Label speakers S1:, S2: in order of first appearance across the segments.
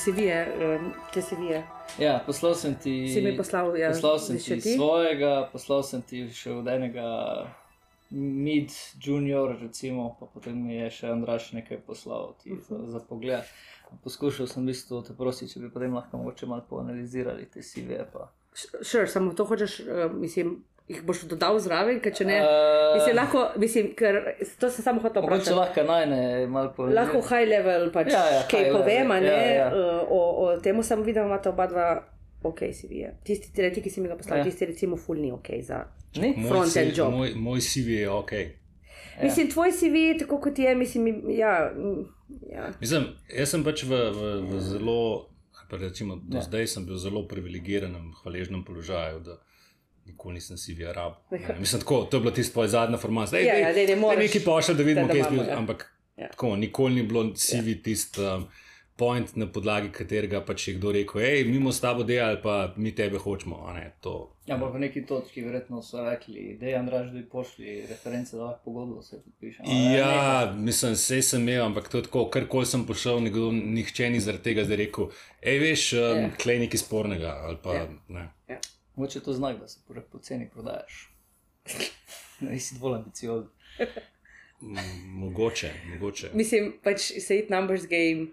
S1: CV-je, um, CV-je.
S2: Ja, poslal sem ti.
S1: Si mi poslal, ja,
S2: poslal sem ti
S1: ti?
S2: svojega, poslal sem ti še od enega mid junior, recimo, pa potem mi je še Andraš nekaj poslal ti za,
S1: Mhm.
S2: za pogled. Poskušal sem v bistvu te prositi, če bi potem lahko mogoče malo poanalizirali te CV-je.
S1: Sure, samo to hočeš, uh, mislim, jih boš dodal zraven, ker če ne.
S2: Eh,
S1: Mislim, lahko, mislim, ker to se samo hotel
S2: Mogoče
S1: vprašati.
S2: lahko najne malo poanalizirati.
S1: Lahko high level, pač
S2: Ja, ja,
S1: kaj povem, a ne,
S2: ja, ja.
S1: uh, o, o temu sem videl, imate oba dva ok CV-je. Tisti tretji, ki si mi ga poslal,
S2: Ja.
S1: tisti recimo full ni ok za. Front-end job.
S3: Moj, moj CV je ok.
S2: Ja.
S1: Mislim, tvoj CV, tako kot je, mislim, ja. ja.
S3: Mislim, jaz sem pač v, v, v zelo, ali pa recimo, do
S2: Ja.
S3: ja. zdaj sem bil v zelo privilegiranem, hvaležnem položaju. Da, Nikoli nisem si vi arab.
S1: Ja.
S3: Mislim, tako, to je bila tista zadnja formacija.
S1: Ja, ja, dej moraš,
S3: nekaj pošlji, da vidimo, kaj je
S1: ja.
S3: Ampak
S1: Ja.
S3: tako, nikoli ni bilo CV ja. tisti um, point, na podlagi katerega pač je kdo rekel, hej, mi bomo s tabo delali, pa mi tebe hočemo. a Ne, to,
S2: Ja, ampak v neki točki verjetno so rekli, da je Andraš, da bi pošli reference, da lahko pogodbo se podpiše.
S3: Ja, mislim, vse sem imel, ampak to je tako, karkoli sem pošel, nekdo, nihče ni zaradi tega zdaj rekel, hej, veš, um,
S1: Ja.
S3: yeah. klej nekaj spornega. ali Pa,
S1: Ja.
S3: yeah.
S2: Mogoče to znak, da se po poceni prodajaš. Nisi dovolj ambiciozen.
S3: Mogoče, mogoče.
S1: Mislim, pač se it numbers game.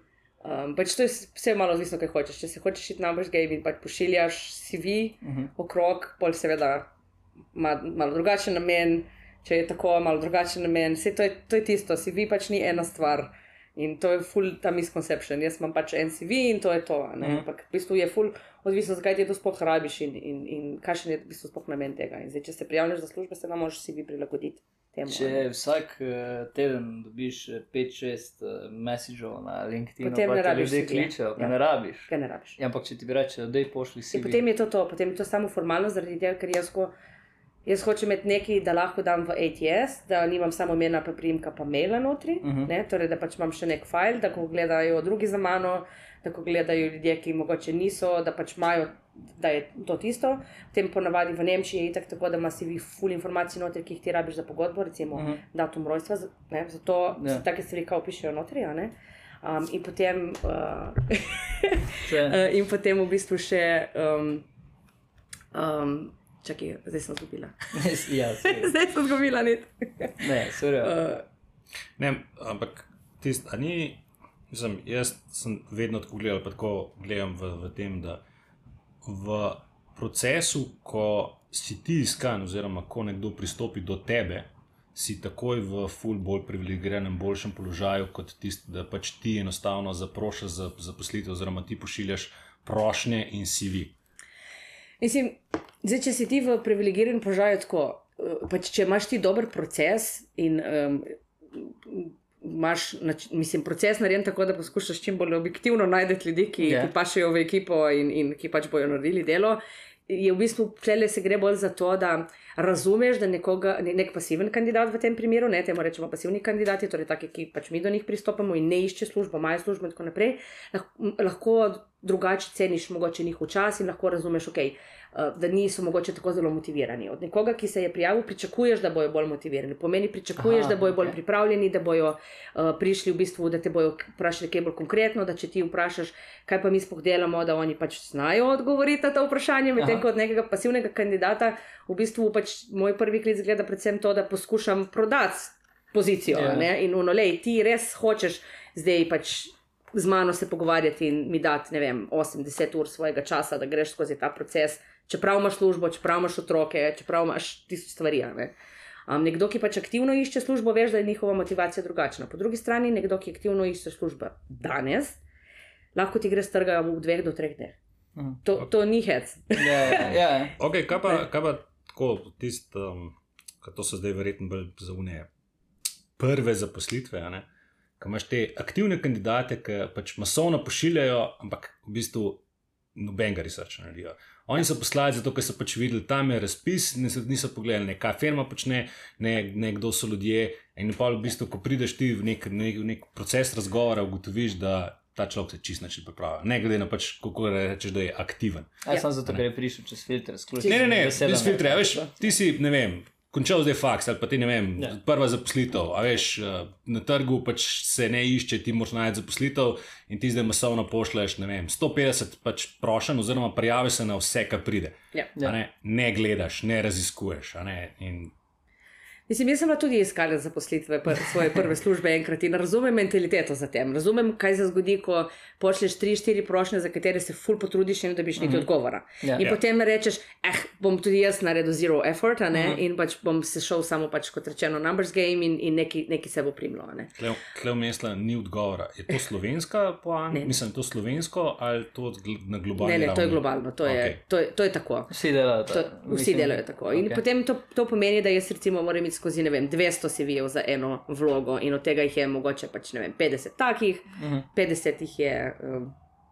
S1: Um, pač to je vse malo odvisno, kaj hočeš. Če se hočeš it numbers game in pač pošiljaš CV
S2: Uh -huh.
S1: okrog, pol seveda ima malo drugačen namen, če je tako, malo drugačen namen. Vse to je, to je tisto, CV pač ni ena stvar. In to je full ta misconception. Jaz imam pač en CV in to je to.
S2: Mhm.
S1: Ampak v bistvu je full odvisno, zakaj ti to sploh rabiš in, in, in kakšen je v bistvu sploh namen tega. In zdaj, če se prijavljaš za službe, se nam moraš CV prilagoditi temu. a ne.
S2: Če vsak eh, teden dobiš 5-6 messageov na LinkedIn,
S1: Potem ne rabiš CV-ja.
S2: kličejo,
S1: Ja.
S2: ja. ne rabiš.
S1: Ga ne rabiš.
S2: Ja, ampak če ti bi rečejo, da je pošli si.
S1: In potem je to to, potem je to samo formalno, zaradi tega, ker jaz, ko, jaz hočem imeti nekaj, da lahko dam v ATS, da nimam samo imena, pa primka, pa maila notri. Uh
S2: Mhm.
S1: -huh. ne, torej, da pač imam še nek file, da ko gledajo drugi za mano, da ko gledajo ljudje, ki mogoče niso, da pač imajo, da je to tisto. Potem ponavadi v Nemčiji je itak tako, da ima vi full informacij notri, ki jih ti rabiš za pogodbo, recimo uh
S2: Mhm.
S1: -huh. datum rojstva, ne, zato
S2: Ja.
S1: se take stvari kao pišejo notri. a ne. Um, in potem. Uh, Uh, in potem v bistvu še. Um, um, čakaj, zdaj sem izgubila.
S2: ja,
S1: zdaj sem izgubila net.
S2: ne, sorry.
S1: Uh,
S3: Ne, ampak tist, a ni, mislim, jaz sem vedno tako gledal, pa tako gledam v, v tem, da v procesu, ko si ti iskan, oziroma ko nekdo pristopi do tebe, si takoj v ful bolj privilegiranem, boljšem položaju kot tisti, da pač ti enostavno zaprošaš za zaposlitev, oziroma ti pošiljaš prošnje in CV.
S1: Mislim, zdaj, če si ti v privilegiranem položaju, tako, uh, pač, če imaš ti dober proces in um, imaš, nač- mislim, proces narejen tako, da poskušaš čim bolj objektivno najti ljudi, ki
S2: Ja.
S1: yeah. pašejo v ekipo in, in ki pač bojo naredili delo. Je v bistvu tle se gre bolj za to, da razumeš, da nekoga, ne- nek pasiven kandidat v tem primeru, ne temu rečemo pasivni kandidati, torej taki, ki pač mi do njih pristopamo in ne išče službo, imajo službo in tako naprej, lahko, lahko drugače ceniš mogoče njihov čas in lahko razumeš, okay, eh, da niso mogoče tako zelo motivirani. Od nekoga, ki se je prijavil, pričakuješ, da bojo bolj motivirani. Pomeni, pričakuješ,
S2: Aha,
S1: da bojo bolj
S2: okej.
S1: pripravljeni, da bojo uh, prišli v bistvu, da te bojo vprašali kaj bolj konkretno, da če ti vprašaš, kaj pa mi sploh delamo, da oni pač znajo odgovoriti na to vprašanje, medtem ko od nekega pasivnega kandidata v bistvu pač moj prvi klic gleda predvsem to, da poskušam prodati pozicijo.
S2: Ja.
S1: Yeah. In unolej, ti res hočeš zdaj pač. Z mano se pogovarjati in mi dati, ne vem, 80 ur svojega časa, da greš skozi ta proces, čeprav imaš službo, čeprav imaš otroke, čeprav imaš tisoč stvari. a Ne? Um, nekdo, ki pač aktivno išče službo, veš, da je njihova motivacija drugačna. Po drugi strani, nekdo, ki aktivno išče službo danes, lahko ti gre z trga v dveh do treh dneh.
S2: Mhm.
S1: To, to ni hec.
S2: Ja, ja, ja.
S3: Ok, kaj pa, kaj pa tako, tisti, um, ki to so zdaj verjetno bolj za unije, prve zaposlitve, a ne? Ko imaš te aktivne kandidate, ki pač masovno pošiljajo, ampak v bistvu nobenega researcha ne naredijo. Oni so poslali zato, ker so pač videli, tam je razpis, niso, niso pogledali, ne, kaj firma počne, ne, ne kdo so ljudje. In pa v bistvu, ko prideš ti v nek, nek, nek proces razgovora, ugotoviš, da ta človek se čist način pripravlja. Ne glede na pač, kako rečeš, da je aktiven.
S2: Ja,
S1: Ja.
S2: samo zato, ker je prišel čez filter.
S3: Ne, ne, ne,
S2: Vesela
S3: brez
S2: me.
S3: filtra. Veš, ti si, ne vem, končal zdaj faks ali pa ti ne vem,
S2: Ja.
S3: prva zaposlitev. A veš, eh, na trgu pač se ne išče, ti moraš najti zaposlitev in ti zdaj masovno pošleš, ne vem, 150 pač prošen oziroma prijavi se na vse, kar pride.
S1: Ja.
S2: Ja.
S3: Ne, ne gledaš, ne raziskuješ. Ne? In
S1: Mislim, jaz sem bila tudi iskala zaposlitve, pr svoje prve službe enkrat in razumem mentaliteto za tem. Razumem, kaj se zgodi, ko pošleš tri, štiri prošnje, za katere se ful potrudiš in dobiš nekaj mm -hmm. odgovora.
S2: Ja.
S1: In
S3: Ja.
S1: potem rečeš, eh, bom tudi jaz naredil zero effort, a ne, mm -hmm. in pač bom se šel samo pač kot rečeno numbers game in, in neki, neki se bo primlo. a ne.
S3: tle vmesla ni odgovora. Je to slovenska poanta?
S1: Ne.
S3: Mislim, je to slovensko ali to na globalni
S1: Ne, ne, to je
S3: ravni?
S1: globalno, to je,
S3: Okej.
S1: to je, to je tako.
S2: Vsi delajo
S1: To,
S2: tako.
S1: vsi
S2: Mislim,
S1: delajo tako. In okay. potem to, to pomeni, da jaz recimo moram iti skozi ne vem, 200 CV-jev za eno vlogo, in od tega jih je mogoče pač ne vem, 50 takih,
S2: Mhm.
S1: 50 jih je um,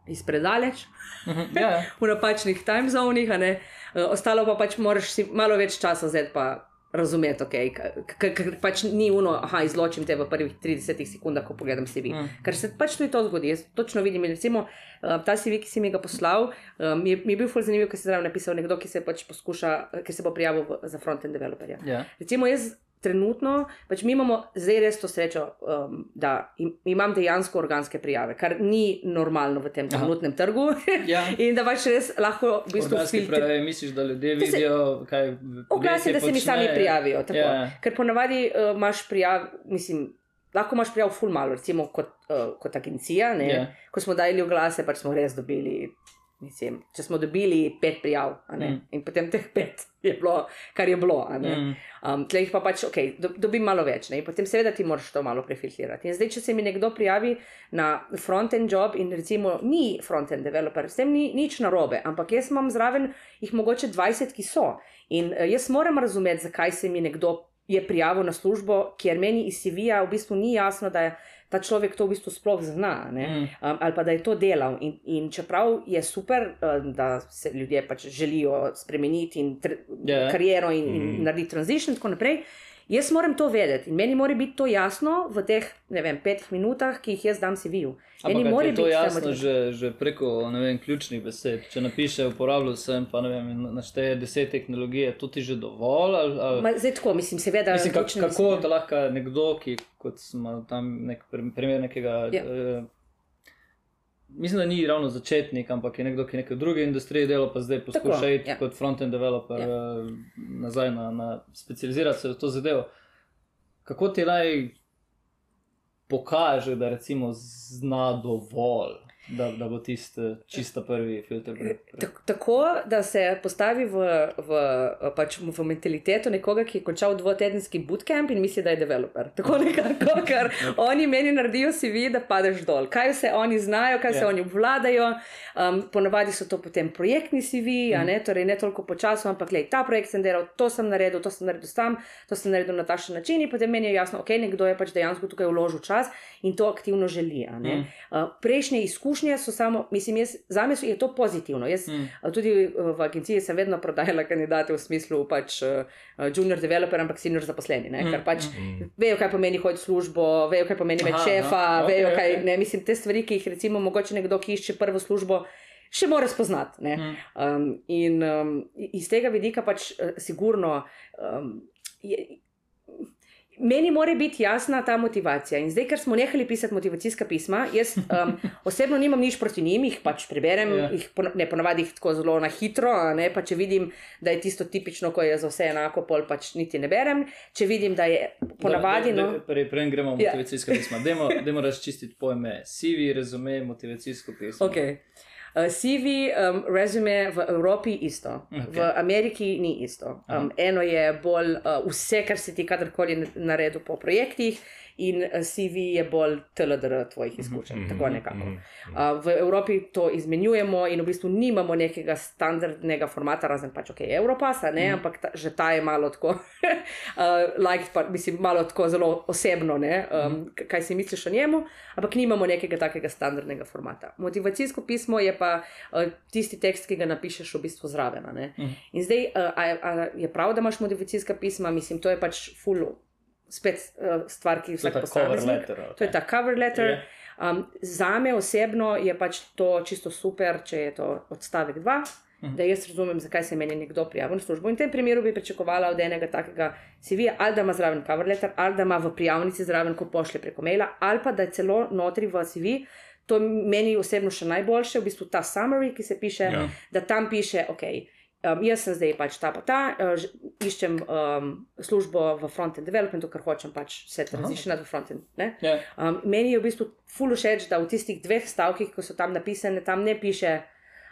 S1: izpredaleč,
S2: Mhm, Ja, ja.
S1: v napačnih time zonih. Uh, ostalo pa pač moraš si malo več časa zdaj pa. Razumeti, okay, ker pač ni uno, aha, izločim te v prvih 30 sekundah, ko pogledam CV.
S2: Mm.
S1: Ker se pač tudi to zgodi. Jaz točno vidim, recimo uh, ta CV, ki si mi ga poslal, um, mi, je, mi je bil ful zanimiv, ker si zraven napisal nekdo, ki se pač poskuša, ki se bo prijavil v, za front-end developerja.
S2: ja.
S1: Recimo jaz trenutno, pač mi imamo zdaj res to srečo, um, da im, imam dejansko organske prijave, kar ni normalno v tem
S2: Aha.
S1: trenutnem trgu.
S2: Ja.
S1: in da pač res lahko v bistvu
S2: Organski
S1: filtri-
S2: pravi, misliš, da ljudje
S1: Da se-
S2: vidijo, kaj
S1: Oglasi, da se mi sami prijavijo. Tako.
S2: Ja.
S1: Ker ponavadi uh, imaš prijav, mislim, lahko imaš prijav ful malo, recimo kot, uh, kot agencija. Ne?
S2: Ja.
S1: Ko smo dali oglase, pač smo res dobili. Mislim, če smo dobili pet prijav,
S2: Mm.
S1: in potem teh pet je bilo, kar je bilo.
S2: Mm.
S1: Um, Tle jih pa pač, ok, do, dobim malo več, ne? in potem seveda ti moraš to malo prefiltrirati. In zdaj, če se mi nekdo prijavi na front-end job in recimo ni front-end developer, s tem ni nič narobe, ampak jaz imam zraven jih mogoče 20, ki so. In uh, jaz moram razumeti, zakaj se mi nekdo je prijavil na službo, ker meni iz CV-ja v bistvu ni jasno, da je ta človek to v bistvu sploh zna. ne.
S2: Mm.
S1: Um, ali pa da je to delal. In, in čeprav je super, um, da se ljudje pač želijo spremeniti in tr-
S2: Ja.
S1: kariero in, in
S3: Mhm.
S1: narediti transition in tako naprej. Jaz moram to vedeti in meni mora biti to jasno v teh, ne vem, petih minutah, ki jih jaz dam CV-ju. Meni mora
S2: to
S1: biti ta
S2: jasno že, že preko vem, ključnih besed. Če napiše, uporabljal sem, pa ne vem, našteje deset tehnologij, to ti že dovolj? Ali, ali...
S1: Ma, zdaj tako, mislim, seveda.
S2: Mislim,
S1: ključne
S2: kako
S1: besede.
S2: da lahko nekdo, ki kot smo tam nek pr- primer nekega.
S1: Ja.
S2: Eh, mislim, da ni ravno začetnik, ampak je nekdo, ki je nekaj v drugi industriji delal, pa zdaj poskuša iti
S1: ja.
S2: kot front-end developer
S1: Ja.
S2: eh, nazaj na, na specializirati se v to zadevo. Kako ti naj pokaže, da recimo zna dovolj, da, da bo tisti čisto prvi filter? pre- pre-
S1: Tak- Tako, da se postavi v, v, pač v mentaliteto nekoga, ki je končal dvotedenski bootcamp in misli, da je developer. Tako nekako, ker oni meni naredijo CV, da padeš dol. Kaj vse oni znajo, kaj vse
S2: Ja.
S1: oni obvladajo. Um, ponavadi so to potem projektni CV, a ne, torej ne toliko počasno, ampak le ta projekt sem delal, to sem naredil, to sem naredil sam, to sem naredil na takšen način in potem meni je jasno, ok, nekdo je pač dejansko tukaj vložil čas in to aktivno želi.
S2: Mm.
S1: Uh, prejšnje izkušnje so samo, mislim, jaz, zame so- je to pozitivno. Jaz,
S2: Mm.
S1: A Tudi uh, v agenciji sem vedno prodajala kandidate v smislu pač uh, junior developer, ampak senior zaposleni. Ne?
S2: Mm,
S1: Ker pač
S3: Mm.
S1: vejo, kaj pomeni hoditi v službo, vejo, kaj pomeni imeti šefa,
S2: aha,
S1: vejo,
S2: okej,
S1: kaj
S2: okej.
S1: ne. Mislim, te stvari, ki jih recimo mogoče nekdo, ki išče prvo službo, še mora spoznati.
S2: Mm.
S1: Um, in um, iz tega vidika pač uh, sigurno. Um, je, Meni mora biti jasna ta motivacija. In zdaj, ker smo nehali pisati motivacijska pisma, jaz um, osebno nimam nič proti njim, jih pač preberem,
S2: Ja.
S1: yeah. jih pon ne ponavadi jih tako zelo na hitro, a ne pa če vidim, da je tisto tipično, ko je za vse enako, pol pač niti ne berem. Če vidim, da je ponavadi.
S2: Da- da-
S1: No,
S2: da- Prej, prej gremo v
S1: Ja.
S2: motivacijska pisma. Dajmo, dajmo razčistiti pojme. CV, rezume, motivacijsko pismo.
S1: okay. Uh, CV, um, resume v Evropi isto, okay. v. Ameriki ni isto.
S2: Aha.
S1: Um, eno je bolj uh, vse, kar si ti kadarkoli naredil po projektih, in uh, CV je bolj TLDR tvojih izkušenj.
S3: Mhm,
S1: Tako nekako.
S3: mhm,
S1: Uh, v Evropi to izmenjujemo in v bistvu nimamo nekega standardnega formata, razen pač ok, Evropasa, ne,
S2: Mhm.
S1: mm. ampak ta, že ta je malo tako, uh, like, pa, mislim, malo tako zelo osebno, ne, um, k- kaj si misliš o njemu, ampak nimamo nekega takega standardnega formata. Motivacijsko pismo je pa uh, tisti tekst, ki ga napišeš v bistvu zraven. ne.
S2: Mhm.
S1: In zdaj, uh, a, a je prav, da imaš motivacijska pisma, mislim, to je pač full. Spet uh, stvar, ki vsak
S2: ta cover
S1: posameznik.
S2: letter.
S1: To je ta cover letter.
S2: Je.
S1: Um, za me osebno je pač to čisto super, če je to odstavek 2. da jaz razumem, zakaj se meni nekdo prijavil na službo. In v tem primeru bi pričakovala od enega takega CV-ja, ali da ima zraven cover letter, ali da ima v prijavnici zraven, ko pošlje preko maila, ali pa da je celo notri v CV. To meni osebno še najboljše, v bistvu ta summary, ki se piše,
S3: Ja.
S1: da tam piše, ok. Um, jaz sem zdaj pač ta pa ta, uh, iščem um, službo v front-end developmentu, ker hočem pač se transicionati v front-end. ne.
S2: Ja.
S1: Um, meni je v bistvu ful všeč, da v tistih dveh stavkih, ki so tam napisane, tam ne piše.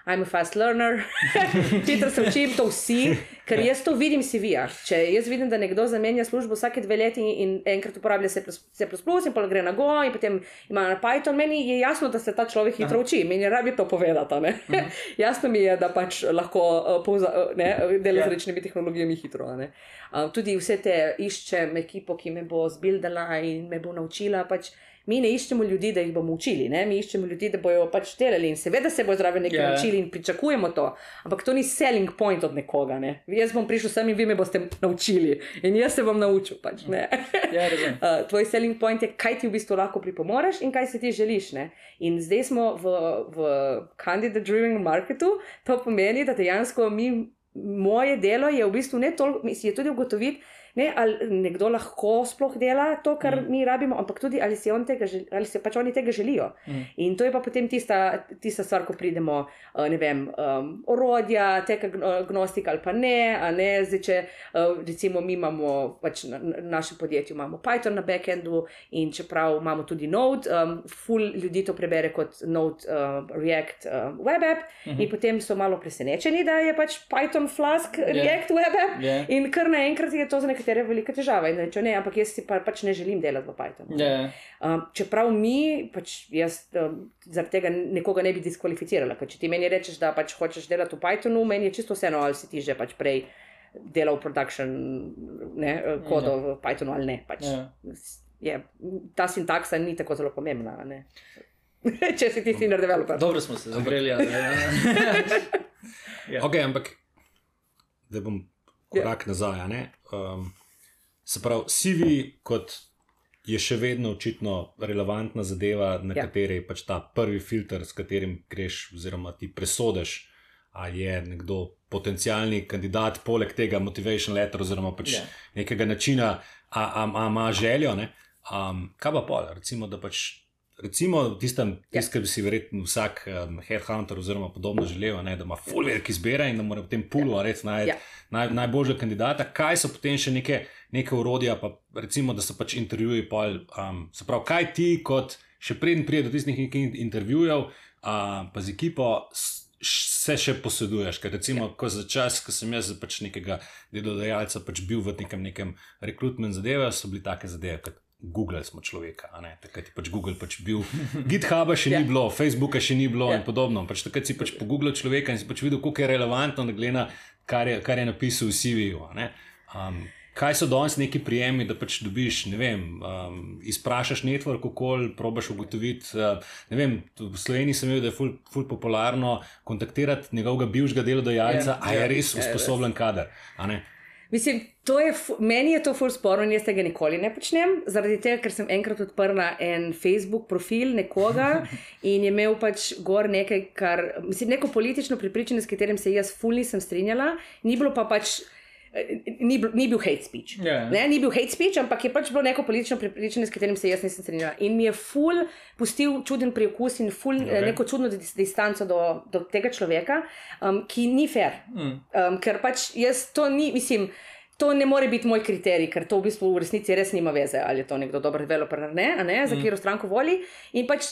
S1: I'm a fast learner, hitro se učim, to vsi, ker jaz to vidim si vija. Če jaz vidim, da nekdo zamenja službo vsake dve leti in enkrat uporablja C, in pa gre na Go in potem ima na Python, meni je jasno, da se ta človek hitro uči, meni rabi to povedati. a ne. jasno mi je, da pač lahko uh, povza, uh, ne, dela
S2: Ja.
S1: z rečnimi tehnologijami hitro. Uh, tudi vse te iščem ekipo, ki me bo zbildala in me bo naučila. Pač, Mi ne iščemo ljudi, da jih bomo učili, ne? mi iščemo ljudi, da bojo pač delali in seveda se bo zraven nekaj
S2: Ja.
S1: yeah. naučili in pričakujemo to. Ampak to ni selling point od nekoga. Ne? Jaz bom prišel sem in vi me boste naučili in jaz se bom naučil. Pač.
S2: Ja.
S1: Uh, tvoj selling point je, kaj ti v bistvu lahko pripomoreš in kaj si ti želiš. Ne? In zdaj smo v, v candidate driven marketu, to pomeni, da dejansko mi, moje delo je v bistvu ne toliko, je tudi ugotoviti, ne, ali nekdo lahko sploh dela to, kar mm. mi rabimo, ampak tudi ali si, on tega, žel- ali si pač oni tega želijo.
S2: Mm.
S1: In to je pa potem tista, tista stvar, ko pridemo, uh, ne vem, um, orodja, teka gno- gnostika ali pa ne. a ne zdaj, če uh, recimo mi imamo, pač na, na našem podjetju imamo Python na backendu in čeprav imamo tudi Node, um, full ljudi to prebere kot Node uh, React uh, Web App mm -hmm. in potem so malo presenečeni, da je pač Python Flask React Web App.
S2: Ja.
S1: In kar naenkrat je to za nekatere velika težava. In rečejo, ne, ampak jaz si pa, pač ne želim delati v Pythonu.
S2: Ja.
S1: Um, čeprav mi, pač jaz um, zaradi tega nekoga ne bi diskvalificirala. Ker če ti meni rečeš, da pač hočeš delati v Pythonu, meni je čisto vseeno, ali si ti že pač prej delal production ne, kodo v Pythonu ali ne. Pač,
S2: Ja.
S1: je, ta sintaksa ni tako zelo pomembna. a ne. če si ti senior developer.
S2: Dobro smo se zabreli. Ja. Ja.
S3: Ok, ampak da bom korak ja. nazaj. Um, se pravi, CV kot je še vedno očitno relevantna zadeva, na
S1: Ja.
S3: kateri je pač ta prvi filter, s katerim greš, oziroma ti presodeš, ali je nekdo potencijalni kandidat, poleg tega motivation letter, oziroma pač
S2: Ja.
S3: yeah. nekega načina, a, a, a ima željo. ne. Um, kaj pa pol, recimo, da pač. Recimo, tistem, tist, ki bi si verjetno vsak um, headhunter oziroma podobno želel, ne, da ima full velik izbira in da mora v tem pulu
S1: Ja.
S3: res najti
S1: Ja.
S3: naj, najboljša kandidata. Kaj so potem še neke, neke urodja, pa recimo, da so pač intervjuji. Pol, um, se pravi, kaj ti, kot še preden pride do tistih nekih intervjujev, uh, pa z ekipo. Se še poseduješ, ker recimo, ja. ko za čas, ko sem jaz pač nekega delodajalca pač bil v nekem, nekem rekrutment zadeve, so bile take zadeve, kot Google smo človeka, takrat je pač Google pač bil, GitHuba še
S1: Ja.
S3: ni bilo, Facebooka še ni bilo
S1: Ja.
S3: in podobno. Pač takrat si pač pogooglal človeka in si pač videl, koliko je relevantno, da gleda, kar je, kar je napisal v CV-ju. Um, kaj so danes neki prijemi, da pač dobiš, ne vem, um, izprašaš network, okol, probaš ugotoviti. Uh, ne vem, v Sloveniji sem videl, da je ful, ful popularno kontaktirati njegovega bivšega delodajalca,
S2: Ja,
S3: a je
S2: ja,
S3: res
S1: ja, je res.
S3: usposobljen kader.
S1: Mislim, to je, meni je to ful sporno in jaz tega nikoli ne počnem, zaradi tega, ker sem enkrat odprla en Facebook profil nekoga in je imel pač gor nekaj, kar, mislim, neko politično prepričanje, s katerim se jaz ful nisem strinjala, ni bilo pa pač. Eh, Ni ni bil hate speech.
S2: Ja.
S1: Ne, ni bil hate speech, ampak je pač bilo neko politično prepričanje, s katerim se jaz nisem strinjala. In mi je ful pustil čuden priokus in ful okay.
S3: Ok.
S1: neko čudno dis- distanco do, do tega človeka, um, ki ni fair.
S2: Mm.
S1: Um, ker pač jaz to ni, mislim, to ne more biti moj kriterij, ker to v bistvu v resnici res nima veze, ali je to nekdo dober developer ali ne, ne za katero stranko voli. In pač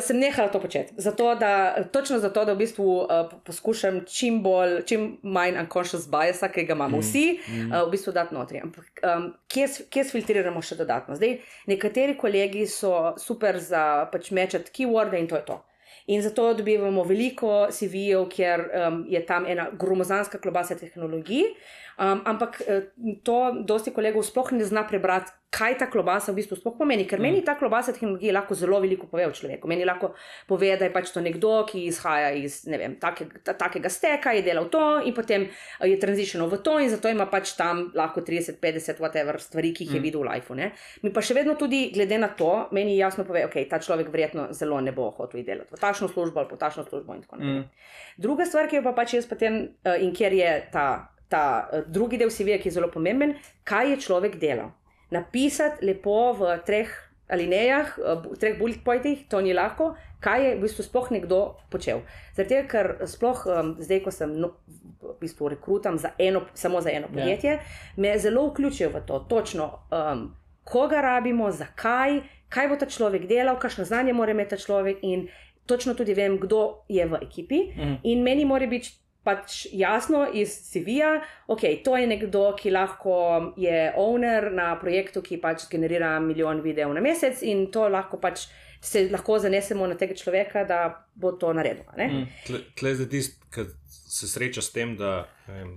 S1: sem nehala to početi. Zato, da, točno zato, da v bistvu uh, poskušam čim bolj, čim manj unconscious biasa, ki ga imamo vsi, uh, v bistvu dati notri. Ampak um, kje, kje sfiltriramo še dodatno? Zdaj, nekateri kolegi so super za pač mečati keyworde in to je to. In zato dobivamo veliko CV-jev, ker um, je tam ena gromozanska klobasa tehnologij, um, ampak eh, to dosti kolegov sploh ne zna prebrati, kaj ta klobasa v bistvu sploh pomeni. Ker mm. meni ta klobasa tehnologije lahko zelo veliko pove o človeku. Meni lahko pove, da je pač to nekdo, ki izhaja iz vem, take, ta, takega steka, je delal to in potem eh, je tranzicional v to in zato ima pač tam lahko 30, 50, whatever stvari, ki jih je mm. videl v lifeu. Ne? Mi pa še vedno tudi, glede na to, meni jasno pove, da okay, ta človek verjetno zelo ne bo hotel delati v takšno službo ali v takšno službo in tako naprej. Mm. Druga stvar, ki jo pa pač jaz potem uh, in kjer je ta. Ta uh, drugi del CV, ki je zelo pomemben, kaj je človek delal napisati lepo v treh alinejah, v treh bullet pointih, to ni lahko, kaj je v bistvu sploh nekdo počel. Zato, ker sploh um, zdaj, ko sem no, v bistvu rekrutam za eno, samo za eno ja. podjetje, yeah. me zelo vključijo v to, točno um, koga rabimo, zakaj, kaj bo ta človek delal, kakšno znanje mora imeti ta človek in točno tudi vem, kdo je v ekipi. Mm. In meni mora biti pač jasno iz CV-ja, ok, to je nekdo, ki lahko je owner na projektu, ki pač generira milijon videov na mesec in to lahko pač se lahko zanesemo na tega človeka, da bo to naredil. Mm.
S3: Tle za tisti, ki se sreča s tem, da vem,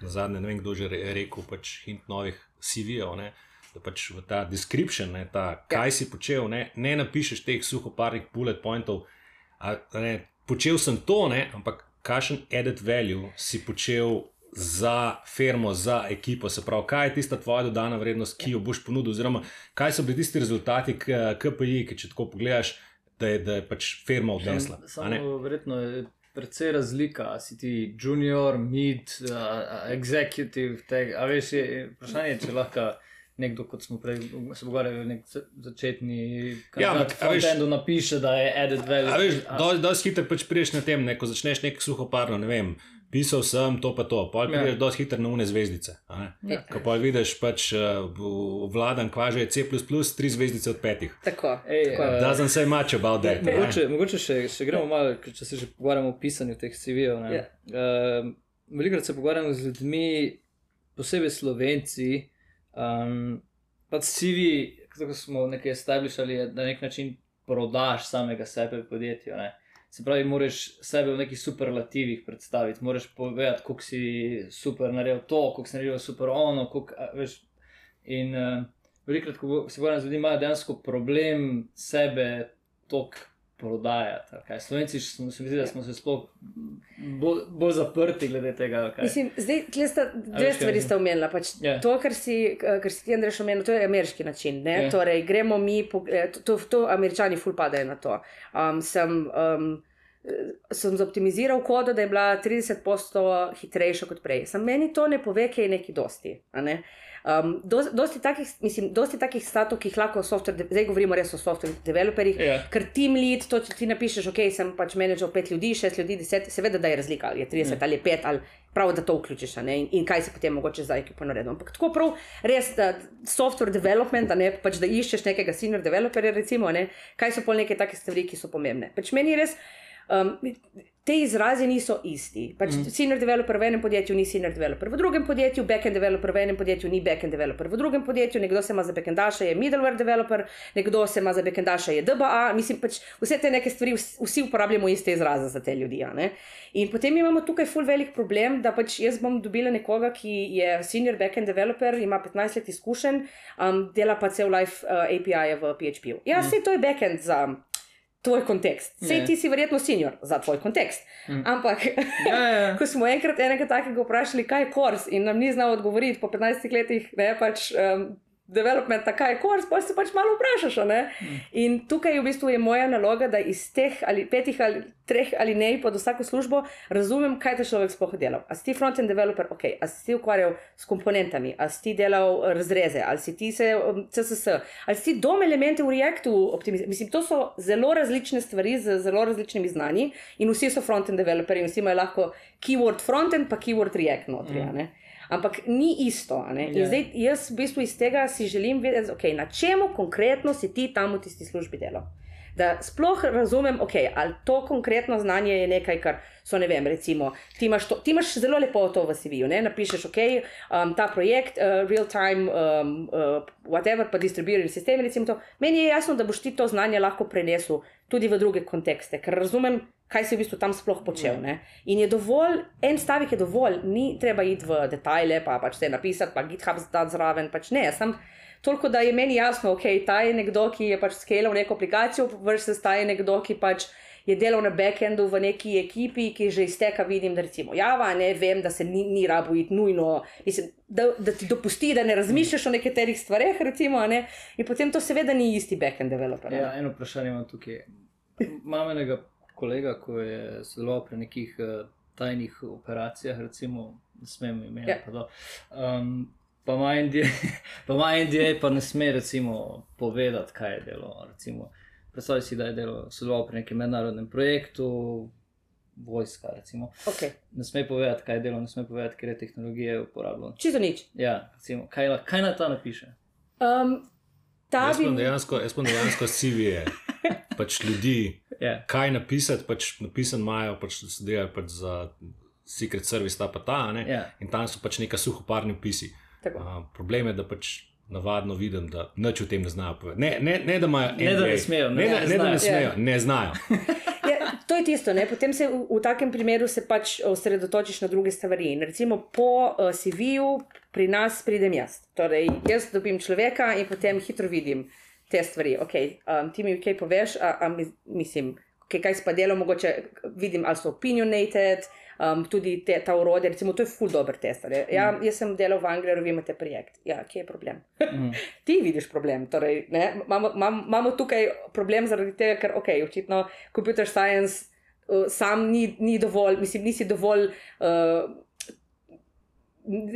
S3: na zadnje ne vem, kdo že je rekel, pač hint novih CV-jev. Da pač v ta description, ne, ta, kaj ja. si počel, ne, ne napišeš teh suhoparnih bullet pointov. A, ne, počel sem to, ne, ampak kakšen added value si počel za firmo, za ekipo, se pravi, kaj je tista tvoja dodana vrednost, ki jo boš ponudil, oziroma kaj so bili tisti rezultati, KPI, ki če tako pogledaš, da je, da je pač firma odnesla.
S2: Samo verjetno je. Predvsej razlika, si ti junior, mid, uh, executive, tega, a veš, je vprašanje, če lahko nekdo, kot smo prej se pogovarjali, nek začetni kandidat, ja, ki ti napiše, da je added value.
S3: Veš, dosti hitro pač priješ na tem, ne, ko začneš nek suhoparno, ne vem. Pisal sem to, pa to, pa ti greš dosti hitro na une zvezdice. Ja. Ko pa vidiš, pač uh, vladan kvaže C, tri zvezdice od petih.
S1: Tako.
S3: Da sem se mačal, bal da je.
S2: Mogoče, mogoče še, še gremo malo, če se že pogovarjamo o pisanju teh CV-jev. Ja. Uh, Velikokrat se pogovarjamo z ljudmi, posebej slovenci, Um, pač CV, kot smo nekaj establishali, je, da na nek način prodaš samega sebe v podjetju. Ne? Se pravi, moraš sebe v nekih superlativih predstaviti, moraš povedati, kako si super naredil to, kako si naredil super ono. Kuk, veš, in uh, velikrat, ko se z ljudmi, imajo dejansko problem sebe tok prodajati. Okay. Slovenci smo se, da smo se sploh bolj, bolj zaprti glede tega.
S1: Mislim, zdaj, sta, dve stvari ste omenili. Pač yeah. Ja. To, kar si, kar si ti, Andrej, omenil, to je ameriški način. Yeah. Ja. Torej, gremo mi, eh, to, to, to američani ful padajo na to. Um, sem, um, sem zoptimiziral kodo, da je bila 30% hitrejša kot prej. Sam meni to ne pove, kaj je neki dosti. Ne? Um, dosti, takih, mislim, dosti takih statov, ki jih lahko software, zdaj govorimo res o software developerjih, yeah. Ja. ker team lead, to ti napišeš, ok, sem pač menedžer pet ljudi, šest ljudi, deset, seveda da je razlika, ali je 30 yeah. ali je 5 ali prav, da to vključiš in, in kaj se potem mogoče za ekipo naredi. Ampak tako prav, res, da software development, ne, pač, da iščeš nekega senior developerja, recimo, ne, kaj so pol neke take stvari, ki so pomembne. Pač meni res. Um, te izrazi niso isti. Pač mm. Senior developer v enem podjetju ni senior developer, v drugem podjetju backend developer v enem podjetju ni backend developer, v drugem podjetju nekdo se ima za backendaša, je middleware developer, nekdo se ima za backendaša, je DBA. Mislim, pač vse te neke stvari, vsi uporabljamo iste izraze za te ljudi. In potem imamo tukaj full velik problem, da pač jaz bom dobila nekoga, ki je senior backend developer, ima 15 let izkušenj, um, dela pa cel life uh, API v PHP. Ja, vse mm. to je backend za tvoj kontekst. Sej ti si verjetno senior za tvoj kontekst. Mm. Ampak, ja, ja. ja. ko smo enkrat enega takega vprašali, kaj je kors, in nam ni znal odgovoriti po 15 letih, ne pač. Um, development, kaj je kors, pa se pač malo vprašaš. Mm. In tukaj je v bistvu je moja naloga, da iz teh ali petih ali treh ali ne pod vsako službo razumem, kaj te človek sploh delal. A si ti front-end developer, ok, a si ti ukvarjal s komponentami, a si ti delal razreze, ali si ti se um, CSS, ali si ti dom elemente v Reactu optimizirali. Mislim, to so zelo različne stvari z zelo različnimi znani in vsi so front-end developerji in vsi imajo lahko keyword front-end pa keyword React notri. Mm ampak ni isto. Yeah. Zdaj, jaz v bistvu iz tega si želim vedeti, okay, na čemu konkretno si ti tam v tisti službi delal. Da sploh razumem, okay, ali to konkretno znanje je nekaj, kar so, ne vem, recimo, ti imaš, to, ti imaš zelo lepo to v CV-ju, napišeš, ok, um, ta projekt, uh, real time, um, uh, whatever, pa distribuirani recimo to. Meni je jasno, da boš ti to znanje lahko prenesel tudi v druge kontekste, ker razumem, kaj si v bistvu tam sploh počel. Ja. Ne? In je dovolj, en stavek je dovolj, ni treba iti v detajle, pa pač te napisati, pa GitHub zdati zraven. Pač ne, sem toliko, da je meni jasno, ok, ta je nekdo, ki je pač skelal neko aplikacijo, versus ta je nekdo, ki pač je delal na backendu v neki ekipi, ki že iz tega vidim, da recimo Java, ne vem, da se ni, ni rabo iti nujno, mislim, da, da ti dopusti, da ne razmišljaš o nekaterih stvareh, recimo, ne? in potem to seveda ni isti backend developer.
S2: Ja, eno vprašanje imam tukaj. Imam enega kolega, ki je sodeloval pri nekih uh, tajnih operacijah, recimo, ne smem imeti. Ja. Um, pa ima NDA, pa ne sme recimo, povedati, kaj je delo. Recimo, Predstavljaj si, da je delo sodeloval pri nekem mednarodnem projektu, vojska.
S1: Okay.
S2: Ne sme povedati, kaj je delo, ne sme povedati, ker je tehnologija uporabljena.
S1: Čisto nič.
S2: Ja, recimo, kaj, kaj na ta napiše?
S1: Um, ta
S3: jaz, bi... dejansko, jaz pa dejansko CV-je pač ljudi. Yeah.
S2: Ja.
S3: Kaj napisati, pač napisan imajo, pač delajo pač za secret service, ta pa ta,
S2: yeah. Ja.
S3: in tam so pač neka suhoparni opisi. Uh, problem je, da pač navadno vidim, da nič o tem ne znajo povedati. Ne, ne, ne da imajo
S2: ne, da ne smejo,
S3: ne, ne, ne, ne, da ne smejo, yeah. ne znajo.
S1: ja, to je tisto, ne? potem se v, v takem primeru se pač osredotočiš na druge stvari. In recimo po uh, CV-ju pri nas pridem jaz. Torej, jaz dobim človeka in potem hitro vidim te stvari. Okay, um, ti mi kaj poveš, a, a mislim, okay, kaj spa delo, mogoče vidim, ali so opinionated. Um, tudi te, ta urodja, recimo, to je full dobro test. Ja, mm. Jaz sem delal v Angliji, vi imate projekt. Ja, kje je problem? Mm. Ti vidiš problem. Torej, imamo, imamo tukaj problem zaradi tega, ker, ok, očitno, computer science uh, sam ni, ni dovolj, mislim, nisi dovolj. Uh,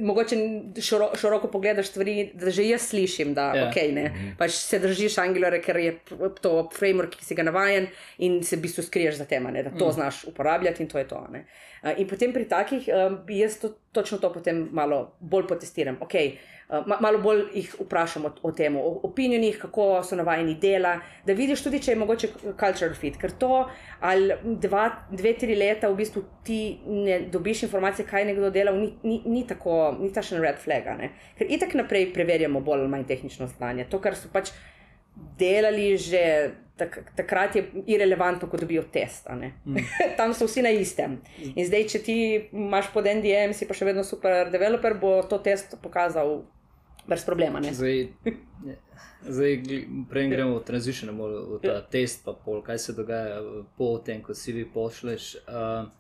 S1: Mogoče širo, široko pogledaš stvari, da že jaz slišim, da yeah. Ja. okay, ne, mm -hmm. pač se držiš Angelore, ker je to framework, ki si ga navajen in se v bistvu skriješ za tem, da to mm. znaš uporabljati in to je to. Ne. In potem pri takih bi jaz to, točno to potem malo bolj potestiram. Okay, Eh, malo bolj jih vprašamo o, o tem, o opinionih, kako so navajeni dela, da vidiš tudi, če je mogoče cultural fit. Ker to ali dva, dve, tri leta v bistvu ti ne dobiš informacije, kaj nekdo dela, ni, ni, ni tako, ni tašen red flag. Ne? Ker itak naprej preverjamo bolj ali manj tehnično znanje. To, kar so pač delali že. Tak, takrat je irrelevantno, ko dobijo test. Mm. Tam so vsi na istem. In zdaj, če ti imaš pod NDM, si pa še vedno super developer, bo to test pokazal brez problema.
S2: Zdaj, zdaj, prej gremo v transition, v ta test, pa pol, kaj se dogaja po tem, ko si vi pošleš. Uh,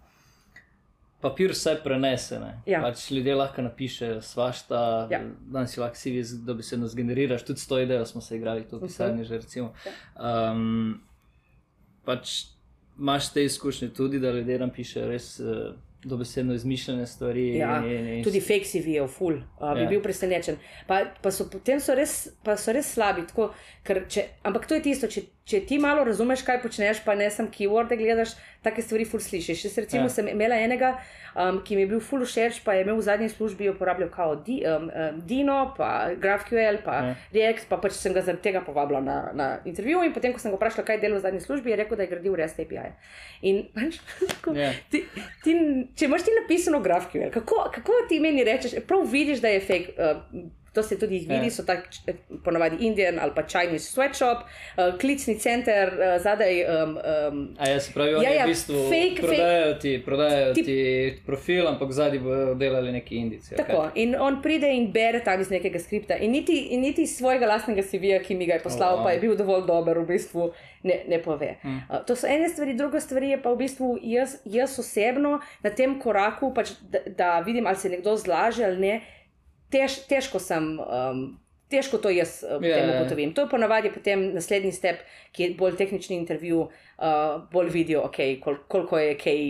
S2: Papir vse prenese.
S1: Ja.
S2: Pač ljudje lahko napišejo svašta, ja. danes si lahko si vidiš, da bi se nas generiraš. Tudi s to idejo smo se igrali, to pisanje že. Ja. Um, pač imaš te izkušnje tudi, da ljudje nam pišejo res. Uh, dobesedno izmišljene stvari.
S1: Ja,
S2: in, in,
S1: tudi fake CV-jev, full, uh, bi ja. bil presenečen. Pa, pa so potem so res, pa so res slabi. Tako, če, ampak to je tisto, če, če ti malo razumeš, kaj počneš, pa ne sem keyword, gledaš, take stvari full slišiš. Jaz recimo ja. sem imela enega um, ki mi je bil full všeč, pa je imel v zadnji službi uporabljal kao di, um, um, Dino, pa GraphQL, pa ja. React, pa pač sem ga zaradi tega povabila na, na intervju. In potem, ko sem ga vprašala, kaj dela v zadnji službi, je rekel, da je gradil REST API. In pač, ja. ti, ti, če imaš ti napisano GraphQL, kako, kako ti meni rečeš, prav vidiš, da je fake. Uh, To se tudi vidi, ja. so tako ponovadi Indijan ali pa Chinese sweatshop, uh, klicni center, uh, zadaj. Um, um,
S2: A ja, se pravi, oni ja, ja, v bistvu fake, prodajajo, ti, prodajajo ti, ti profil, ampak zadaj bodo delali neki indici.
S1: Tako, okay. in on pride in bere tam iz nekega skripta. In niti, in niti svojega lastnega CV-ja, ki mi ga je poslal, oh, wow. pa je bil dovolj dober, v bistvu ne, ne pove. Hmm. Uh, to so ene stvari, druga stvar je pa v bistvu jaz, jaz osebno na tem koraku, pač, da, da vidim, ali se nekdo zlaže ali ne tež, težko sem. Um, Težko to jaz uh, yeah, ja, ugotovim. Yeah. To je ponavadi potem naslednji step, ki je bolj tehnični intervju, uh, bolj vidijo, okay, kol, koliko je kaj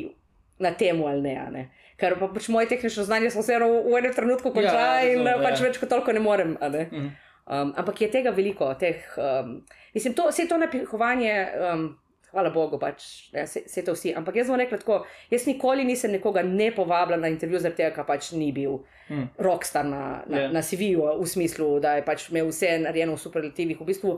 S1: na temu ali ne. ne. Ker pa pač moje tehnično znanje so vse v, enem trenutku končali ja, yeah, in yeah. pač ja. več kot toliko ne morem. Ne. Mm. Um, ampak je tega veliko. Teh, um, mislim, to, vse to napihovanje. Um, hvala Bogu, pač, ja, se, se to vsi. Ampak jaz bom rekel tako, jaz nikoli nisem nekoga ne povabila na intervju, zaradi tega, ker pač ni bil hmm. rockstar na, na, yeah. Ja. na CV-ju, v smislu, da je pač imel vse narejeno v superlativih. V bistvu,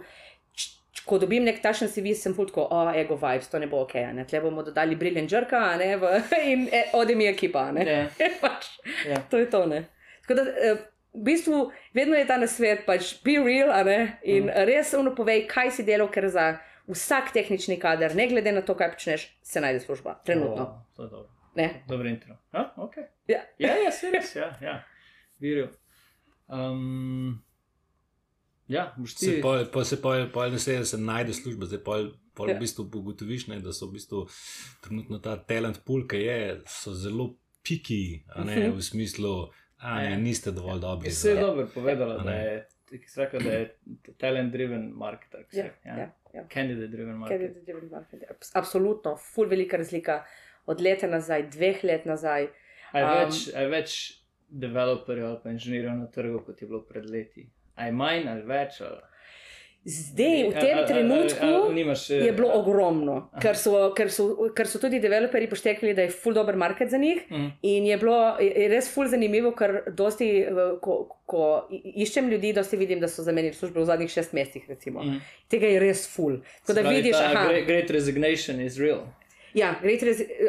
S1: ko dobim nek tašen CV, sem fultko, o, oh, ego vibes, to ne bo ok, ne, tle bomo dodali brilliant jerka, ne, v, in e, ode mi ekipa, ne. Yeah. Ja. pač, yeah. To je to, ne. Tako da, eh, v bistvu, vedno je ta na svet, pač, be real, ne, in mm. res uno povej, kaj si delal, ker za vsak tehnični kader, ne glede na to, kaj počneš, se najde služba. Trenutno.
S2: Oh, to je dobro.
S1: Ne?
S2: Dobro intro. A, okay.
S1: Ja,
S2: ja, ja, se res, ja, ja. Viril. Um, Ja, boš ti.
S3: Se pol, pol, se pol, pol ne se, da se najde služba, zdaj pol, pol
S1: Ja.
S3: v bistvu ugotoviš, ne, da so v bistvu trenutno ta talent pool, ki je, so zelo piki, a ne,
S1: Mhm.
S3: v smislu, a ne,
S2: Ja.
S3: niste dovolj dobri.
S2: Se je dobro povedala, da je, da je talent-driven marketer.
S1: Ja, ja, ja.
S2: Candidate-driven marketer.
S1: Candidate-driven marketing. Abs- Absolutno, ful velika razlika od leta nazaj, dveh let nazaj. Um,
S2: več, a je več developerjev ali pa inženirjev na trgu, kot je bilo pred leti? A je manj ali več? Ali...
S1: Zdaj, v tem
S2: a- a-
S1: trenutku.
S2: a- a nimaš, eh,
S1: Je bilo ogromno, ker so, ker, so, ker so tudi developerji poštekali, da je full dober market za njih.
S2: Mhm.
S1: In je bilo je je res full zanimivo, ker dosti, eh, ko, ko iščem ljudi, dosti vidim, da so zamenjali službo v zadnjih šest mesecih.
S2: Mhm.
S1: Tega je res full. Tako da vidiš,
S2: ta
S1: aha,
S2: great, great resignation is real.
S1: Ja, great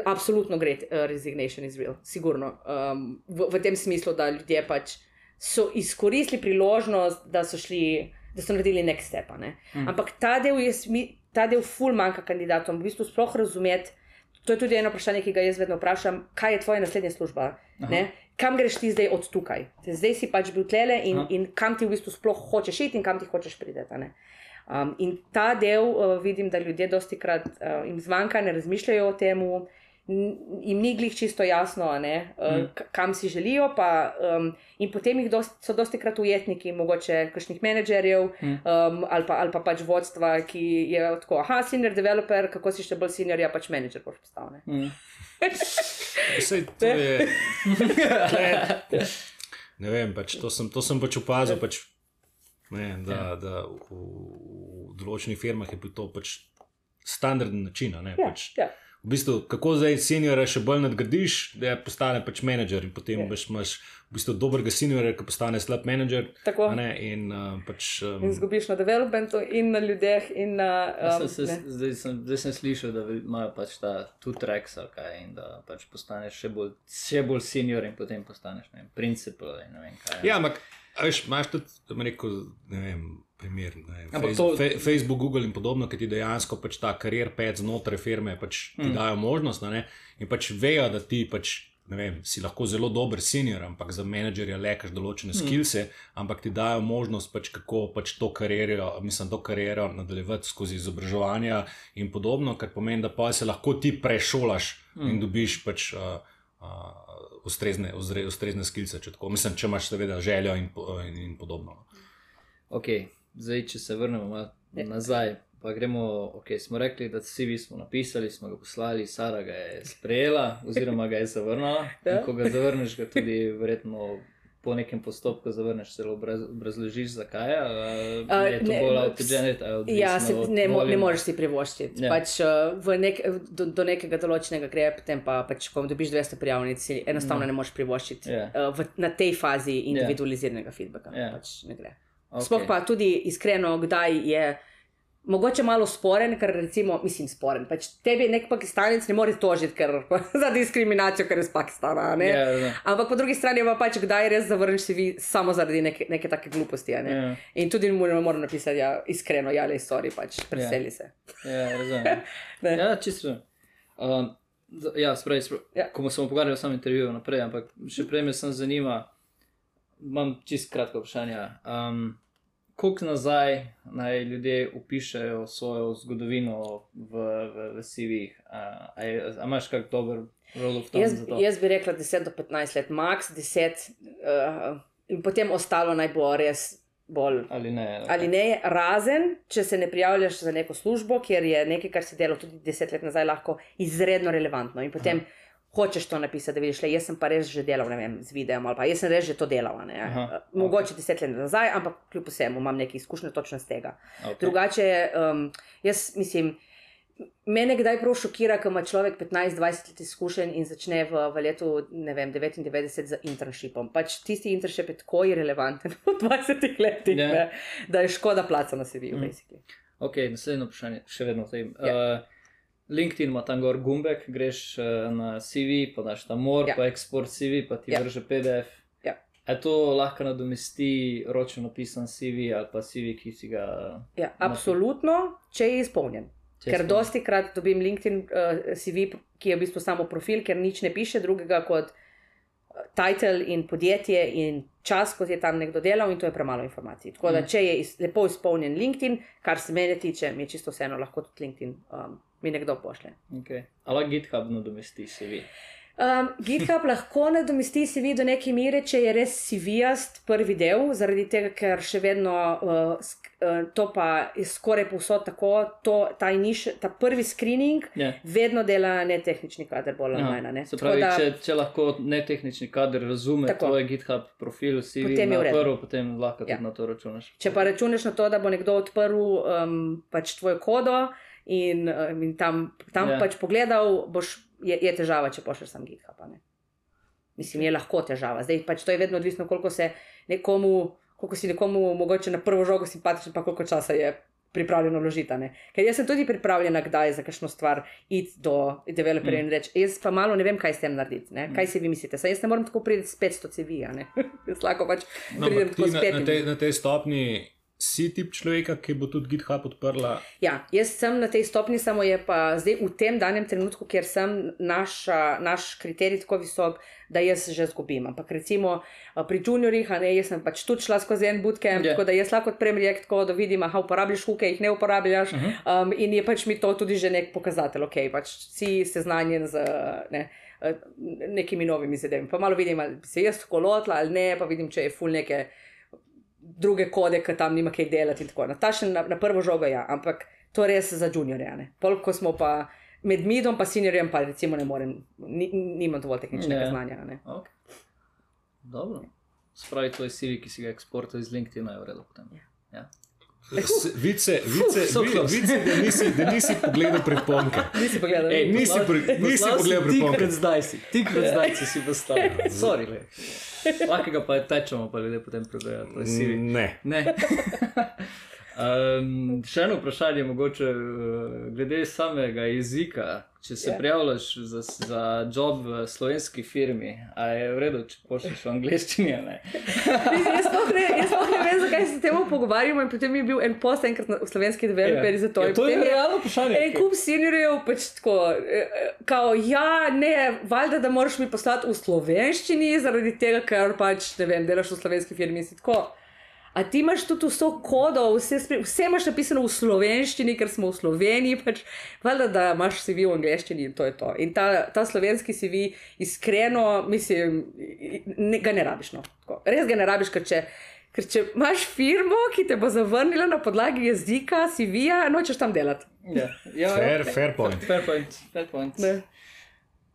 S1: absolutno great uh, resignation is real, sigurno. Um, v, v tem smislu, da ljudje pač so izkoristili priložnost, da so šli, da so naredili nek step. a Ne?
S2: Mm.
S1: Ampak ta del, smi- ta del ful manjka kandidatom, v bistvu sploh razumeti. To je tudi eno vprašanje, ki ga jaz vedno vprašam, kaj je tvoja naslednja služba? Kam greš ti zdaj od tukaj? Zdaj si pač bil tlele in,
S2: Aha.
S1: in kam ti v bistvu sploh hočeš iti in kam ti hočeš priti. Um, in ta del uh, vidim, da ljudje dosti krat uh, jim zmanjka, ne razmišljajo o tem, jim ni glih čisto jasno, a ne, uh,
S2: Mm.
S1: kam si želijo. Pa, um, in potem jih dosti, so dosti krat ujetniki, mogoče kakšnih menedžerjev
S2: Mm.
S1: um, ali, pa, ali pa pač vodstva, ki je tako, aha, senior developer, kako si še bolj senior, ja pač menedžer boš postal. ne."
S2: Mhm.
S3: Sej, to je, ne vem, pač, to, sem, to sem pač opazil, pač, ne, da,
S2: Ja.
S3: da v, v določenih firmah je to pač standardni način. a Ne,
S1: Ja,
S3: pač,
S1: ja.
S3: V bistvu, kako zdaj seniora še bolj nadgradiš, da postane pač menedžer in potem
S1: Ja.
S3: yeah. imaš v bistvu dobrega seniora, ki postane slab menedžer.
S1: Tako.
S3: a Ne, in uh, pač.
S1: In
S3: Um,
S1: zgubiš na developmentu, in na ljudeh, in na. Um,
S2: sem se, zdaj, sem, zdaj sem slišal, da imajo pač ta tracks ali kaj in da pač postaneš še bolj, še bolj senior in potem postaneš ne vem, principal in ne vem kaj.
S3: ja, ampak a veš, imaš tudi, da bom rekel, ne vem. Primer, Face,
S2: to-
S3: fe, Facebook, Google in podobno, ki ti dejansko pač ta karier pet znotraj firme pač ti
S2: Mm.
S3: dajo možnost. Ne, in pač vejo, da ti pač, vem, si lahko zelo dober senior, ampak za menedžerja lekaš določene
S2: Mm.
S3: skillse, ampak ti dajo možnost, pač, kako pač to kariero, mislim, to kariero nadaljevati skozi izobraževanja in podobno, kar pomeni, da pa se lahko ti prešolaš
S2: Mm.
S3: in dobiš pač. Uh, Uh, ustrezne, ustrezne skilce, če, tako, mislim, če imaš seveda željo in, in, in podobno. no.
S2: Ok, zdaj, če se vrnemo malo
S1: Ja.
S2: nazaj, pa gremo. Okay, smo rekli, da CV smo napisali, smo ga poslali, Sara ga je sprejela, oziroma ga je zavrnila.
S1: Ja.
S2: Ko ga zavrneš, ga tudi verjetno. Po nekem postopku zavrneš, celo obraz, obrazložiš, zakaj je.
S1: A,
S2: je to
S1: ne,
S2: bolj
S1: s-
S2: avtogenet
S1: Ja, se, ne, mo, ne moreš si privoščiti.
S2: Ja.
S1: Ja. Pač, v nek, do, do nekega določenega gre, potem pa, pač, ko dobiš 200 prijavnic, enostavno
S2: Mm.
S1: ne moreš privoščiti
S2: Ja.
S1: uh, v, na tej fazi individualiziranega feedbacka.
S2: Ja.
S1: Pač ne gre.
S2: Okay.
S1: Sploh pa tudi iskreno, kdaj je. Mogoče malo sporen, ker recimo, mislim, sporen. Pač tebi nek pakistanec ne more tožiti ker, za diskriminacijo, ker je iz Pakistana. a ne.
S2: Ja, ja.
S1: Ampak po drugi strani pa pač, kdaj res zavrneš si vi samo zaradi neke, neke take gluposti. ne.
S2: Ja.
S1: In tudi mu ne morem napisati, ja, iskreno, ja, le, sorry, pač preseli se.
S2: Ja, razumem. Ja, čisto. Um, ja, spravi, spravi.
S1: Ja.
S2: Ko smo pogovarjali o samem intervjuju naprej, ampak še prej me sem zanima, imam čist kratko vprašanje. Um, koliko nazaj naj ljudje upišajo svojo zgodovino v, v, v CV-jih? A, a, je- a imaš kak dober role of thumb
S1: Jaz, jaz bi rekla 10 do 15 let, max 10, uh, in potem ostalo naj bo res bolj.
S2: Ali ne?
S1: Ali ne, razen če se ne prijavljaš za neko službo, kjer je nekaj, kar si delal tudi deset let nazaj, lahko izredno relevantno. In potem Aha. Hočeš to napisati, da vidiš, le, jaz sem pa res že delal ne vem, z videom ali pa jaz sem res že to delal. ne.
S2: Aha,
S1: Mogoče deset let nazaj, ampak kljub vsemu imam nekaj izkušnje točno z tega.
S2: Okay.
S1: Drugače, um, jaz mislim, mene kdaj prav šokira, ko ima človek 15-20 let izkušenj in začne v, v letu vem, 99 z internshipom. Pač tisti internship je tako irrelevanten v 20 letih,
S2: Ja.
S1: ne, da je škoda placa na CV-ju.
S2: Mm.
S1: Mm.
S2: Ok, naslednje vprašanje, še vedno v tem.
S1: Ja.
S2: Uh, LinkedIn ima tam gor gumbek, greš uh, na CV, podaš tam mor,
S1: Ja.
S2: pa export CV, pa ti
S1: Ja.
S2: vrže PDF.
S1: Ja.
S2: A to lahko nadomesti ročno napisan CV ali pa CV, ki si ga.
S1: Ja, absolutno, če je izpolnjen.
S2: če
S1: Ker
S2: smo-
S1: dosti krat dobim LinkedIn uh, CV, ki je v bistvu samo profil, ker nič ne piše drugega kot titel in podjetje in čas, ko je tam nekdo delal, in to je premalo informacij. Tako da, če je iz, lepo izpolnjen LinkedIn, kar se mene tiče, mi je čisto vseeno, lahko tudi LinkedIn um, mi nekdo pošlje.
S2: Okay. Ali GitHub nadomesti CV?
S1: Um, GitHub lahko nadomesti CV do neke mere, če je res CV-jast prvi del, zaradi tega, ker še vedno uh, to pa je skoraj povsod tako, to, ta, iniš, ta prvi screening
S2: Yeah.
S1: vedno dela netehnični kader bolj
S2: Ja.
S1: online. Ne?
S2: Se
S1: Tako
S2: pravi,
S1: da-
S2: če, če lahko netehnični kader razume
S1: Tako.
S2: tvoj GitHub profil,
S1: Potem je v
S2: na prvo, potem lahko tudi
S1: Ja.
S2: na to računaš.
S1: Če pa računaš na to, da bo nekdo odprl um, pač tvojo kodo in, um, in tam, tam
S2: Ja.
S1: yeah. pač pogledal, boš, je, je težava, če pošlješ sam GitHub. Ne? Mislim, je lahko težava. Zdaj pač to je vedno odvisno, koliko se nekomu, koliko si nekomu mogoče na prvo žogo simpatičen, pa koliko časa je pripravljeno vložiti. Ker jaz sem tudi pripravljena, kdaj za kakšno stvar iti do developerja
S2: Mm.
S1: in reči, jaz pa malo ne vem, kaj s tem narediti. Ne? Kaj si vi mislite? Saj jaz ne morem tako priti s 500 CV-ja. ne. Jaz lahko pač
S3: No,
S1: pridem tako
S3: ti
S1: s
S3: na, na, tej, na tej stopni si tip človeka, ki bo tudi GitHub odprla.
S1: Ja, jaz sem na tej stopni, samo je pa zdaj v tem danem trenutku, ker sem naša, naš kriterij tako visok, da jaz že zgubim. Ampak recimo a, pri juniorjih, ne, jaz sem pač tudi šla skozi en bootcamp,
S2: Ja.
S1: yeah. tako da jaz lahko odprem React, tako da vidim, aha, uporabljaš huke, jih ne uporabljaš. Uh -huh. um, in je pač mi to tudi že nek pokazatelj, ok, pač si seznanjen z. Ne, eh, Nekimi novimi zadevami. Pa malo vidim, ali se jaz tako lotila ali ne, pa vidim, če je full neke druge kode, ki tam nima kaj delati. in tako. Na, ta še na, na prvo žogo, ja, ampak to res za juniorje. ne. Pol, ko smo pa med midom in seniorjem, pa recimo ne morem, ni, nimam dovolj tehničnega
S2: Ja.
S1: znanja. Ne.
S2: Okay. Dobro. Spravi tvoj CV, ki si ga eksportal iz LinkedIn, je v redu. Potem. Ja.
S3: Vice, vice,
S2: so
S3: vi-
S2: close.
S3: vice da, nisi, da nisi pogledal priponke.
S1: Nisi pogledal.
S2: Ej,
S3: Nisi pri- nisi pogledal priponke.
S2: Tikrat zdaj si, tikrat zdaj si si postavil. Sorry, le. Vsakega pa tečemo, pa ljudje potem prebejajo.
S3: Ne.
S2: Ne. Um, še eno vprašanje, mogoče uh, glede samega jezika. Če se
S1: Ja.
S2: yeah. prijavljaš za, za job v slovenski firmi, je v redu, če pošlješ v angleščini ali ne?
S1: Jaz sploh ne, jaz ne vem, zakaj se temu pogovarjamo. In potem je bil en post enkrat v slovenski developerji za to.
S2: Ja, to je realno vprašanje.
S1: En kup seniorjev pač tako, eh, eh, kao, ja, ne, valjda, da moraš mi poslati v slovenščini, zaradi tega, ker pač, ne vem, delaš v slovenski firmi in si tako. A ti imaš tudi vso kodo, vse, vse imaš napisano v slovenščini, ker smo v Sloveniji, pač valjda, da imaš CV v angleščini in to je to. In ta, ta slovenski CV, iskreno, mislim, ne, ga ne rabiš. No. Tako. Res ga ne rabiš, ker če, ker če imaš firmo, ki te bo zavrnila na podlagi jezika, CV-ja, nočeš tam delati.
S2: Ja, ja,
S3: Fair,
S2: ja.
S3: fair point.
S2: Fair point. Fair point.
S1: Ne.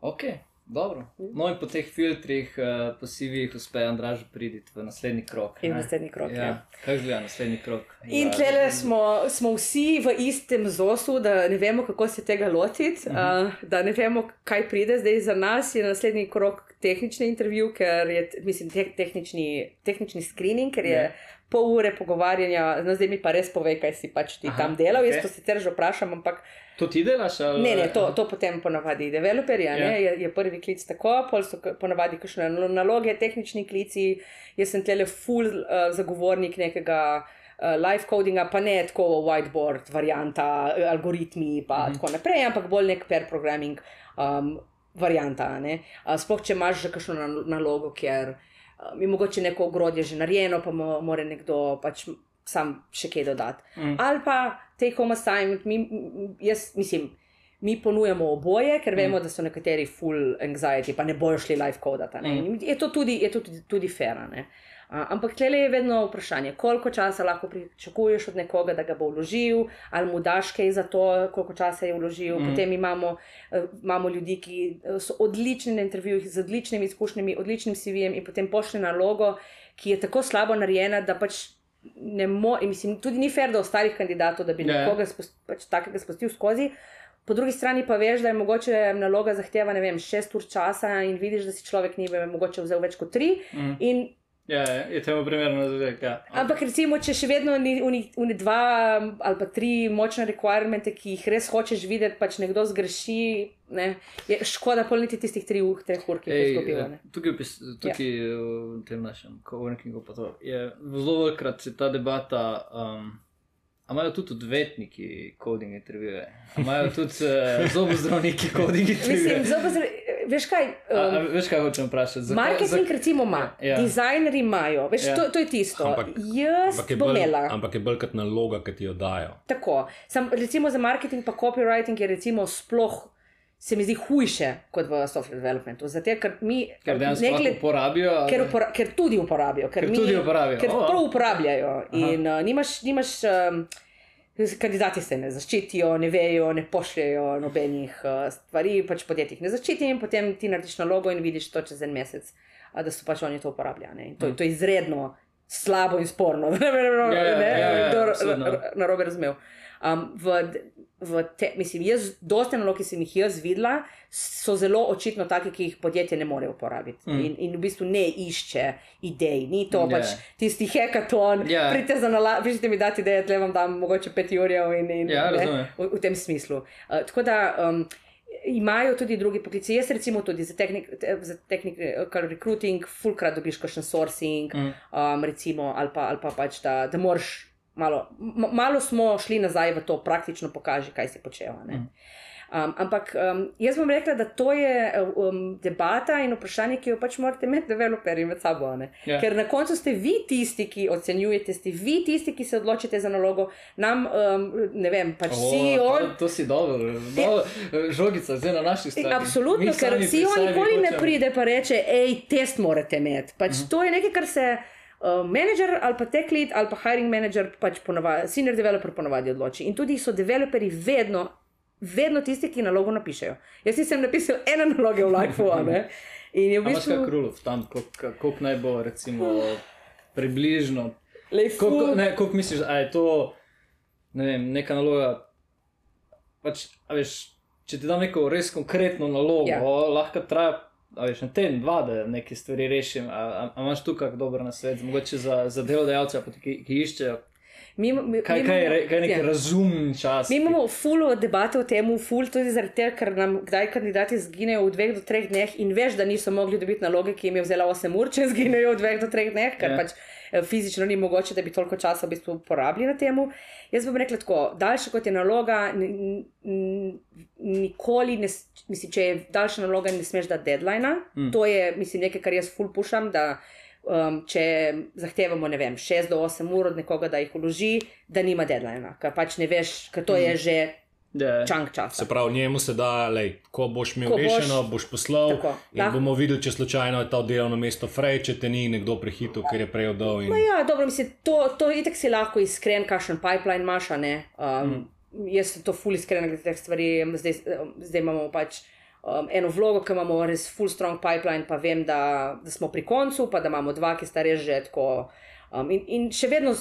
S2: Ok, dobro. No in po teh filtrih, uh, po CV-jih uspe Andraž priditi v naslednji krok.
S1: In
S2: ne?
S1: naslednji krok,
S2: Ja.
S1: ja.
S2: Kaj gleda naslednji krok?
S1: In
S2: Ja.
S1: tlele smo, smo vsi v istem zosu, da ne vemo, kako se tega lotiti, uh -huh. uh, da ne vemo, kaj pride zdaj za nas. Je naslednji krok tehnični intervju, ker je, mislim, te, tehnični, tehnični screening, ker je
S2: Ja.
S1: yeah. Pol ure pogovarjanja, no zdaj mi pa res pove, kaj si pač ti
S2: Aha,
S1: tam delal. Okay. Jaz to sicer že vprašam, ampak
S2: To ti delaš? Ali...
S1: ne, ne, to, to potem ponavadi developerja,
S2: Ja.
S1: yeah. je, je prvi klic tako, pol so ponavadi kakšne nalo- naloge, tehnični klici. Jaz sem tlele full uh, zagovornik nekega uh, live codinga, pa ne tako whiteboard, varianta, eh, algoritmi
S2: Mhm.
S1: mm -hmm. tako naprej, ampak bolj nek pair programming um, varianta. ne. Uh, sploh če imaš že kakšno nal- nalogo, kjer uh, je mogoče neko ogrodje že narejeno, pa mo mora nekdo pač sam še kaj dodati.
S2: Mm.
S1: Ali pa take home assignment, mi, jaz mislim. Mi ponujamo oboje, ker vemo, mm. da so nekateri full anxiety, pa ne bojo šli live kodati.
S2: Mm.
S1: Je to tudi, je to tudi, tudi fair. a ne. Uh, ampak tle je vedno vprašanje, koliko časa lahko pričakuješ od nekoga, da ga bo vložil, ali mu daš kaj za to, koliko časa je vložil.
S2: Mm.
S1: Potem imamo, uh, imamo ljudi, ki eh, so odlični na intervjujih, z odličnimi izkušnjami, odličnim CV-jem in potem pošlje nalogo, ki je tako slabo narejena, da pač ne more, mislim, tudi ni fair do ostalih kandidatov, da bi yeah. nekoga spost, pač takega spustil skozi. Po drugi strani pa veš, da je mogoče naloga zahteva ne vem, šest ur časa in vidiš, da si človek ni vem, mogoče vzel več kot tri.
S2: Mm.
S1: In
S2: Ja, ja, je temu primerno zadek. Ja.
S1: Ampak recimo, če še vedno ni uni, dva ali pa tri močne requirements, ki jih res hočeš videti, pač nekdo zgreši, ne, je škoda pol niti tistih tri ur, treh ur, ki jih izgubil.
S2: eh, tukaj, pis- tukaj ja. v tem našem coworkingu pa to je zelo velikrat se ta debata. Um, imajo tudi odvetniki coding intervjuje, imajo tudi uh, zobozdravniki coding intervjuje.
S1: Mislim, zobozdra... veš kaj?
S2: A, a,
S1: Um,
S2: veš, kaj hočem vprašati? Zakaj-
S1: marketing,
S2: zak-
S1: recimo, ima,
S2: Ja.
S1: dizajnerji imajo, veš,
S2: Ja.
S1: to, to je tisto.
S3: Ampak-
S1: Jaz
S3: Ampak je,
S1: bom
S3: bolj,
S1: imela.
S3: ampak je bolj kot naloga, ki ti jo dajo.
S1: Tako. Sam, recimo za marketing, pa copywriting je recimo sploh. Se mi zdi hujše kot v software developmentu. Zato, ker mi
S2: Ker
S1: ne gled-
S2: uporabijo. ali-
S1: ker, upora, ker tudi uporabijo. Ker,
S2: Ker
S1: mi,
S2: tudi uporabijo.
S1: Ker
S2: O,
S1: prav uporabljajo. In uh, nimaš, nimaš um, kandidati se ne zaščitijo, ne vejo, ne pošljajo nobenih uh, stvari, pač podjetjih ne zaščiti in potem ti narediš nalogo in vidiš to čez en mesec, uh, da so pač oni to uporabljali. In to,
S2: Mm.
S1: to je izredno slabo in sporno. Ne vem,
S2: Ja, ja, ja, ja,
S1: ra- ra- narobe razumel. Um, v te, mislim, jaz, dosta nalog, ki sem jih jaz videla, so zelo očitno take, ki jih podjetje ne more uporabiti.
S2: Mm.
S1: In, in v bistvu ne išče idej, ni to
S2: Ja.
S1: yeah. pač tisti hekaton,
S2: Ja.
S1: yeah. pridite za nalaž, pišite mi dati ideje, tle vam dam mogoče pet jurjev in, in
S2: Ja,
S1: ne, v, v tem smislu. Uh, tako da. Um, Imajo tudi drugi poklici, jaz recimo tudi za technical recruiting, fulkrat dobiš kakšen sourcing,
S2: Mm.
S1: um, recimo, ali pa, ali pa pač da, da moraš malo, malo smo šli nazaj v to, praktično pokaži, kaj si počel.
S2: Mm.
S1: Um, ampak um, jaz bom rekla, da to je um, debata in vprašanje, ki jo pač morate imeti, developerji med sabo. ne.
S2: Ja.
S1: Ker na koncu ste vi tisti, ki ocenjujete, ste vi tisti, ki se odločite za nalogo. Nam, um, ne vem, pač
S2: O,
S1: CEO.
S2: to, to si dobro, dobro žogica, zdaj na naših
S1: In
S2: stranih.
S1: Absolutno, ker CEO nikoli ne pride in reče, hej, test morate imeti. Pač uh -huh. To je nekaj, kar se uh, menedžer ali pa tech lead ali pa hiring manager, pač ponavadi, senior developer ponavadi odloči. In tudi so developerji vedno, vedno tisti, ki nalogo napišejo. Jaz nisem napisal ene naloge v Lifeu, a ne. In je v bistvu.
S2: kak rulov tam, koliko koliko naj bo, recimo, približno. Koliko, koliko misliš, da je to ne vem, neka naloga? Pač, a veš, če ti dam neko res konkretno nalogo,
S1: ja.
S2: lahko traja. Veš, na teden, dva, da neke stvari rešim. A, a, imaš tu kak dober nasvet, mogoče za, za delodajalce, ki, ki iščejo?
S1: Mi, mi,
S2: Kaj,
S1: mi
S2: kaj,
S1: imamo-
S2: kaj je neki
S1: ja.
S2: razumen čas?
S1: Mi imamo full debate o tem, full tudi zaradi tega, ker nam kdaj kandidati zginejo v dveh do treh dneh in veš, da niso mogli dobiti naloge, ki jim je vzela 8 ur, če zginejo v dveh do treh dneh, ker
S2: Ja.
S1: pač fizično ni mogoče, da bi toliko časa v bistvu porabili na tem. Jaz bom rekla tako, daljša kot je naloga, nikoli ne, mislim, če je daljša naloga, ne smeš dati deadline.
S2: Mm.
S1: Mm. To je, mislim, nekaj, kar jaz full pušam. Um, če zahtevamo, ne vem, 6 do 8 ur od nekoga, da jih vloži, da nima deadline, ker pač ne veš, ker to je že
S2: Ja.
S1: čank časa.
S3: Se pravi, njemu se da, lej, ko boš imel
S1: Ko boš-
S3: rešeno, boš poslal
S1: Tako,
S3: in
S1: lahko-
S3: bomo videli, če slučajno je to delovno mesto frej, če te ni nekdo prehitil, ker je prej oddal. In...
S1: No ja, dobro, mislim, to, to itek si lahko iskren, kakšen pipeline imaš, a ne. Um, mm. Jaz sem to ful iskren glede teh stvari, zdaj, zdaj imamo pač. Um, eno vlogo, ki imamo res full strong pipeline, pa vem, da, da smo pri koncu, pa da imamo dva, ki sta res že tako. Um, in, in še vedno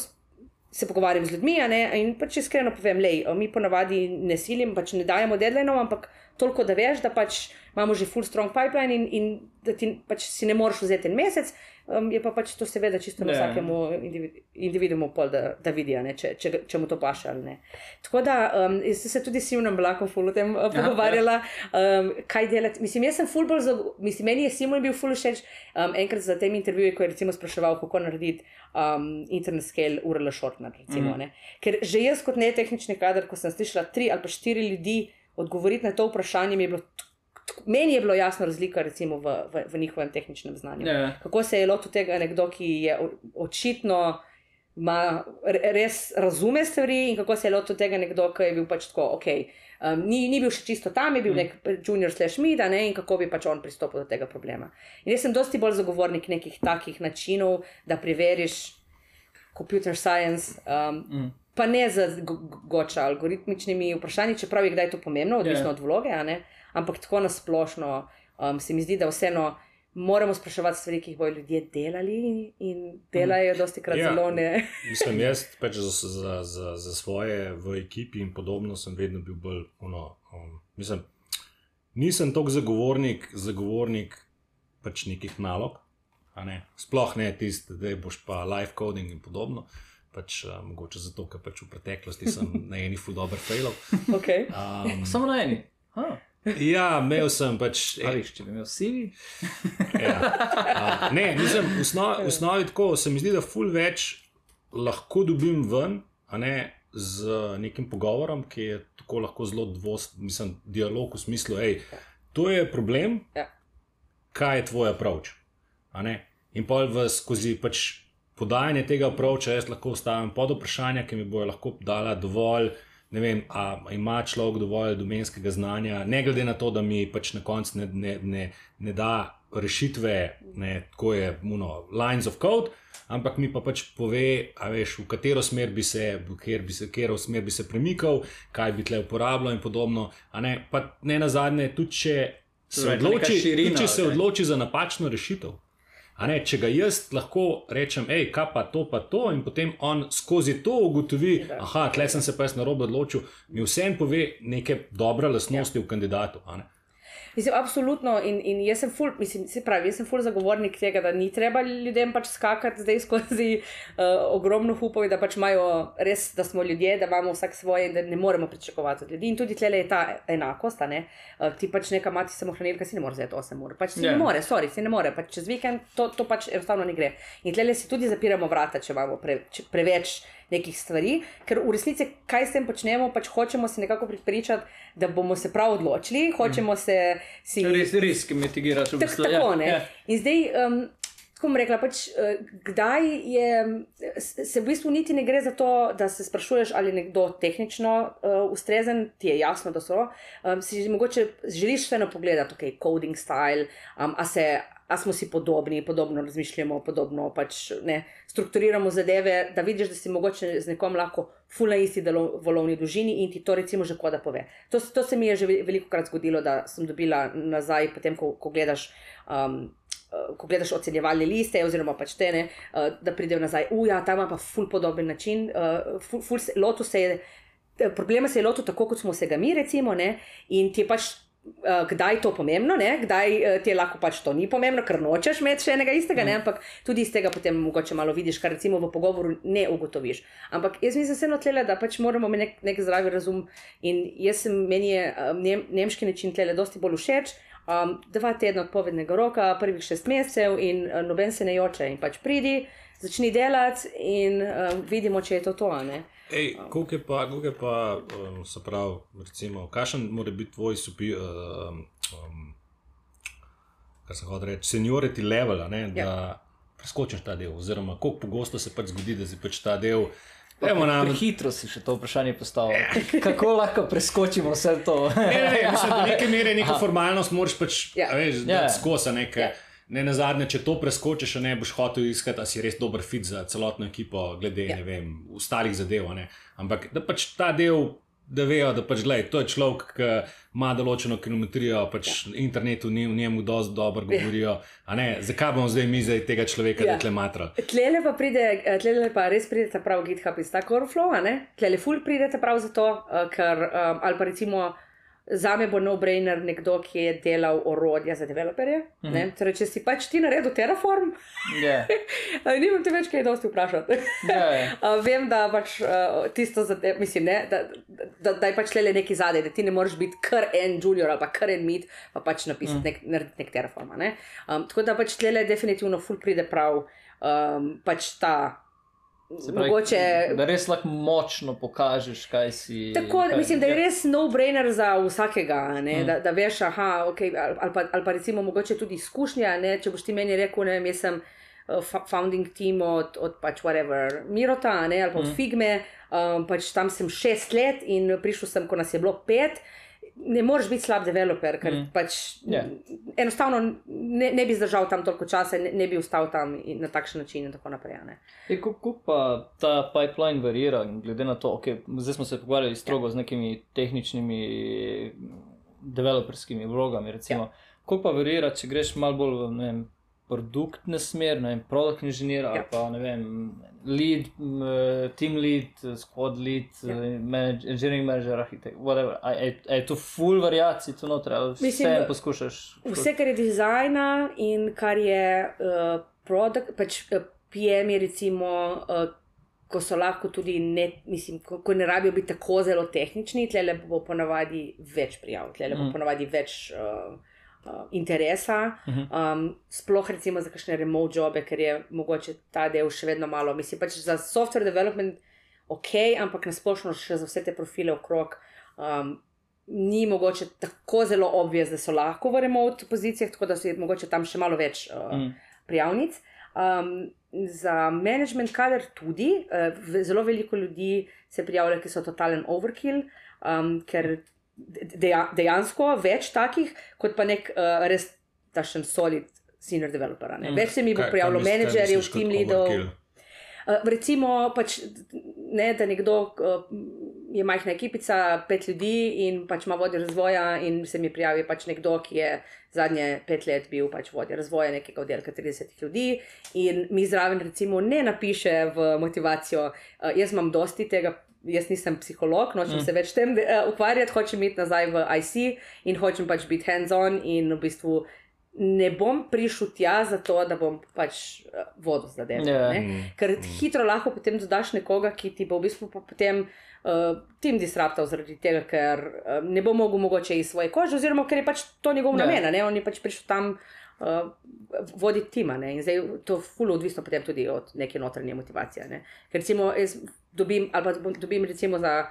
S1: se pogovarjam z ljudmi, ne, in pač iskreno povem, lej, mi ponavadi ne silim, pač ne dajemo deadline, ampak toliko, da veš, da pač imamo že full strong pipeline in, in da ti pač si ne moreš vzeti en mesec, um, je pa pač to seveda čisto na
S2: Ja.
S1: vsakemu individu, individumu pol, da, da vidi, ne, če, če, če mu to paše ali ne. Tako da um, sem se tudi s Simonom Blakom full o tem uh, pogovarjala, um, kaj delati. Mislim, jaz sem full bolj, za, mislim, meni je Simon bil full všeč um, enkrat za tem intervjujem, ko je recimo spraševal, kako narediti um, internet scale URL shortener, recimo, mm. Ker že jaz kot netehnični kader, ko sem slišala tri ali pa štiri ljudi odgovoriti na to vprašanje, mi je bilo. Meni je bilo jasno razlika recimo, v, v, v njihovem tehničnem znanju.
S2: Ja.
S1: Kako se je lotil tega nekdo, ki je očitno ima, re- res razume stvari, in kako se je lotil tega nekdo, ki je bil pač tako, ok. Um, ni, ni bil še čisto tam, je bil
S2: Mm.
S1: nek junior slash mid, ne, in kako bi pač on pristopil do tega problema. In jaz sem dosti bolj zagovornik nekih takih načinov, da preveriš computer science, um,
S2: Mm.
S1: Pa ne z go- go- goča algoritmičnimi vprašanji, čeprav je kdaj to pomembno, odvisno
S2: Ja.
S1: od vloge, ampak tako nasplošno um, se mi zdi, da vseeno. Moramo spraševati stvari, ki jih bodo ljudje delali, in delajo dosti krat
S3: Ja.
S1: zelo ne.
S3: Mislim, jaz pač za, za, za, za svoje v ekipi in podobno sem vedno bil bolj. Ono, um, mislim, nisem toliko zagovornik, zagovornik pač nekih nalog, ne? sploh ne tisti, da boš pa live coding in podobno. Pač, uh, mogoče zato, ker pač v preteklosti sem na eni full dobro failal.
S1: Okay.
S3: Um,
S2: Samo na eni. Ha.
S3: ja, imel sem pač.
S2: A veš, če bi imel sivi.
S3: Ja. A, ne, mislim, v osnovi, v osnovi tako se mi zdi, da ful več lahko dobim ven, a ne z nekim pogovorom, ki je tako lahko zelo dvost, mislim, dialog v smislu, hej, to je problem,
S1: Ja.
S3: kaj je tvoj approach. In pa skozi pač podajanje tega approacha jaz lahko stavim pod vprašanja, ki mi bojo lahko dala dovolj. Ne vem, ali ima človek dovolj domenskega znanja, ne glede na to, da mi pač na koncu ne, ne, ne, ne da rešitve, ne, tako je, muno, lines of code, ampak mi pa pač pove, veš, v katero smer bi se, v bi se, smer bi se premikal, kaj bi tle uporabljal in podobno. Ne, pa ne na zadnje, tudi če se, odloči, širina, tudi, če se odloči za napačno rešitev. Ne, če ga jaz lahko rečem, hej, kaj pa to, pa to, in potem on skozi to ugotovi, da ja. sem se pa jaz na robu odločil, mi vsem pove neke dobre lasnosti ja. v kandidatu.
S1: Mislim, absolutno. In, in jaz sem ful, mislim, se pravi, jaz sem ful zagovornik tega, da ni treba ljudem pač skakati zdaj skozi uh, ogromno hupov, da pač imajo res, da smo ljudje, da imamo vsak svoje in da ne moremo pričakovati od ljudi. In tudi tle je ta enakost, ne? uh, ti pač neka mati samo hranilka, si ne more zdaj 8 ur. Pač si yeah. ne ja. more, sorry, si ne more, pač čez vikend to, to pač enostavno ne gre. In tle si tudi zapiramo vrata, če imamo pre, če, preveč nekih stvari, ker v resnici, kaj s tem počnemo, pač hočemo se nekako pripričati, da bomo se prav odločili, hočemo se. Si...
S2: Res, res, ki mi ti giraš v bistvu.
S1: Tako, ja. ja. In zdaj. Um, Tako bom rekla, pač, uh, kdaj je, se v bistvu niti ne gre za to, da se sprašuješ, ali je nekdo tehnično uh, ustrezen, ti je jasno, da so. Um, si mogoče želiš vseeno pogledati, ok, coding style, um, a se a smo si podobni, podobno razmišljamo, podobno pač ne, strukturiramo zadeve, da vidiš, da si mogoče z nekom lahko fulna isti delovni dolžini in ti to recimo že koda pove. To, to se mi je že veliko krat zgodilo, da sem dobila nazaj, potem ko, ko gledaš. Um, Ko gledaš ocenjevalne liste, oziroma pač te, ne, da pridejo nazaj, uja, tam ima pa ful podoben način, ful, ful se, lotu se je, problema se je lotil tako, kot smo se ga mi, recimo, ne, in ti je pač uh, kdaj je to pomembno, ne? kdaj uh, ti je lahko pač to ni pomembno, ker nočeš imeti še enega istega, mm. ampak tudi iz tega potem mogoče malo vidiš, kar recimo v pogovoru ne ugotoviš. Ampak jaz mislim, vseeno tlele, da pač moramo imeti nek, nek zdravi razum in jaz sem meni je um, nem, nemški način tlele dosti bolj všeč. Um, dva tedna odpovednega roka, prvih šest mesecev, in uh, noben se ne joče, in pač pridi, začni delati, in uh, vidimo, če je to to.
S3: Kako je pa, kako je pa um, se pravi, recimo, kakšen mora biti tvoj supi, um, um, kar se hoče reči, seniority level, ne, da ja. preskočiš ta del, oziroma kako pogosto se pač zgodi, da si pač ta del.
S2: Evo, nam... Hitro si še to vprašanje postavil. Ja. Kako lahko preskočimo vse to?
S3: ne, ne, ne, mislim, do neke mere neko formalnost moraš pač ja. veš, ja. skosa nekaj. Ja ne na zadnje, če to preskočiš, ne boš hotel iskati, da si res dober fit za celotno ekipo, glede ja. vem, ostalih zadev. Ne? Ampak da pač ta del. Da vejo, da pač, glej, to je človek, ki ima določeno kilometrijo, pač ja. internetu ni v njemu dovolj dobro ja. govorijo. Zakaj bomo zdaj mi zdaj tega človeka, ja. tle matra?
S1: Tlele pa pride, tlele pa res pride ta prav GitHub iz tako flow, tlele ful pride ta prav zato, eh, ker um, ali pa recimo. Za me bo no-brainer nekdo, ki je delal orodja za developerje. Mm -hmm. torej, če si pač ti naredil Terraform, yeah. Ja. nimam te več kaj dosti vprašati. yeah, yeah. Vem, da pač uh, tisto, te, mislim, ne, da, da, da je pač le nekaj zadaj, da ti ne moreš biti kar en junior ali pa kar en mit, pa pač napisati mm. nek, nek, nek Terraform. Ne? Um, tako da pač le definitivno ful pride prav um, pač ta.
S2: Pravi, Mogoče, da res lahko močno pokažeš, kaj si.
S1: Tako, kaj, mislim, da je res no-brainer za vsakega. Mm. Da, da veš, aha, okay, ali, pa, ali pa recimo mogoče tudi izkušnja. Ne? Če boš ti meni rekel, ne vem, jaz sem uh, founding team od, od pač whatever, Mirota ne? ali pa od mm. Figme, um, pač tam sem šest let in prišel sem, ko nas je bilo pet ne moreš biti slab developer, ker mm. pač yeah. Ja. enostavno ne, ne bi zdržal tam toliko časa, ne, ne bi ostal tam na takšen način in tako naprej.
S2: E, Kako pa ta pipeline varira, glede na to, okay, zdaj smo se pogovarjali strogo yeah. z nekimi tehničnimi, developerskimi vlogami. Recimo, yeah. Kako pa varira, če greš malo bolj vem, produktne smer, ne vem, produkt inženir yeah. ali ja. pa ne vem lead, team lead, squad lead, ja. manage, engineering manager, arhitekt, whatever. Je to full variacij, to noter, ali vse poskušaš?
S1: Vse, kar je dizajna in kar je uh, produkt, pač uh, PM je recimo. Uh, Ko so lahko tudi, ne, mislim, ko, ko ne rabijo biti tako zelo tehnični, tle bo ponavadi več prijav, tle bo mm. ponavadi več uh, uh, interesa, uh -huh. um, sploh recimo za kakšne remote jobe, ker je mogoče ta del še vedno malo. Mislim pač za software development ok, ampak nasplošno še za vse te profile okrog. Um, ni mogoče tako zelo obvez, da so lahko v remote pozicijah, tako da so mogoče tam še malo več uh, mm. prijavnic. Um, za management kader tudi, uh, zelo veliko ljudi se prijavlja, ki so totalen overkill, um, ker deja, dejansko več takih, kot pa nek uh, res tašen solid senior developer. Mm. Več se mi bo prijavilo menedžerjev, team leadov. Uh, recimo, pač, ne, da nekdo uh, je majhna ekipica, pet ljudi in pač ima vodjo razvoja, in se mi prijavi pač nekdo, ki je zadnje pet let bil pač vodja razvoja nekega oddelka 30 ljudi, in mi zraven, recimo, ne napiše v motivacijo, uh, jaz imam dosti tega. Jaz nisem psiholog, nočem mm. se več tem uh, ukvarjati, hočem iti nazaj v IC in hočem pač biti hands-on in v bistvu ne bom prišel tja zato, da bom pač uh, vodil zadeve. Yeah. Ja. Mm. Ker mm. hitro lahko potem dodaš nekoga, ki ti bo v bistvu potem uh, tim disruptal zaradi tega, ker uh, ne bo mogel mogoče iz svoje kože, oziroma ker je pač to njegov yeah. Ja. namen, on je pač prišel tam. Uh, voditi tima, ne? in zdaj to je fully odvisno potem tudi od neke notranje motivacije. Ne? Ker recimo, jaz dobim, ali pa dobim recimo za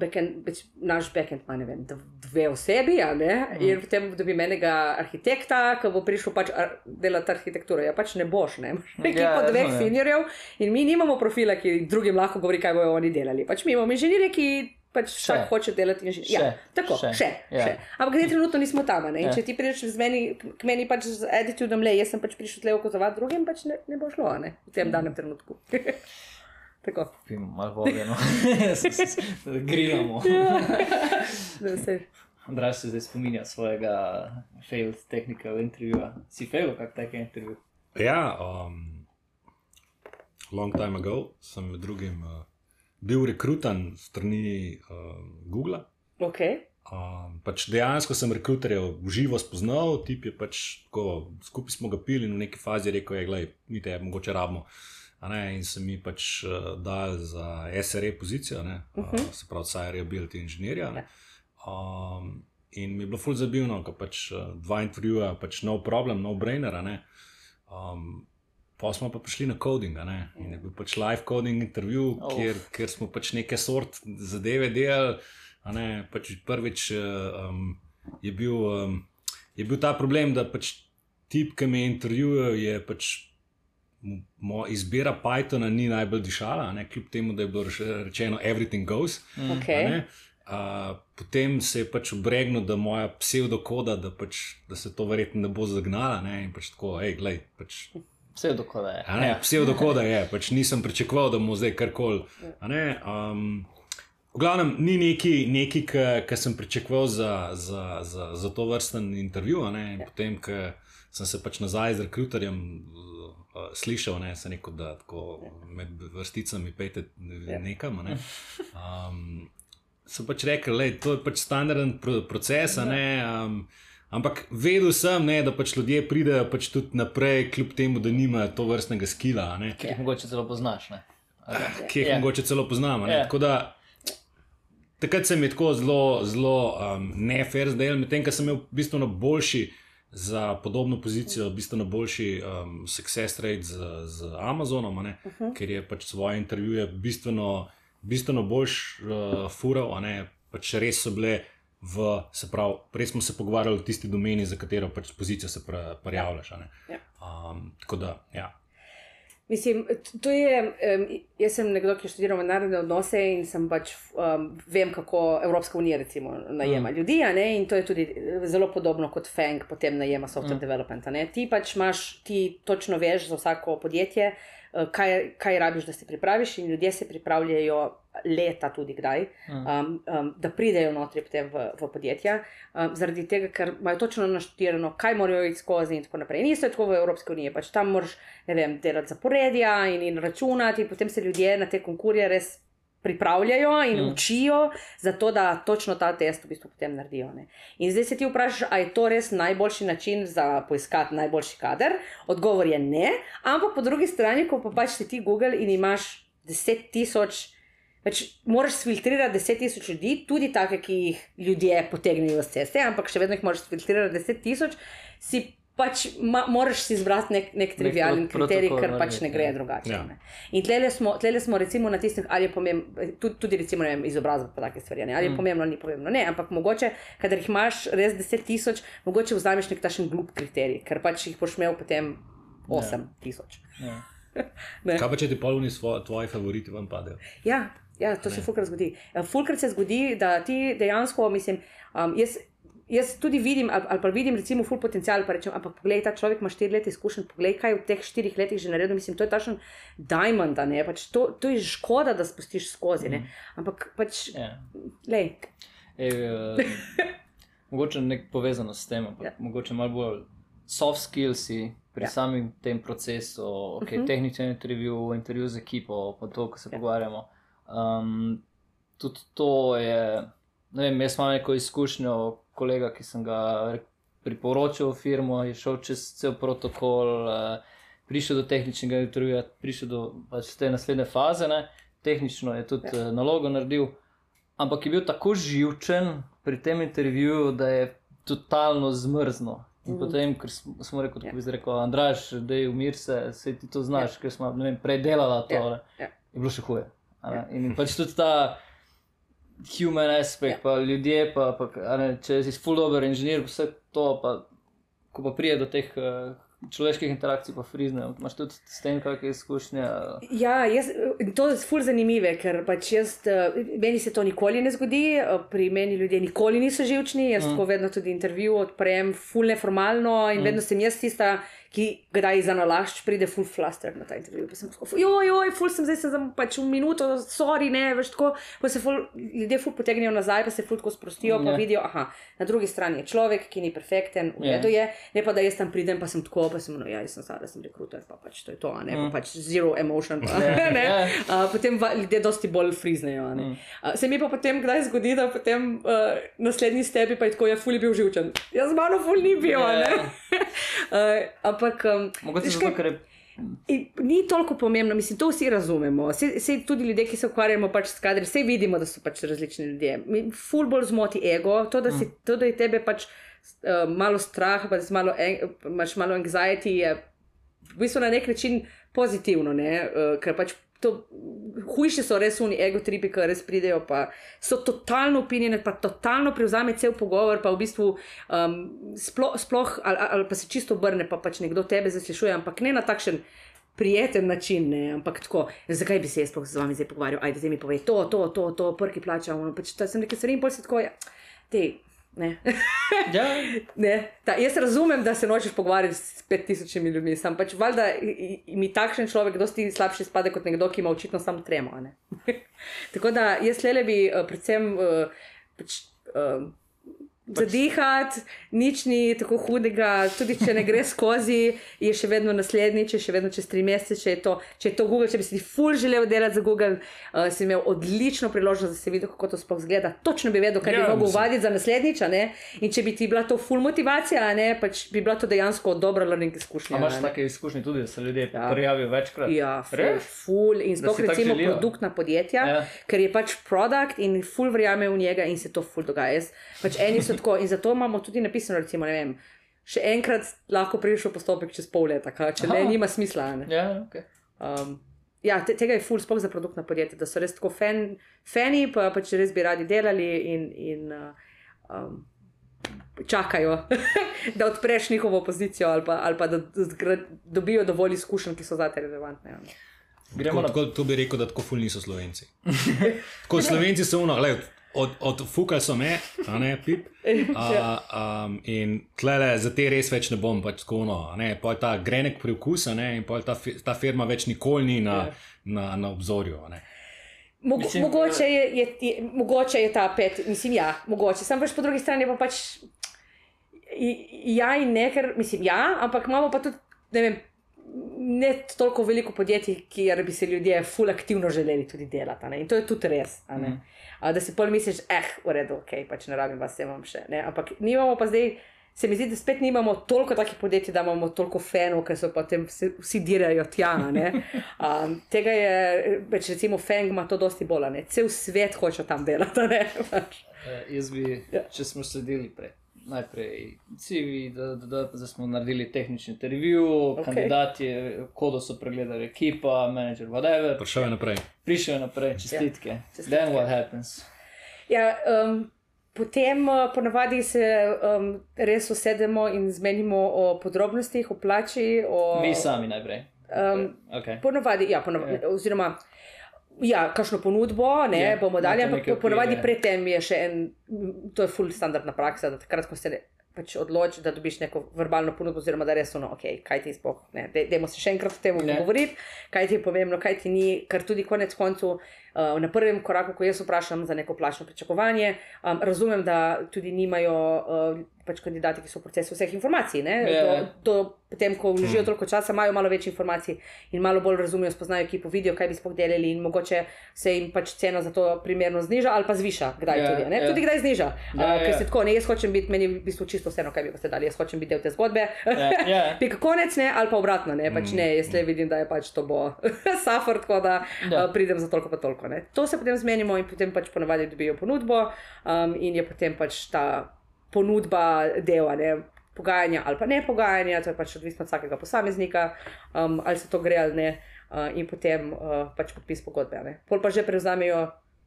S1: backend, beč, naš backend ima vem, dve osebi, mm. in potem dobi menega arhitekta, ki bo prišel pač ar, delati arhitekturo. Ja, pač ne boš, ne. Nekaj ja, po dveh seniorjev in mi nimamo profila, ki drugim lahko govori, kaj bojo oni delali. Pač mi imamo inženirje, ki pač vsak hoče delati inženirje. Ja, tako, še. še, ja. še. Ampak zdaj trenutno nismo tam. Ja. Če ti prideš meni, k meni pač z attitudom, le jaz sem pač prišel tle okozovati drugim, pač ne, ne bo šlo ne, v tem mm. danem trenutku. Tako.
S2: Malo bolje, no. da grilamo. Andraš se zdaj spominja svojega failed technical intervjuja. Si fail, kak tak intervju?
S3: Ja, um, long time ago sem med drugim uh, bil rekrutan strani uh, Google.
S1: Okay.
S3: Um, pač dejansko sem rekruterjev v živo spoznal, tip je pač tako, skupaj smo ga pili in v neki fazi rekel, je, mi te mogoče rabimo. Ne, in se mi pač uh, dal za SRE pozicijo, uh -huh. uh, se pravi, saj rehabilitativni inženir. Ja. Um, in mi je bilo fulj zabavno, ker pač uh, dva intervjuja, pač no problem, no brainer. Um, pa smo pa prišli na coding, in je bil pač live coding intervju, oh. kjer, kjer smo pač neke sort zadeve delali. Pač prvič um, je, bil, um, je bil ta problem, da pač tip, ki me intervjuje, je pač moja izbira Pythona ni najbolj dišala, ne, kljub temu, da je bilo rečeno, everything goes.
S1: Mm. Okay.
S3: Uh, potem se je pač obregnil, da moja pseudokoda, da, pač, da se to verjetno ne bo zagnala. Ne, in pač tako, hej, glej. Pač,
S2: pseudokoda je.
S3: Ne, ja. pseudokoda je, pač nisem pričakoval, da bomo zdaj karkoli. Um, v glavnem, ni neki, kar sem pričakoval za, za, za, za to vrsten intervju. Ja. Potem, ko sem se pač nazaj z rekruterjem uh, slišal, ne, se neko, da tako med vrsticami pejte ja. nekam. Ne. Um, so pač rekli, da je to pač standarden pro proces. Ne, um, ampak vedel sem, ne, da pač ljudje pridejo pač tudi naprej, kljub temu, da nimajo to vrstnega skila.
S2: Ki jih mogoče celo poznaš.
S3: Ki jih yeah. mogoče celo poznamo. Yeah. Takrat sem jih tako zelo, zelo um, nefer zdaj, medtem ko sem imel bistveno boljši za podobno pozicijo, bistveno boljši um, success rate z, z Amazonom, uh mhm. -huh. ker je pač svoje intervjuje bistveno, bistveno boljš uh, fural, pač res so bile. V, se pravi, res smo se pogovarjali o tisti domeni, za katero pač pozicijo se prijavljaš. Ja. Um, tako da, ja.
S1: Mislim, to je. Um, jaz sem nekdo, ki je študiral mednarodne odnose in sem pač um, vem, kako Evropska unija recimo, najema mm. ljudi. In to je tudi eh, zelo podobno kot Feng, potem najema software mm. development. Ti pač imaš, ti točno veš za vsako podjetje, uh, kaj, kaj rabiš, da se pripraviš, in ljudje se pripravljajo leta, tudi kdaj, mm. um, um, da pridejo notri v, v podjetja, um, zaradi tega, ker imajo točno naštirano, kaj morajo iti skozi in tako naprej. Niso tako v Evropski uniji, pač tam moraš vem, delati zaporedja in, in računati, in potem se ljudje na te konkurje res. Pripravljajo in mm. učijo, zato da točno ta test v bistvu potem naredijo. Ne. In zdaj se ti vprašaš, ali je to res najboljši način za poiskati najboljši kader? Odgovor je ne, ampak po drugi strani, ko pa pač si ti Google in imaš 10 tisoč Pač moraš filtrirati 10.000 ljudi, tudi take, ki jih ljudje potegnejo z ceste, ampak še vedno jih moraš filtrirati 10.000, si pač ma, moraš si izbrati nek, nek trivialen
S2: Nek
S1: kriterij, ker pač ne gre
S2: ja.
S1: drugače.
S3: Ja.
S1: ne. In tlele smo, tlele smo recimo na tistih, ali je pomembno, tudi, tudi recimo vem, izobrazba pa take stvari, ne, ali je
S2: Mm.
S1: pomembno, ali ni pomembno. Ne, ampak mogoče, kadar jih imaš res 10 tisoč, mogoče vzameš nek takšen glup kriterij, ker pač jih boš imel potem 8 tisoč.
S2: Ja.
S1: Ne.
S3: Kaj pa če ti polni svo- tvoji favoriti vam padejo?
S1: Ja, ja, to se fulkrat zgodi. Eh, Fulkrat se zgodi, da ti dejansko, mislim, um, jaz, jaz tudi vidim, ali, ali pa vidim, recimo, ful potencial, pa rečem, ampak poglej, ta človek ima štiri leta izkušenj, poglej, kaj v teh štirih letih že naredil, mislim, to je tašen diamond, a ne, pač to, to je škoda, da spustiš skozi, ne, ampak pač,
S2: Ja.
S1: lej,
S2: Ej, uh, mogoče nek povezano s tem, ampak
S1: Ja.
S2: ja. mogoče malo bolj soft skills pri
S1: Ja.
S2: ja. samem tem procesu, okay, uh
S1: Mhm.
S2: -huh. tehničen intervju, intervju z ekipo, pa to, ko se
S1: Ja.
S2: ja. pogovarjamo. Um, tudi to je, ne vem, jaz imam neko izkušnjo, kolega, ki sem ga priporočil v firmo, je šel čez cel protokol, uh, prišel do tehničnega intervjuja, prišel do pač te naslednje faze, ne? tehnično je tudi
S1: Ja.
S2: ja. nalogo naredil ampak je bil tako živčen pri tem intervjuju, da je totalno zmrznil. In
S1: Mhm.
S2: potem, ker smo, rekli,
S1: Ja.
S2: tako bi rekel, Andraš, da je umir se, se ti to znaš, ja. ker smo vem, prej delala to.
S1: Ja, ja.
S2: Je bilo še huje. In pač tudi ta human aspect,
S1: Ja.
S2: pa ljudje, pa, pa ne, če si full dober inženir, vse to, pa ko pa prije do teh uh, človeških interakcij, pa friznejo. Imaš tudi s tem kakšne izkušnje?
S1: Ja, jaz, to je ful zanimivo, ker pač jaz, eh, meni se to nikoli ne zgodi, eh, pri meni ljudje nikoli niso živčni. Jaz mm. Tako vedno tudi intervju odprem, ful neformalno in. Mm. vedno sem jaz tista, ki kdaj za nalašč pride ful flaster na ta intervju. Pa sem tako, joj, joj, ful sem zdaj se sem pač v minuto, sorry, ne, veš tako. Pa se ful, ljudje ful potegnejo nazaj, pa se ful tako sprostijo, pa
S2: Ja.
S1: vidijo, aha, na drugi strani je človek, ki ni perfekten, v
S2: Ja.
S1: redu je, ne pa da jaz tam pridem, pa sem tako, pa sem, no ja, jaz sem sada, sem rekruter, pa pač to je to, ne,
S2: Mm.
S1: pa pač zero emotion. Pa,
S2: Ja,
S1: ne. Uh, potem va, ljudje dosti bolj friznejo. ne.
S2: Mm.
S1: Uh, se mi pa potem kdaj zgodi, da potem uh, naslednji stebi pa je tako, ja, ful je bil živčen. Jaz z mano ful ni bil, a ne. Uh, ampak. Um,
S2: Mogoče zato, ker je
S1: in Ni toliko pomembno, mislim, to vsi razumemo. Vse tudi ljudje, ki se ukvarjamo pač s kadri, vse vidimo, da so pač različni ljudje. Mi- Ful bolj zmoti ego, to, da, si,
S2: Mm.
S1: to, da je tebe pač uh, malo strah, pa malo, en- imaš malo anxiety, je v bistvu na nek način pozitivno, ne? uh, ker pač. To, hujši so res oni ego tripi, ki res pridejo, pa so totalno opinjene, pa totalno prevzame cel pogovor, pa v bistvu um, sploh, sploh ali, ali pa se čisto obrne, pa pač nekdo tebe zaslišuje, ampak ne na takšen prijeten način, ne, ampak tako, zakaj bi se jaz sploh z vami zdaj pogovarjal, ajde, zdaj mi povej to, to, to, to prki plača, ono, pač to sem stvari in pol si tako, ja, te, ne.
S2: Ja,
S1: Ne, ta, jaz razumem, da se nočeš pogovarjati s 5000 ljudmi, sam pač valjda mi takšen človek dosti slabše spade kot nekdo, ki ima očitno samo tremo. Tako da jaz le bi uh, predvsem uh, pač, zadihati, nič ni tako hudega, tudi če ne gre skozi, je še vedno naslednji, če je še vedno čez tri mesece, če je to, če je to Google, če bi si ti ful želel delati za Google, uh, si imel odlično priložnost, da si videl, kako to sploh zgleda. Točno bi vedel, kaj
S3: Ja,
S1: bi mogel
S3: mislim.
S1: vaditi za naslednjič? In če bi ti bila to full motivacija, ne, pač bi bila to dejansko dobra learning izkušnja. Ne.
S2: take izkušnje tudi, da se ljudje
S1: Ja.
S2: ja. prijavijo večkrat?
S1: Ja, ful,
S2: Res?
S1: ful. In sploh recimo produktna podjetja, ja.
S2: Ja.
S1: ker je pač produkt in ful verjame v njega in se to ful dogaja. Jaz, pač eni so tako in zato imamo tudi napisano, recimo, ne vem. Še enkrat lahko prideš v postopek čez pol leta, kaj, če ne,
S2: Aha.
S1: nima smisla. a Ne?
S2: Ja, okay.
S1: Um, ja, te, tega je ful, sploh za produktna podjetja, da so res tako fan, fani, pa pač res bi radi delali in, in uh, um, čakajo, da odpreš njihovo pozicijo ali pa, ali pa da dobijo dovolj izkušenj, ki so zate relevantne. ja.
S2: Gremo
S3: Tako,
S2: na
S3: tako, to bi rekel, da tako ful niso slovenci. Tako slovenci so uno, gled, od, od fukal so me, a ne pip. A, um, in tlele za te res več ne bom, pač tako uno, a ne, pol ta grenek priokus, a ne, in pol ta, ta firma več nikoli ni na,
S2: Ja.
S3: na, na obzorju. a ne.
S1: Mogo,
S2: Mislim,
S1: mogoče, je, je, je, mogoče je ta pet, mislim, ja, mogoče. Sam pač po drugi strani pa pač ja in ne, ker mislim, ja, ampak imamo pa tudi, ne vem, ne toliko veliko podjetij, kjer bi se ljudje ful aktivno želeli tudi delati. a ne. In to je tudi res. a A, da si pol misliš, eh, v redu, ok, pač ne rabim vas, imam še. Ne? Ampak nimamo pa zdaj. Se mi zdi, da spet nimamo toliko takih podjetij, da imamo toliko fanov, ker so potem vsi, vsi dirajo tja. Um, tega je, več recimo, Feng ima to dosti bolj, cel svet hoče tam delati. ne. Pač.
S2: Uh, jaz bi,
S1: Ja.
S2: če smo sedeli prej, najprej CV, da, da, da, da smo naredili tehnični intervju,
S1: Ok.
S2: okay. kandidati, kodo so pregledali, ekipa, menedžer, whatever.
S3: Prišel je naprej.
S2: Prišel je naprej, čestitke. Yeah.
S1: Čestitke.
S2: Then what happens?
S1: Ja, um, potem uh, ponavadi se um, res usedemo in zmenimo o podrobnostih, o plači. O,
S2: Vi sami najprej.
S1: Um,
S2: Okay.
S1: ponavadi, ja, ponavadi,
S2: Ja.
S1: oziroma. Ja, kakšno ponudbo ne,
S2: Ja,
S1: bomo dali,
S2: imate
S1: ampak
S2: neke
S1: ponavadi
S2: okvire.
S1: predtem je še en, to je full standardna praksa, da takrat, ko se ne, pač odloči, da dobiš neko verbalno ponudbo, oziroma da res ono, ok, kaj ti sploh, ne, dajmo se še enkrat o tem
S2: Ja.
S1: pogovoriti, kaj ti je pomembno, kaj ti ni, ker tudi konec koncev. Uh, na prvem koraku, ko jaz vprašam za neko plačno pričakovanje, um, razumem, da tudi nimajo uh, pač kandidati, ki so v procesu vseh informacij. ne.
S2: Ja.
S1: Do, do, potem, ko vložijo
S3: Hmm.
S1: toliko časa, imajo malo več informacij in malo bolj razumejo, spoznajo ekipo, vidijo, kaj bi sploh delali in mogoče se jim pač cena za to primerno zniža ali pa zviša, kdaj
S2: Ja,
S1: tudi. ne.
S2: ja.
S1: Tudi kdaj zniža.
S2: Ja,
S1: Uh, ker
S2: ja.
S1: se tako, ne, jaz hočem biti, meni je v bistvu čisto vseeno, kaj bi boste dali, jaz hočem biti del te zgodbe.
S2: Ja, ja.
S1: Pika konec, ne, ali pa obratno, ne, pač
S3: Mm.
S1: ne, jaz le vidim, da je pač to bo suffer, tako da
S2: Ja.
S1: uh, pridem za toliko pa toliko. Ne. To se potem zmenimo in potem pač ponavadi dobijo ponudbo um, in je potem pač ta ponudba dela, ne, pogajanja ali pa ne pogajanja, to je pač odvisno od vsakega posameznika, um, ali se to gre ali ne, uh, in potem uh, pač podpis pogodbe. Ne. Pol pa že prevzamejo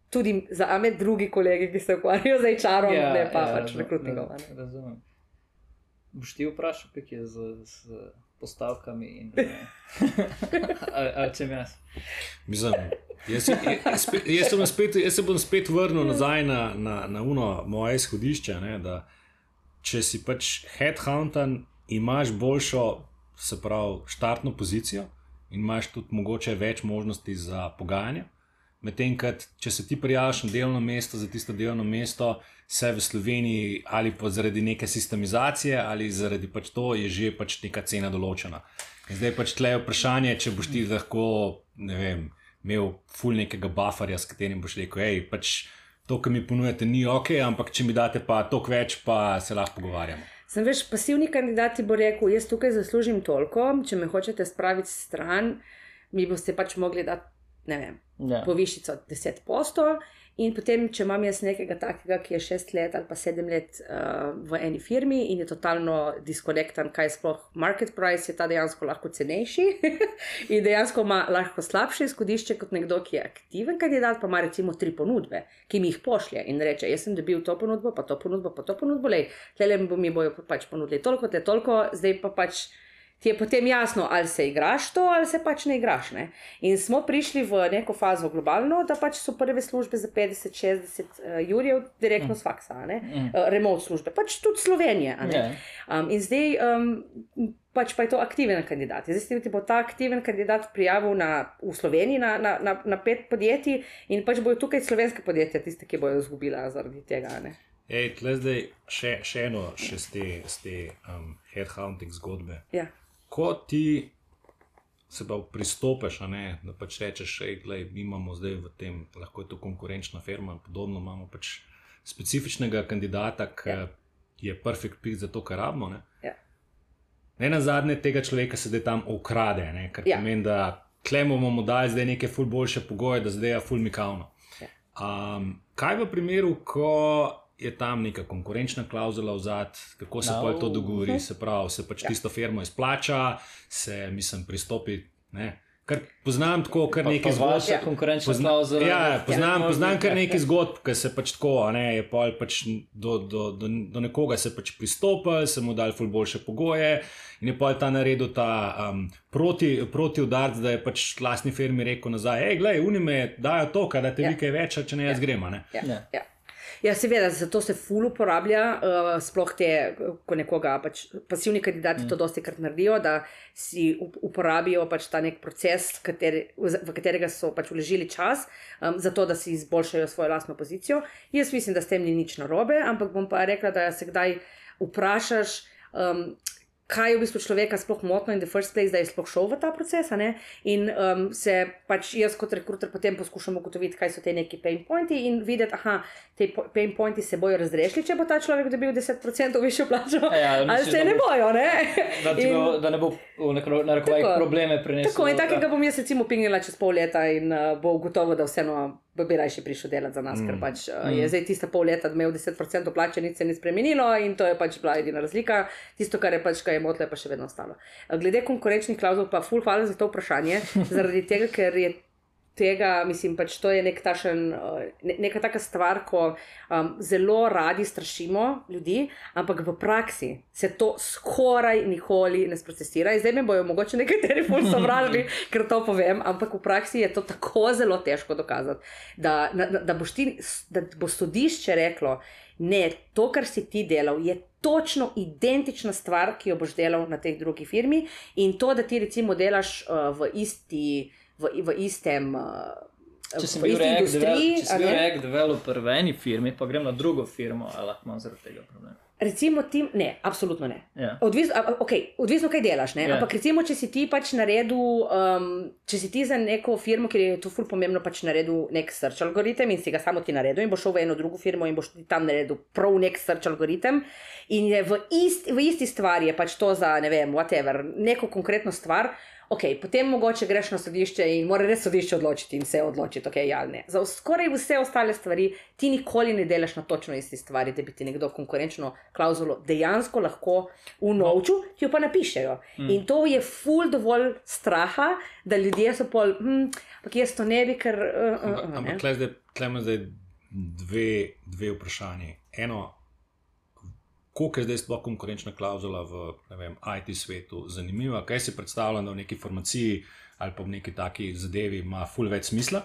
S1: tudi za ame drugi kolegi, ki se ukvarjajo z HR-om, ja, ne pa ja, pač
S2: razum-
S1: rekrutningom. a
S2: raz-
S1: ne.
S2: Razumem. Boš ti vprašal, kako je z, z postavkami in ali, ali če jaz.
S3: Mislim, jaz, jaz, spet- jaz, bom spet, jaz se bom spet vrnil nazaj na, na, na uno moje izhodišče. Ne, da če si pač headhunter, imaš boljšo, se pravi, štartno pozicijo in imaš tudi mogoče več možnosti za pogajanje. Medtem, ko če se ti prijaviš na delovno mesto za tisto delovno mesto, se v Sloveniji ali pa zaradi neke sistemizacije ali zaradi pač to je že pač neka cena določena. In zdaj pač tle je vprašanje, če boš ti lahko, ne vem, imel ful nekega bufferja, s katerim boš rekel, hej, pač to, kar mi ponujate, ni ok, ampak če mi date pa toliko več, pa se lahko pogovarjamo.
S1: Sem veš, pasivni kandidat ti bo rekel, jaz tukaj zaslužim toliko, če me hočete spraviti stran, mi boste pač mogli dati, ne vem,
S2: Ja.
S1: povišico 10 postov. In potem, če imam jaz nekega takega, ki je 6 let ali pa 7 let uh, v eni firmi in je totalno diskonektan, kaj sploh market price, je ta dejansko lahko cenejši in dejansko ima lahko slabše izhodišče kot nekdo, ki je aktiven kandidat, pa ima recimo tri ponudbe, ki mi jih pošlje in reče: Jaz sem dobil to ponudbo, pa to ponudbo, pa to ponudbo, le tle mi bojo pač ponudili toliko, te toliko, zdaj pa pač ti je potem jasno, ali se igraš to, ali se pač ne igraš. Ne? In smo prišli v neko fazo globalno, da pač so prve službe za 50-60 uh, jurjev direktno s faksa, a ne?
S2: Mm.
S1: uh, remote službe, pač tudi Slovenije. a ne.
S2: Ja.
S1: Um, in zdaj um, pač pa je to aktiven kandidat. Zdaj ti bo ta aktiven kandidat prijavil na, v Sloveniji na, na, na, na pet podjetij in pač bojo tukaj slovenske podjetja, tiste, ki bojo izgubila zaradi tega. a Ne?
S3: Ej, tle zdaj še, še eno, še z te, z te um, headhunting zgodbe.
S1: Ja.
S3: Ko ti se pa pristopiš, ne, da pač rečeš, da imamo zdaj v tem, lahko je to konkurenčna firma, podobno imamo pač specifičnega kandidata, ki
S1: Ja.
S3: je perfekt pit za to, kar rabimo. Ne,
S1: Ja.
S3: ne na zadnje tega človeka se zdaj tam ukrade, ne, kar
S1: Ja.
S3: pomeni, da klemo bomo dali zdaj neke ful boljše pogoje, da zdaj je ful mikavno.
S1: Ja.
S3: Um, kaj v primeru, ko je tam neka konkurenčna klauzula vzad, kako se
S2: No.
S3: no. to dogovori, se pravi, se pač
S1: Ja.
S3: ja. tisto firmo izplača, se, mislim, pristopi. Ne? Kar poznam tako, kar nekaj zgodb.
S2: vaša
S1: Ja.
S2: konkurenčna
S3: Pozna,
S2: klauzula.
S3: ja, poznam,
S2: Ja.
S3: poznam kar nekaj zgodb, ki se pač tako, a ne, je pol pač do, do, do, do nekoga se pač pristopil, se mu dal ful boljše pogoje in je pol ta naredil ta um, proti, proti udarc, da je pač lastni firmi rekel nazaj, hej, glej, unime dajo to, kaj da te
S1: Ja.
S3: vi kaj več, če ne jaz gremo. Ne?
S1: Ja,
S2: Ja.
S1: ja. Ja, seveda, zato se ful uporablja, uh, sploh te, ko nekoga, pač pasivni kandidati mm. to dosti krat naredijo, da si up- uporabijo pač ta nek proces, kateri, v v katerega so pač vložili čas, um, zato da si izboljšajo svojo lastno pozicijo. Jaz mislim, da s tem ni nič narobe, ampak bom pa rekla, da se kdaj vprašaš. Um, Kaj je v bistvu človeka sploh motno in the first place, da je sploh šel v ta proces? In um, se pač jaz kot rekruter potem poskušam ugotoviti, kaj so te neki pain pointi in videti, aha, te pain pointi se bojo razrešili, če bo ta človek dobil 10% višjo plačo.
S2: Ja,
S1: ali
S2: misliš,
S1: se
S2: da
S1: ne
S2: bo-
S1: bojo, ne?
S2: Da,
S1: In-
S2: bo, da ne bo v narekovajih
S1: Tako.
S2: probleme prinesel.
S1: Tako in takega
S2: Ja.
S1: bom jaz recimo pinila čez pol leta in uh, bo gotovo, da vseeno bi raje prišel delati za nas, mm. ker pač uh, je zdaj tista pol leta, da imel 10% plače, nič se ni spremenilo in to je pač bila edina razlika. Tisto, kar je pač kaj je motlo, pa še vedno ostalo. Glede konkurenčnih klauzul, pa full hvala za to vprašanje, zaradi tega, ker je tega, mislim, pač to je nek tašen, uh, ne, neka taka stvar, ko um, zelo radi strašimo ljudi, ampak v praksi se to skoraj nikoli ne sprocesira. Zdaj me bojo mogoče nekateri ful sovražni, ker to povem, ampak v praksi je to tako zelo težko dokazati, da, da, da, ti, da bo sodišče reklo, ne, to, kar si ti delal, je. Točno identična stvar, ki jo boš delal na tej drugi firmi, in to, da ti recimo delaš uh, v isti v, v istem. Uh,
S2: Če sem bil rek, developer v eni firmi, pa grem na drugo firmo, ali lahko imam zaradi tega problem.
S1: Recimo, tim, ne, absolutno ne. Yeah. Ja. Odvisno, okay, odvisno, kaj delaš. Yeah. Ja. Ampak, recimo, če si ti pač naredil, um, če si ti za neko firmo, ki je to ful pomembno, pač naredil nek search algoritem in si ga samo ti naredil, in boš šel v eno drugo firmo in boš tam naredil prav nek search algoritem. In je v, ist, v isti stvari, je pač to za ne vem, whatever, neko konkretno stvar ok, potem mogoče greš na sodišče in mora res sodišče odločiti in se odločiti, ok, ja ali ne. Za skoraj vse ostale stvari ti nikoli ne delaš na točno isti stvari, da bi ti nekdo konkurenčno klauzulo dejansko lahko unovčil, ki jo pa napišejo. Mm. In to je full dovolj straha, da ljudje so pol, hm, ampak jaz to ne bi, ker. Uh, uh,
S3: ampak tle imamo zdaj dve, dve vprašanje. Eno, koliko je zdaj sploh konkurenčna klauzula v vem, IT svetu zanimiva, kaj si predstavljam, da v neki formaciji ali pa v neki taki zadevi ima ful več smisla,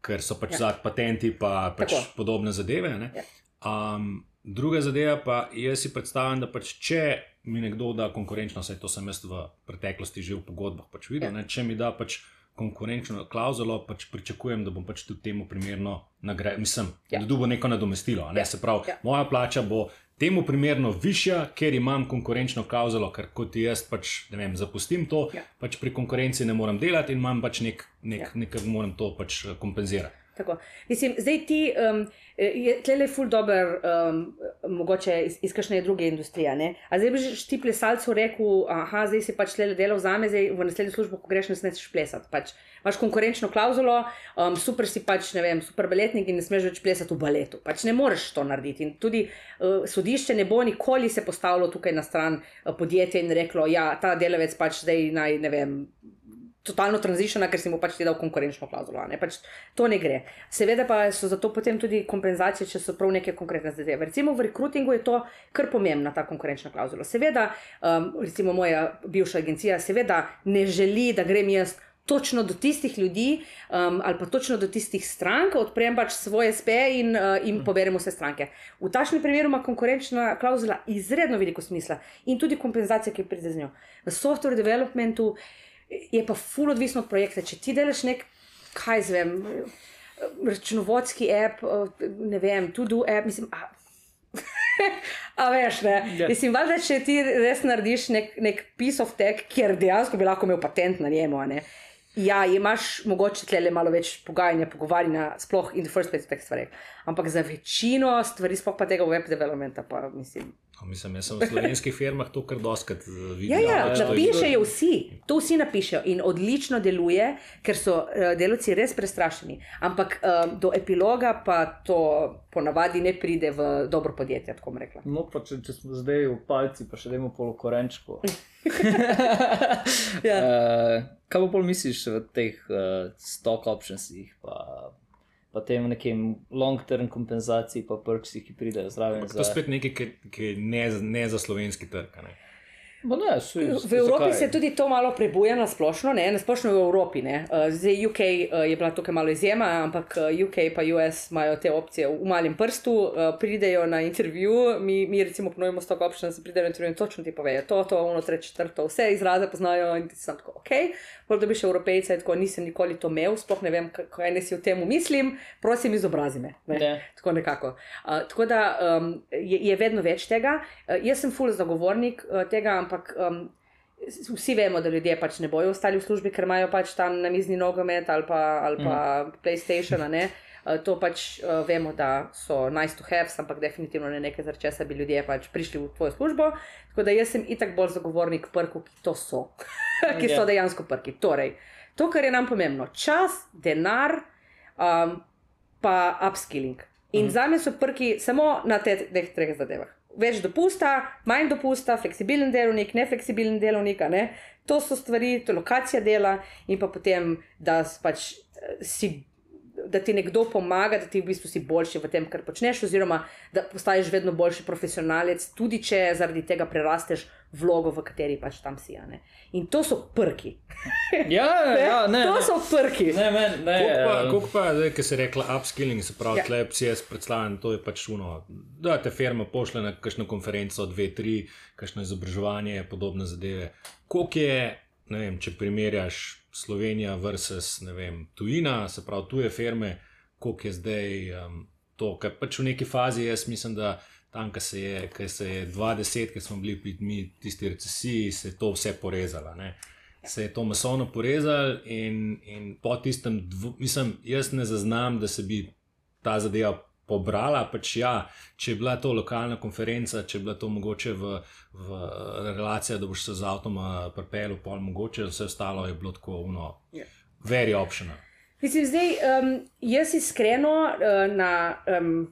S3: ker so pač ja. zadnji patenti in pa, pač podobne zadeve. Ja. Um, druga zadeva pa jaz si predstavljam, da pač če mi nekdo da konkurenčno, saj to sem jaz v preteklosti že v pogodbah pač videl, ja. če mi da pač. Konkurenčno klauzulo, pač pričakujem, da bom pač tudi temu primerno nagrajen. Mislim, ja. da bo neko nadomestilo. Ne? Ja. Se pravi, ja. moja plača bo temu primerno višja, ker imam konkurenčno klauzulo, ker kot jaz pač vem, zapustim to, ja. pač pri konkurenci ne morem delati in imam pač nek, nek, ja. nekaj, moram to pač kompenzirati.
S1: Tako. Mislim, zdaj ti, um, je tle ful dober, um, mogoče iz, iz kakšne druge industrije. Ne? A zdaj bi ti plesalcu rekel, aha, zdaj si pač tle delal za me, zdaj v naslednji službi, ko greš, ne smeš plesati. Pač, imaš konkurenčno klauzulo, um, super si pač, ne vem, super baletnik in ne smeš več plesati v baletu. Pač ne moreš to narediti. In tudi uh, sodišče ne bo nikoli se postavilo tukaj na stran uh, podjetja in reklo, ja, ta delavec pač zdaj naj, ne vem totalno tranziciona, ker si mu pač dal konkurenčno klauzulo. Pač to ne gre. Seveda pa so za to potem tudi kompenzacije, če so prav neke konkretne zadeve. Recimo v rekrutingu je to kar pomembna ta konkurenčna klauzula. Seveda, um, recimo moja bivša agencija, seveda ne želi, da grem jaz. Točno do tistih ljudi, um, ali pa točno do tistih strank, odprem pač svoje SP in, uh, in poberemo vse stranke. V takšnem primeru ima konkurenčna klauzula izredno veliko smisla in tudi kompenzacija, ki pride z njo. V software developmentu uh, je pa ful odvisno od projekta. Če ti delaš nek, kaj zvem, računovodski app, ne vem, tudi app, mislim. A, A veš, ne. Yeah. Ja. Mislim, da če ti res narediš nek, nek piece of tech, kjer dejansko bi lahko imel patent na njemu, ne. Ja, imaš mogoče tle le malo več pogajanja, pogovarjanja, sploh in the first place v teh stvareh. Ampak za večino stvari, sploh pa tega web developmenta, pa mislim.
S3: Mislim, jaz sem v slovenskih firmah to kar doskrat
S1: eh, videl. Ja, ja, ja napišejo vsi, to vsi napišejo in odlično deluje, ker so uh, delovci res prestrašeni. Ampak um, do epiloga pa to ponavadi ne pride v dobro podjetje, tako rekla.
S2: No, pa če, če smo zdaj v palci, pa še dajmo polokorenčko. ja. uh, kaj pa pol misliš v teh uh, stock optionsih? Pa pa tem nekim long-term kompenzacij, pa prksi, ki pridejo zraven.
S3: To je spet nekaj, ki je ne, ne za slovenski trg.
S2: Ne,
S1: v Evropi zakaj? se tudi to malo prebuja na splošno, ne na splošno v Evropi. Ne. Eh, zdaj, UK eh, je bila tukaj malo izjema, ampak eh, UK in US imajo te opcije v malem prstu, pridejo na intervju, mi, mi recimo ponujemo stok option, da pridejo na intervju in točno ti povejo to, to, ono, treče, četrto, vse izraze poznajo in ti sem tako, ok, bolj da bi še evropejce, tako nisem nikoli to imel, sploh ne vem, kaj ne si o tem mislim, prosim, izobrazi me. Ne. Tako nekako. Uh, tako da um, je, je vedno več tega. Uh, jaz sem full zagovornik uh, tega ampak um, vsi vemo, da ljudje pač ne bojo ostali v službi, ker imajo pač tam na mizni nogomet ali pa, ali pa mm. PlayStation. Uh, to pač uh, vemo, da so nice to have, ampak definitivno ne nekaj, zaradi česa bi ljudje pač prišli v tvojo službo. Tako da jaz sem itak bolj zagovornik prkov, ki to so, ki so ja. dejansko prki. Torej, to, kar je nam pomembno, čas, denar. um, pa upskilling. In
S3: Mhm.
S1: za me so prki samo na teh treh zadevah. Več dopusta, manj dopusta, fleksibilen delovnik, nefleksibilen delovnik. Ne? To so stvari, to je lokacija dela, in pa potem, da, pač, eh, si, da ti nekdo pomaga, da ti v bistvu si boljši v tem, kar počneš, oziroma da postaješ vedno boljši profesionalec, tudi če zaradi tega prerasteš vlogo, v kateri pač tam si. a ne. In to so prki.
S2: Ja, ja, ne.
S1: to
S2: ne.
S1: so prki.
S2: Ne, men, ne.
S3: Koliko pa,
S2: eh,
S3: pa zdaj, ki se rekla upskilling, se pravi,
S1: Ja.
S3: ja. tleh si jaz predstavljam, to je pač uno, da te firma pošle na kakšno konferenco, dve, tri, kakšno izobraževanje, podobne zadeve. Koliko je, ne vem, če primerjaš Slovenija versus, vem, tujina, se pravi, tuje firme, koliko je zdaj um, to, kar pač v neki fazi, jaz mislim, da tam, ki se je, ki se je 20, ki smo bili pri mi, tisti recesiji, se je to vse porezalo. ne. Se je to masovno porezalo, in, in po tistem, dvo, mislim, jaz ne zaznam, da se bi ta zadeva pobrala. Pač ja, če je bila to lokalna konferenca, če je bila to mogoče v, v relaciji, da boš se z avtom pripeljal, pol mogoče, vse ostalo je bilo tako, no,
S1: Ja.
S3: very optional.
S1: Mislim, zdaj, um, jaz iskreno uh, na um,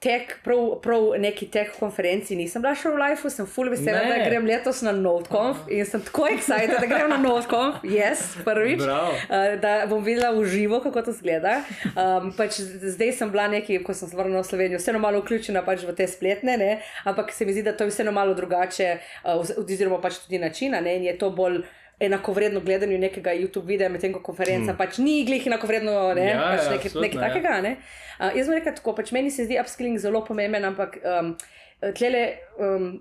S1: tek, prav, prav neki tek konferenci nisem bila še v Life, sem full vesela,
S2: Ne.
S1: da grem letos na NoteConf in sem tako excited, da grem na NoteConf, yes, prvič.
S2: Bravo.
S1: Uh, da bom videla v živo, kako to zgleda. Um, pač zdaj sem bila nekaj, ko sem se vrnila v Slovenijo, vseeno malo vključena pač v te spletne, ne? ampak se mi zdi, da to je vseeno malo drugače, uh, oz- oziroma pač tudi načina ne? in je to bolj. Enakovredno gledanju nekega YouTube videa, medtem ko konferenca mm. pač ni glih enakovredno, ne,
S2: Ja,
S1: pač
S2: ja,
S1: nekaj, nekaj
S2: ja.
S1: takega. Ne? Uh, jaz bom rekel tako, pač meni se zdi upskilling zelo pomemben, ampak um, tlele, um,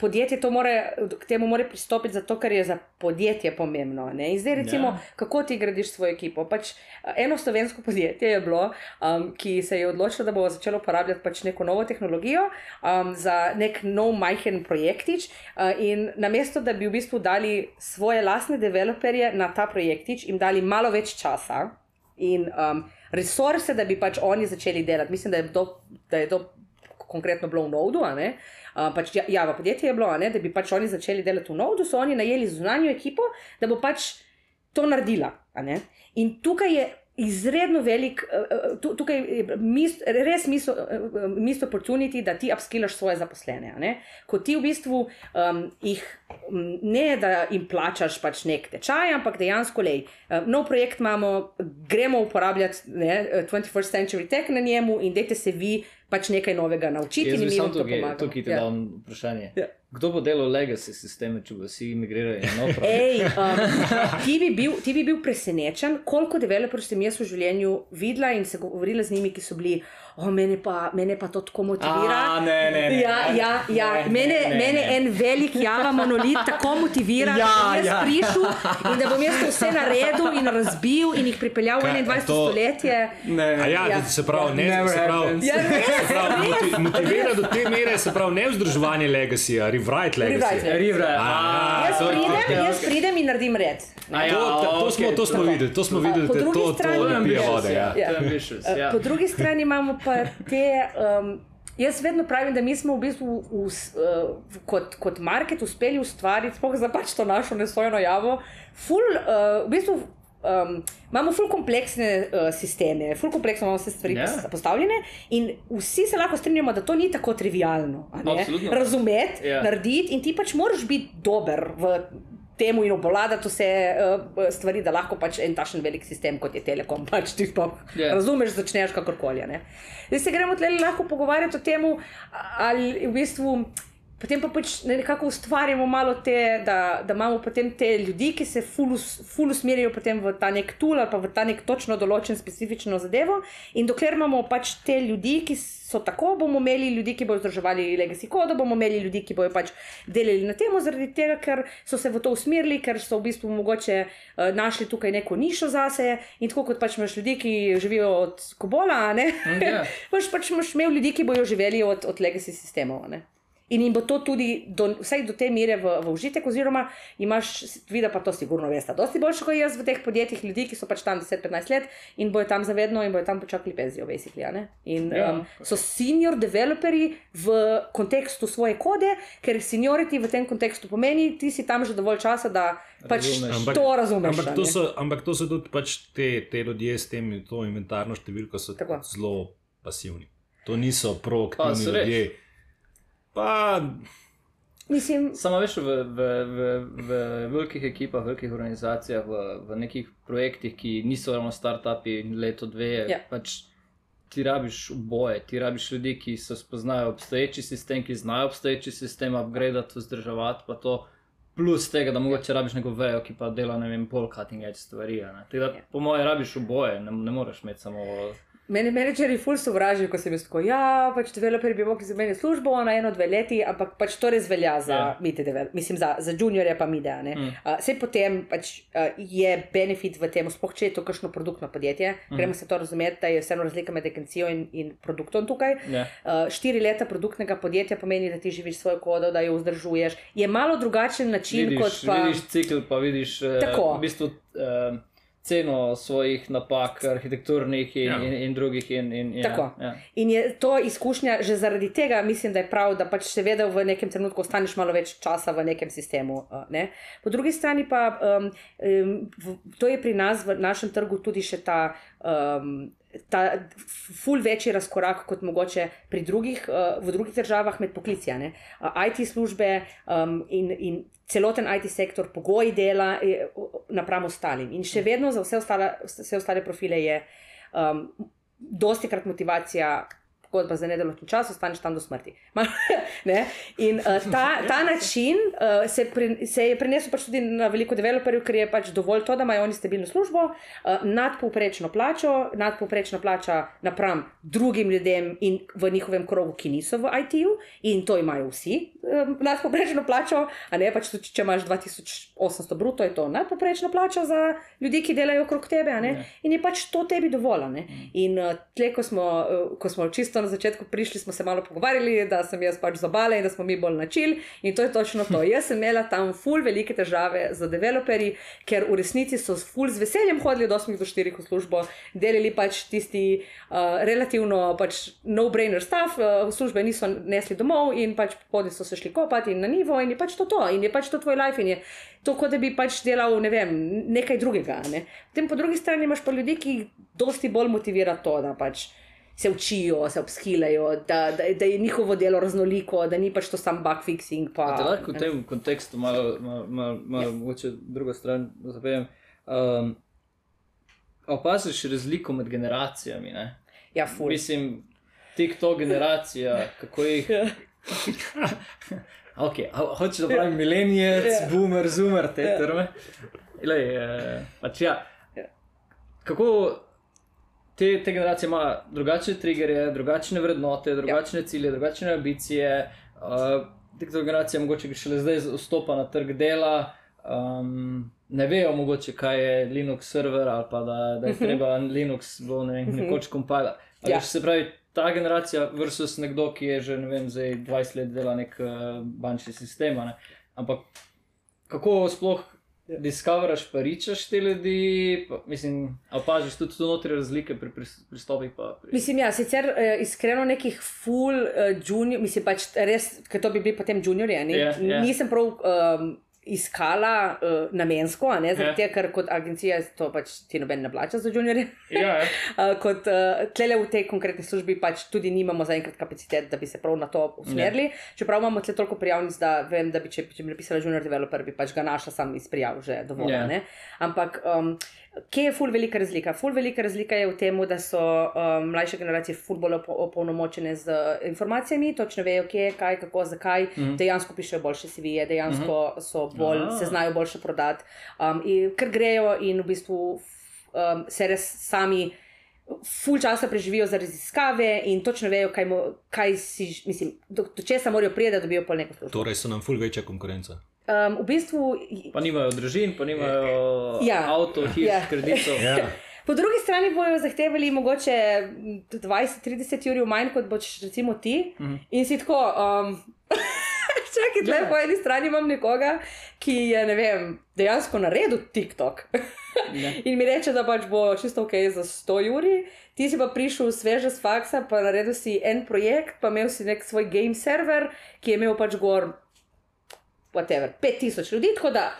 S1: podjetje to more, k temu mora pristopiti zato, ker je za podjetje pomembno. Ne? In zdaj recimo,
S2: Ja.
S1: kako ti gradiš svojo ekipo. Pač, uh, eno slovensko podjetje je bilo, um, ki se je odločilo, da bo začelo uporabljati pač neko novo tehnologijo um, za nek nov majhen projektič. Uh, in namesto, da bi v bistvu dali svoje lastne developerje na ta projektič, jim dali malo več časa in um, resurse, da bi pač oni začeli delati. Mislim, da je to, da je to konkretno bilo v Nodu. Uh, pač ja- Java podjetje je bilo, ne, da bi pač oni začeli delati v Nodu, so oni najeli zunanjo ekipo, da bo pač to naredila. In tukaj je izredno velik, uh, tu- tukaj je mis, res misel, uh, misel opportunity, da ti upskillaš svoje zaposlene. ne. Ko ti v bistvu um, jih ne, da jim plačaš pač nek tečaj, ampak dejansko, lej, uh, nov projekt imamo, gremo uporabljati ne, uh, 21st century tech na njemu in dajte se vi pač nekaj novega naučiti
S2: Jaz
S1: in vam to pomagamo.
S2: tukaj ti
S1: Ja.
S2: dam vprašanje.
S1: Ja.
S2: Kdo bo delal legacy sisteme, če bo vsi imigrirali na nov projekt?
S1: Ej, um, ti, bi bil, ti bi bil presenečen, koliko developerjev sem jaz v življenju videla in se govorila z njimi, ki so bili, o, mene pa, mene pa to tako motivira.
S2: A, ne, ne, ne.
S1: Ja, ja, ja.
S2: Ne,
S1: Mene,
S2: ne, ne,
S1: mene
S2: ne.
S1: en velik java monolit tako motivira,
S2: Ja,
S1: da bom jaz
S2: ja.
S1: prišel in da bom jaz to vse naredil in razbil in jih pripeljal v
S3: Kaj,
S1: 21.
S3: to-
S1: stoletje.
S2: Ne,
S3: A ja,
S1: Ja.
S3: ja. se pravi, ne,
S2: Never
S3: se pravi,
S2: happens.
S1: Ja, res,
S3: se pravi
S1: res.
S3: moti- motivira do te mere, se pravi, ne vzdrževanje legacyja, rewrite legacy.
S1: Rewrite. Jaz pridem, jaz pridem in naredim red.
S2: Ja,
S3: To, smo,
S2: okej.
S3: to smo videli, to smo videli,
S1: po
S3: da
S1: drugi
S3: to, pije vode. Ja.
S2: ja.
S1: Ja.
S2: ja.
S1: Po drugi strani imamo pa te. Um, jaz vedno pravim, da mi smo v bistvu v, uh, kot, kot market uspeli ustvariti, sploh za pač to našo nesojeno javo, ful, uh, v bistvu. Um, imamo ful kompleksne uh, sisteme, ful kompleksno imamo vse stvari
S2: Ja.
S1: yeah. postavljene, in vsi se lahko strinjamo, da to ni tako trivialno. Razumeti,
S2: Ja.
S1: yeah. narediti, in ti pač moraš biti dober v temu in obvladati vse uh, stvari, da lahko pač en takšen velik sistem, kot je Telekom, pač ti sploh
S2: Ja.
S1: yeah. razumeš, začneš kakorkoli. Zdaj se gremo tle lahko pogovarjati o tem, ali v bistvu. Potem pa pač nekako ustvarjamo malo te, da, da imamo potem te ljudi, ki se ful, us- ful usmerijo potem v ta nek tool ali pa v ta nek točno določen specifično zadevo. In dokler imamo pač te ljudi, ki so tako, bomo imeli ljudi, ki bodo vzdrževali legacy kodo, bomo imeli ljudi, ki bodo pač delali na tem, zaradi tega, ker so se v to usmerili, ker so v bistvu mogoče uh, našli tukaj neko nišo zase. In tako kot pač imaš ljudi, ki živijo od kobola, ne.
S2: Ja.
S1: pač, pač imaš imel ljudi, ki bodo živeli od, od legacy sistemov. ne. In jim bo to tudi, do, vsaj do te mere, v, v užitek, oziroma imaš, vidi pa to, sigurno veste, dosti boljše kot jaz v teh podjetjih, ljudi, ki so pač tam 10-15 let in bojo tam zavedno in bojo tam počakali penzijo, basically. a ne. In
S2: Ja,
S1: um, so senior developerji v kontekstu svoje kode, ker seniority v tem kontekstu pomeni, ti si tam že dovolj časa, da pač
S2: Razumeš.
S3: Ampak-
S1: to razumeš.
S3: Ampak
S1: a
S3: to, so, ampak to so tudi pač te, te ljudje s tem, to inventarno številko, so
S1: Tako.
S3: zelo pasivni. To niso proaktivni
S2: so res.
S3: Pa,
S1: Mislim,
S2: Samo veš, v, v, v, v velikih ekipah, velikih organizacijah, v, v nekih projektih, ki niso ravno start-upi, leto, dve,
S1: Ja.
S2: pač ti rabiš oboje. Ti rabiš ljudi, ki se spoznajo obstoječi sistem, ki znajo obstoječi sistem upgradati, vzdrževati, pa to. Plus tega, da mogoče rabiš neko vejo, ki pa dela ne vem, bolj cutting edge stvari. a ne. Tako Da,
S1: Ja.
S2: po mojem, rabiš oboje, ne, ne moreš imeti samo.
S1: Meni menedžerji ful sovražijo, ko sem jaz tako, ja, pač developerji bi mogli zamenjati službo na eno, dve leti, ampak pač to res velja za
S2: Ja.
S1: mite, devel- mislim, za, za juniorje pa mide.
S2: Mm.
S1: Uh, Vse potem pač, uh, je benefit v tem, sploh če je to kakšno produktno podjetje.
S2: Mm.
S1: Gremo se to razumeti, da je vseeno razlika med agencijo in, in produktom tukaj.
S2: Ja.
S1: Uh, štiri leta produktnega podjetja pomeni, da ti živiš svojo kodo, da jo vzdržuješ. Je malo drugačen način
S2: Vidiš,
S1: kot pa.
S2: vidiš cikl, pa vidiš eh,
S1: Tako.
S2: v bistvu, eh, ceno svojih napak, arhitekturnih in,
S3: Ja.
S2: in, in drugih. In, in, ja,
S1: Tako.
S2: Ja.
S1: In je to izkušnja, že zaradi tega mislim, da je prav, da pač seveda v nekem trenutku ostaneš malo več časa v nekem sistemu. Ne? Po drugi strani pa um, um, to je pri nas v našem trgu tudi še ta. Um, Ta ful večji razkorak kot mogoče pri drugih, uh, v drugih državah med poklici. Uh, IT službe um, in, in celoten IT sektor, pogoji dela je, uh, napram ostalim. In še vedno za vse ostale, vse ostale profile je um, dosti krat motivacija. Pogodba za nedoločen čas, ostaneš tam do smrti. In uh, ta, ta način uh, se, pri, se je prenesel pač tudi na veliko developerjev, ker je pač dovolj to, da imajo oni stabilno službo, uh, nadpovprečno plačo, nadpovprečna plača napram drugim ljudem in v njihovem krogu, ki niso v IT-ju, in to imajo vsi um, nadpovprečno plačo, a ne pač tudi, če imaš 2800 bruto, je to nadpovprečna plača za ljudi, ki delajo okrog tebe?
S2: Ja.
S1: in je pač to tebi dovolj. ne. In uh, tle, ko smo, uh, ko smo čisto na začetku prišli, smo se malo pogovarjali, da sem jaz pač zabala in da smo mi bolj načil. In to je točno to. Jaz sem imela tam ful velike težave z developerji, ker v resnici so ful z veseljem hodili od 8 do 4 v službo, delili pač tisti uh, relativno pač no-brainer stuff, uh, službe niso nesli domov in pač popodne so se šli kopati in na nivo in je pač to to in je pač to tvoj life in je to, kot da bi pač delal ne vem, nekaj drugega. Ne? Potem po drugi strani imaš pa ljudi, ki dosti bolj motivira to, da pač se učijo, se obskilejo, da, da, da je njihovo delo raznoliko, da ni pač to sam bug fixing. Pa,
S2: Te lahko v tem kontekstu malo, malo, malo, malo
S1: Ja.
S2: mogoče drugo stran zapejem. Um, opaziš razliko med generacijami. Ne?
S1: Ja, ful.
S2: Mislim, TikTok generacija, kako jih. Okay, Hočeš, da pravim milenijec,
S1: Ja.
S2: boomer, zoomer, te
S1: Ja.
S2: terme. Lej, eh, pač ja.
S1: Ja.
S2: Kako te, te generacije imajo drugačne triggerje, drugačne vrednote, drugačne cilje, drugačne ambicije. Uh, TikTok generacija mogoče šele zdaj vstopa na trg dela. Um, ne vejo mogoče, kaj je Linux server ali pa da, da je treba Linux bo, ne vem, nekoč kompilati.
S1: Ja.
S2: Ja. Se pravi, ta generacija versus nekdo, ki je že ne vem, zdaj 20 let dela nek uh, bančni sistem. ne. Ampak kako sploh discoveraš, pa ričaš te ljudi, pa, mislim, opažiš tudi tu notri razlike pri pris- pristopih. Pri...
S1: Mislim, ja, sicer uh, iskreno nekih full uh, junior, mislim pač res, ker to bi bili potem juniorji, a ne?
S2: Ja, ja.
S1: nisem prav um, iskala uh, namensko, ne, zaradi
S2: Ja.
S1: tega, ker kot agencija to pač ti noben ne plača za juniorje.
S2: Ja, ja.
S1: Uh, kot uh, tlele v tej konkretni službi pač tudi nimamo zaenkrat kapacitet, da bi se prav na to usmerili. Ja. Čeprav imamo tle toliko prijavnic, da vem, da bi če, če bi napisala junior developer, bi pač ga našla sam iz prijav že dovolj.
S2: Ja.
S1: Yeah. Ampak um, kje je ful velika razlika? Ful velika razlika je v tem, da so um, mlajše generacije ful bolj opo- opolnomočene z informacijami, točno vejo, kje, kaj, kako, zakaj, mm. -hmm. dejansko pišejo boljše CV-je, dejansko mm -hmm. so bolj,
S2: Ah.
S1: se znajo boljše prodati, um, in, ker grejo in v bistvu um, se res sami ful časa preživijo za raziskave in točno vejo, kaj, mo, kaj si, mislim, do, do česa morajo priti, da dobijo pol neko službo.
S3: Torej so nam ful večja konkurenca.
S1: Um, v bistvu,
S2: Pa nimajo družin, pa nimajo
S1: Ja.
S2: avto, hiš,
S1: Ja.
S2: kreditov.
S3: Ja.
S1: po drugi strani bojo zahtevali mogoče 20-30 ur manj, kot boš recimo ti.
S2: Mhm.
S1: In si tako. Um, Čakaj, tle
S2: Ja.
S1: po eni strani imam nekoga, ki je ne vem, dejansko naredil TikTok. In mi reče, da pač bo čisto ok za 100 uri, ti si pa prišel sveže z faksa, pa naredil si en projekt, pa imel si nek svoj game server, ki je imel pač gor, whatever, 5000 ljudi, tako da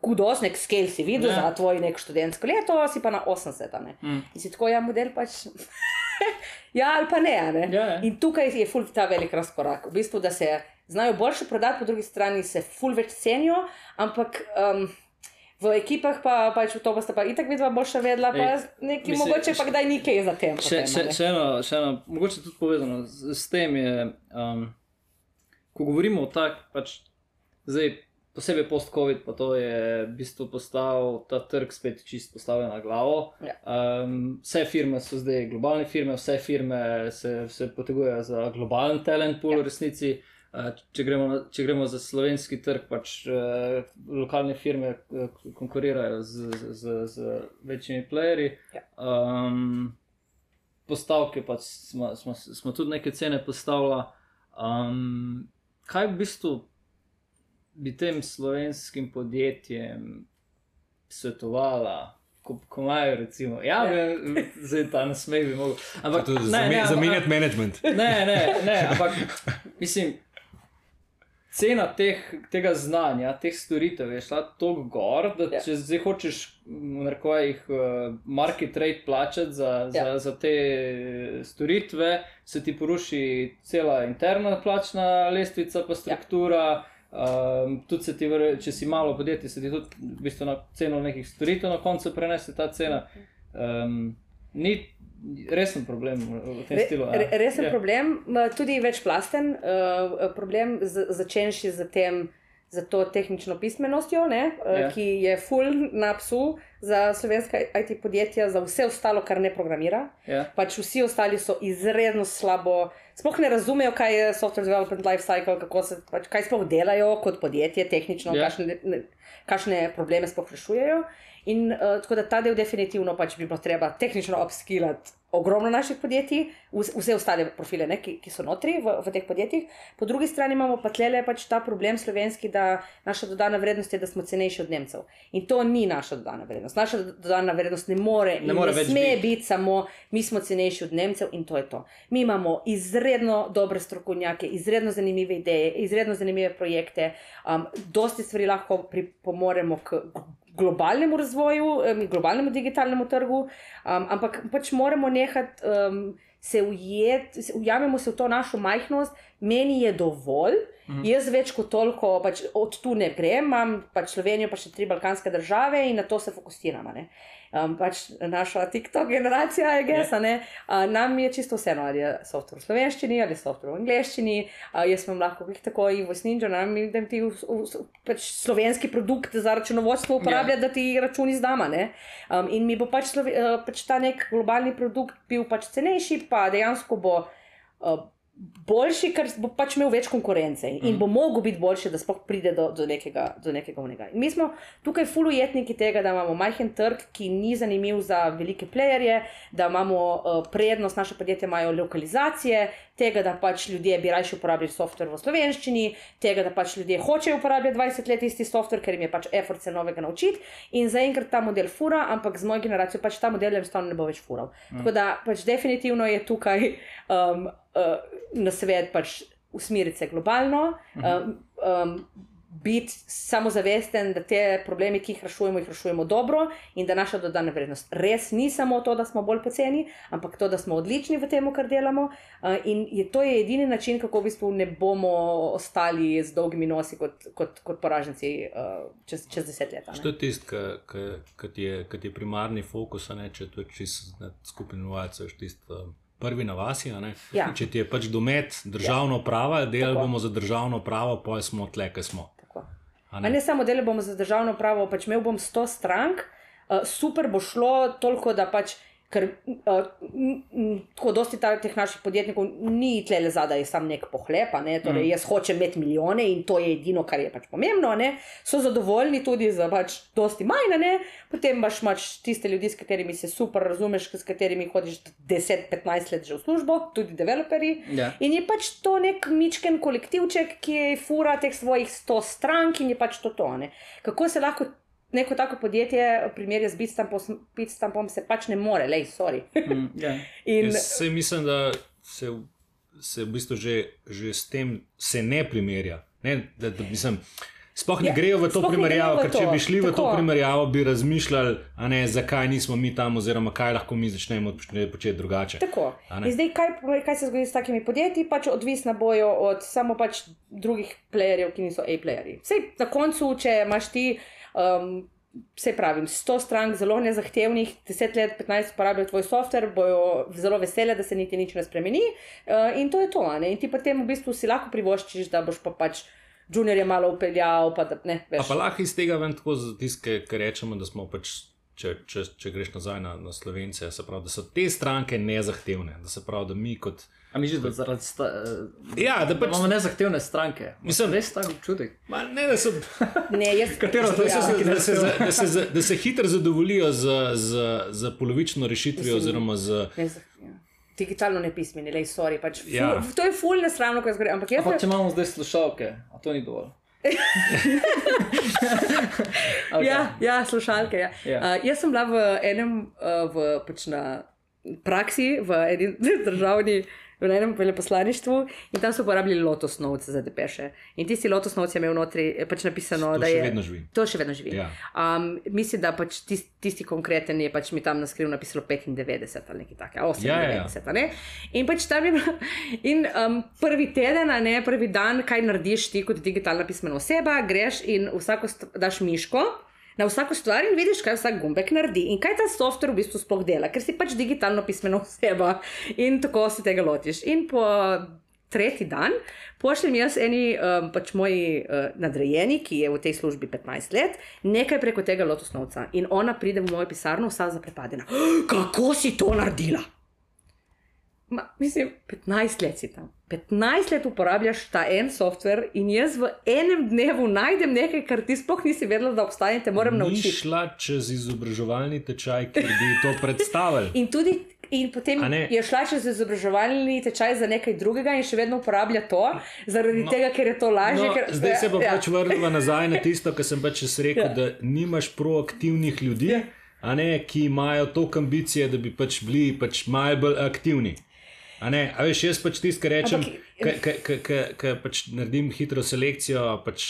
S1: kudos nek scale si videl
S2: Ja.
S1: ja. za tvoj nek študentsko leto, si pa na 80. a Ne?
S2: Mm.
S1: In si tako, ja, model pač. ja, ali pa ne. ne?
S2: Ja, ja.
S1: In tukaj je ful ta velik razkorak. V bistvu, da se znajo boljše prodati, po drugi strani se ful več cenijo, ampak. Um, V ekipah pa pač v to boste pa itak vidva boljša vedla, pa
S2: mislim,
S1: mogoče pa kdaj ni kaj za tem.
S2: Še,
S1: potem,
S2: še,
S1: ne.
S2: še, eno, še eno, mogoče tudi povezano z, s tem je, um, ko govorimo o tak, pač zdaj posebej post-COVID, pa to je v bistvu postal ta trg spet čist postavljen na glavo.
S1: Ja.
S2: Um, vse firme so zdaj globalne firme, vse firme se, se potegujejo za globalen talent pool
S1: Ja.
S2: v resnici. Uh, Če gremo, če gremo za slovenski trg, pač uh, lokalne firme uh, konkurirajo z, z, z, z večjimi playerji.
S1: Ja.
S2: Um, postavke, pač smo, smo, smo tudi neke cene postavili. Um, kaj v bistvu bi tem slovenskim podjetjem svetovala? Ko, ko imajo, recimo, ja,
S1: Ja.
S2: ja. zdaj ta nasmeh bi mogel. Ampak,
S3: zame-
S2: ne, ampak-
S3: Zamenjati management.
S2: Ne, ne, ne, ampak mislim, cena teh, tega znanja, teh storitev je šla tako gor, da
S1: Ja.
S2: če zdaj hočeš v narekovajih uh, market rate plačati za, za,
S1: Ja.
S2: za te storitve, se ti poruši cela interna plačna lestvica, pa struktura. Um, tudi se ti, vre, če si malo podjetje, se ti tudi v bistvu na ceno nekih storitev na koncu prenese ta cena. Um, ni resen problem v tem
S1: Re,
S2: stilu.
S1: re, resen
S2: Ja.
S1: problem, tudi večplasten uh, problem, z- začenši z tem. Za to tehnično pismenostjo, ne,
S2: Ja.
S1: yeah. ki je full na psu za slovenska IT podjetja, za vse ostalo, kar ne programira.
S2: Ja.
S1: Pač vsi ostali so izredno slabo, sploh ne razumejo, kaj je software development life cycle, kako se, pač, kaj sploh delajo kot podjetje, tehnično,
S2: Ja.
S1: yeah. kakšne, ne- kakšne probleme sploh rešujejo. In uh, tako da ta del definitivno pač bi bilo treba tehnično upskillati ogromno naših podjetij, vs- vse ostale profile, ne, ki, ki so notri v, v teh podjetjih. Po drugi strani imamo pa tlele pač ta problem slovenski, da naša dodana vrednost je, da smo cenejši od Nemcev. In to ni naša dodana vrednost. Naša dodana vrednost ne more,
S2: Ne more
S1: ne sme
S2: biti.
S1: biti samo mi smo cenejši od Nemcev in to je to. Mi imamo izredno dobre strokovnjake, izredno zanimive ideje, izredno zanimive projekte, um, dosti stvari lahko pripomoremo k globalnemu razvoju, em, globalnemu digitalnemu trgu, um, ampak pač moramo nehati um, se ujeti, ujamemo se v to našo majhnost, meni je dovolj.
S2: Mhm.
S1: Jaz več kot toliko pač od tu ne grem, imam pač Slovenijo, pa še tri balkanske države in na to se fokusiram. a ne. Um, pač naša TikTok generacija je gesa, ne. Uh, nam je čisto vseeno, ali je software v slovenščini ali software v angleščini. Uh, jaz sem lahko klik tako in v Sninja, nam da ti v, v, pač slovenski produkt za računovodstvo uporabljati, da ti račun izdama. ne. Um, in mi bo pač, Sloven, uh, pač ta nek globalni produkt bil pač cenejši, pa dejansko bo. Uh, boljši, ker bo pač imel več konkurence in
S2: Mhm.
S1: bo mogel biti boljši, da sploh pride do, do nekega, do nekega unega. In mi smo tukaj fulujetniki tega, da imamo majhen trg, ki ni zanimiv za velike playerje, da imamo uh, prednost, naše podjetja imajo lokalizacije, tega, da pač ljudje bi raje uporabljali software v slovenščini, tega, da pač ljudje hočejo uporabljati 20 let isti software, ker jim je pač effort se novega naučiti. In zaenkrat ta model fura, ampak z mojo generacijo pač ta model enostavno ne bo več fural. Mm. Tako da pač definitivno je tukaj um, uh, na svet pač usmeriti se globalno. Um, um, Biti samozavesten, da te probleme, ki jih rešujemo, jih rešujemo dobro, in da naša dodana vrednost res ni samo to, da smo bolj poceni, ampak to, da smo odlični v tem, kar delamo. Uh, in je, to je edini način, kako v bistvu ne bomo ostali z dolgimi nosi kot, kot, kot poraženci uh, čez, čez deset let.
S3: To je tisto, ki je, je primarni fokus, ne, če to čisto skupaj inovacije, tisto um, prvi na vasi. a.
S1: Ja.
S3: Če ti je pač domet državno pravo, delali
S1: Tako.
S3: bomo za državno pravo, pa smo tle, ki smo.
S1: Tako.
S3: a
S1: Ne? ne samo delo bomo za državno pravo, pač imel bom 100 strank, uh, super bo šlo, toliko da pač Ker uh, tako dosti teh naših podjetnikov ni tle le zadaj, je sam nek pohlepa, ne? torej mm. jaz hočem imeti milijone in to je edino, kar je pač pomembno. Ne? So zadovoljni tudi za pač dosti manj, ne? potem imaš pač tiste ljudi, s katerimi se super razumeš, s katerimi hodiš 10-15 let že v službo, tudi developerji.
S2: Ja.
S1: In je pač to nek mičken kolektivček, ki je fura teh svojih 100 strank in je pač to tone. Kako se lahko neko tako podjetje primerja z Bitstampom, se pač ne more, le, sorry.
S2: Mm, yeah.
S1: In
S3: Se mislim, da se, se v bistvu že, že s tem se ne primerja. Ne, da, da, mislim, Sploh ne
S1: Ja,
S3: grejo v to primerjavo, ker če
S1: to,
S3: bi šli v to
S1: tako.
S3: primerjavo, bi razmišljali, a ne, zakaj nismo mi tam, oziroma kaj lahko mi začnemo početi drugače.
S1: Tako. Zdaj, kaj, kaj se zgodi s takimi podjetji, pač odvisna bojo od samo pač drugih playerjev, ki niso A-playerji. Vsej na koncu, če imaš ti. Um, Se pravim, 100 strank zelo nezahtevnih, 10 let, 15 uporabljajo tvoj softver, bojo zelo vesele, da se niti nič ne spremeni. Uh, in to je to. a ne. In ti potem v bistvu si lahko privoščiš, da boš pa pač juniorje malo upeljal, pa da ne
S3: A
S1: veš.
S3: pa lahko iz tega ven tako za tiste, ki rečemo, da smo pač. Če, če, če greš nazaj na, na slovence, se pravi, da so te stranke nezahtevne, da se pravi, da mi kot.
S2: A mi že da zaradi sta, eh,
S3: Ja, da
S2: da
S3: pač.
S2: imamo nezahtevne stranke.
S3: Mislim-
S2: res tako občutek.
S3: Ma, ne, da so.
S1: Ne, jaz,
S2: Katero to
S3: Da
S2: so
S3: se,
S2: ki
S3: da, se, da, se, za- da se hitro zadovoljijo z, z, z polovično rešitvijo,
S1: Mislim-
S3: oziroma z.
S1: Ne, ja. Digitalno nepismeni, le, sorry. Pač ful,
S3: Ja.
S1: To je ful nesramno, ko jaz grem. Ampak jaz
S2: Ampak če imamo zdaj slušalke, a to ni dovolj. okay.
S1: Ja, ja, slušalke. Ja.
S2: Ja.
S1: Uh, jaz sem bila v enem, uh, v, pač na praksi, v eni državni. V enem veleposlaništvu in tam so uporabljali Lotus Notes za depeše. In tisti Lotus Notes je imel notri eh, pač napisano,
S3: To
S1: da
S3: še
S1: je.
S3: vedno živi.
S1: To še vedno živi.
S3: Ja.
S1: Um, mislim, da pač tisti, tisti konkreten je pač mi tam na skrivju napisalo 95 ali nekaj takega, 98.
S3: Ja, ja, ja.
S1: ne. In pač tam je bilo, in um, prvi teden, ne prvi dan, kaj narediš ti kot digitalna pismena oseba, greš in vsako daš miško. Na vsako stvar in vidiš, kaj vsak gumbek naredi in kaj ta softver v bistvu sploh dela, ker si pač digitalno pismena oseba in tako se tega lotiš. In po tretji dan pošljem jaz eni um, pač moji uh, nadrejeni, ki je v tej službi 15 let, nekaj preko tega lotosnovca in ona pride v mojo pisarno, vsa zaprepadena. Kako si to naredila? Ma, mislim, 15 let si tam. 15 let uporabljaš ta en softver, in jaz v enem dnevu najdem nekaj, kar ti sploh nisi vedela, da obstaja, in te moram
S3: Ni
S1: naučiti.
S3: šla čez izobraževalni tečaj, ki bi to predstavili.
S1: In tudi. In potem je šla čez izobraževalni tečaj za nekaj drugega in še vedno uporablja to, zaradi no, tega, ker je to lažje.
S3: No,
S1: ker,
S3: zdaj se pa
S1: ja.
S3: pač vrnemo nazaj na tisto, kar sem pač rekel,
S1: Ja.
S3: da nimaš proaktivnih ljudi,
S1: ja.
S3: ne, ki imajo toliko ambicije, da bi pač bili pač malo bolj aktivni. A ne, a veš, jaz pač tisto, kar rečem, ki pač naredim hitro selekcijo, pač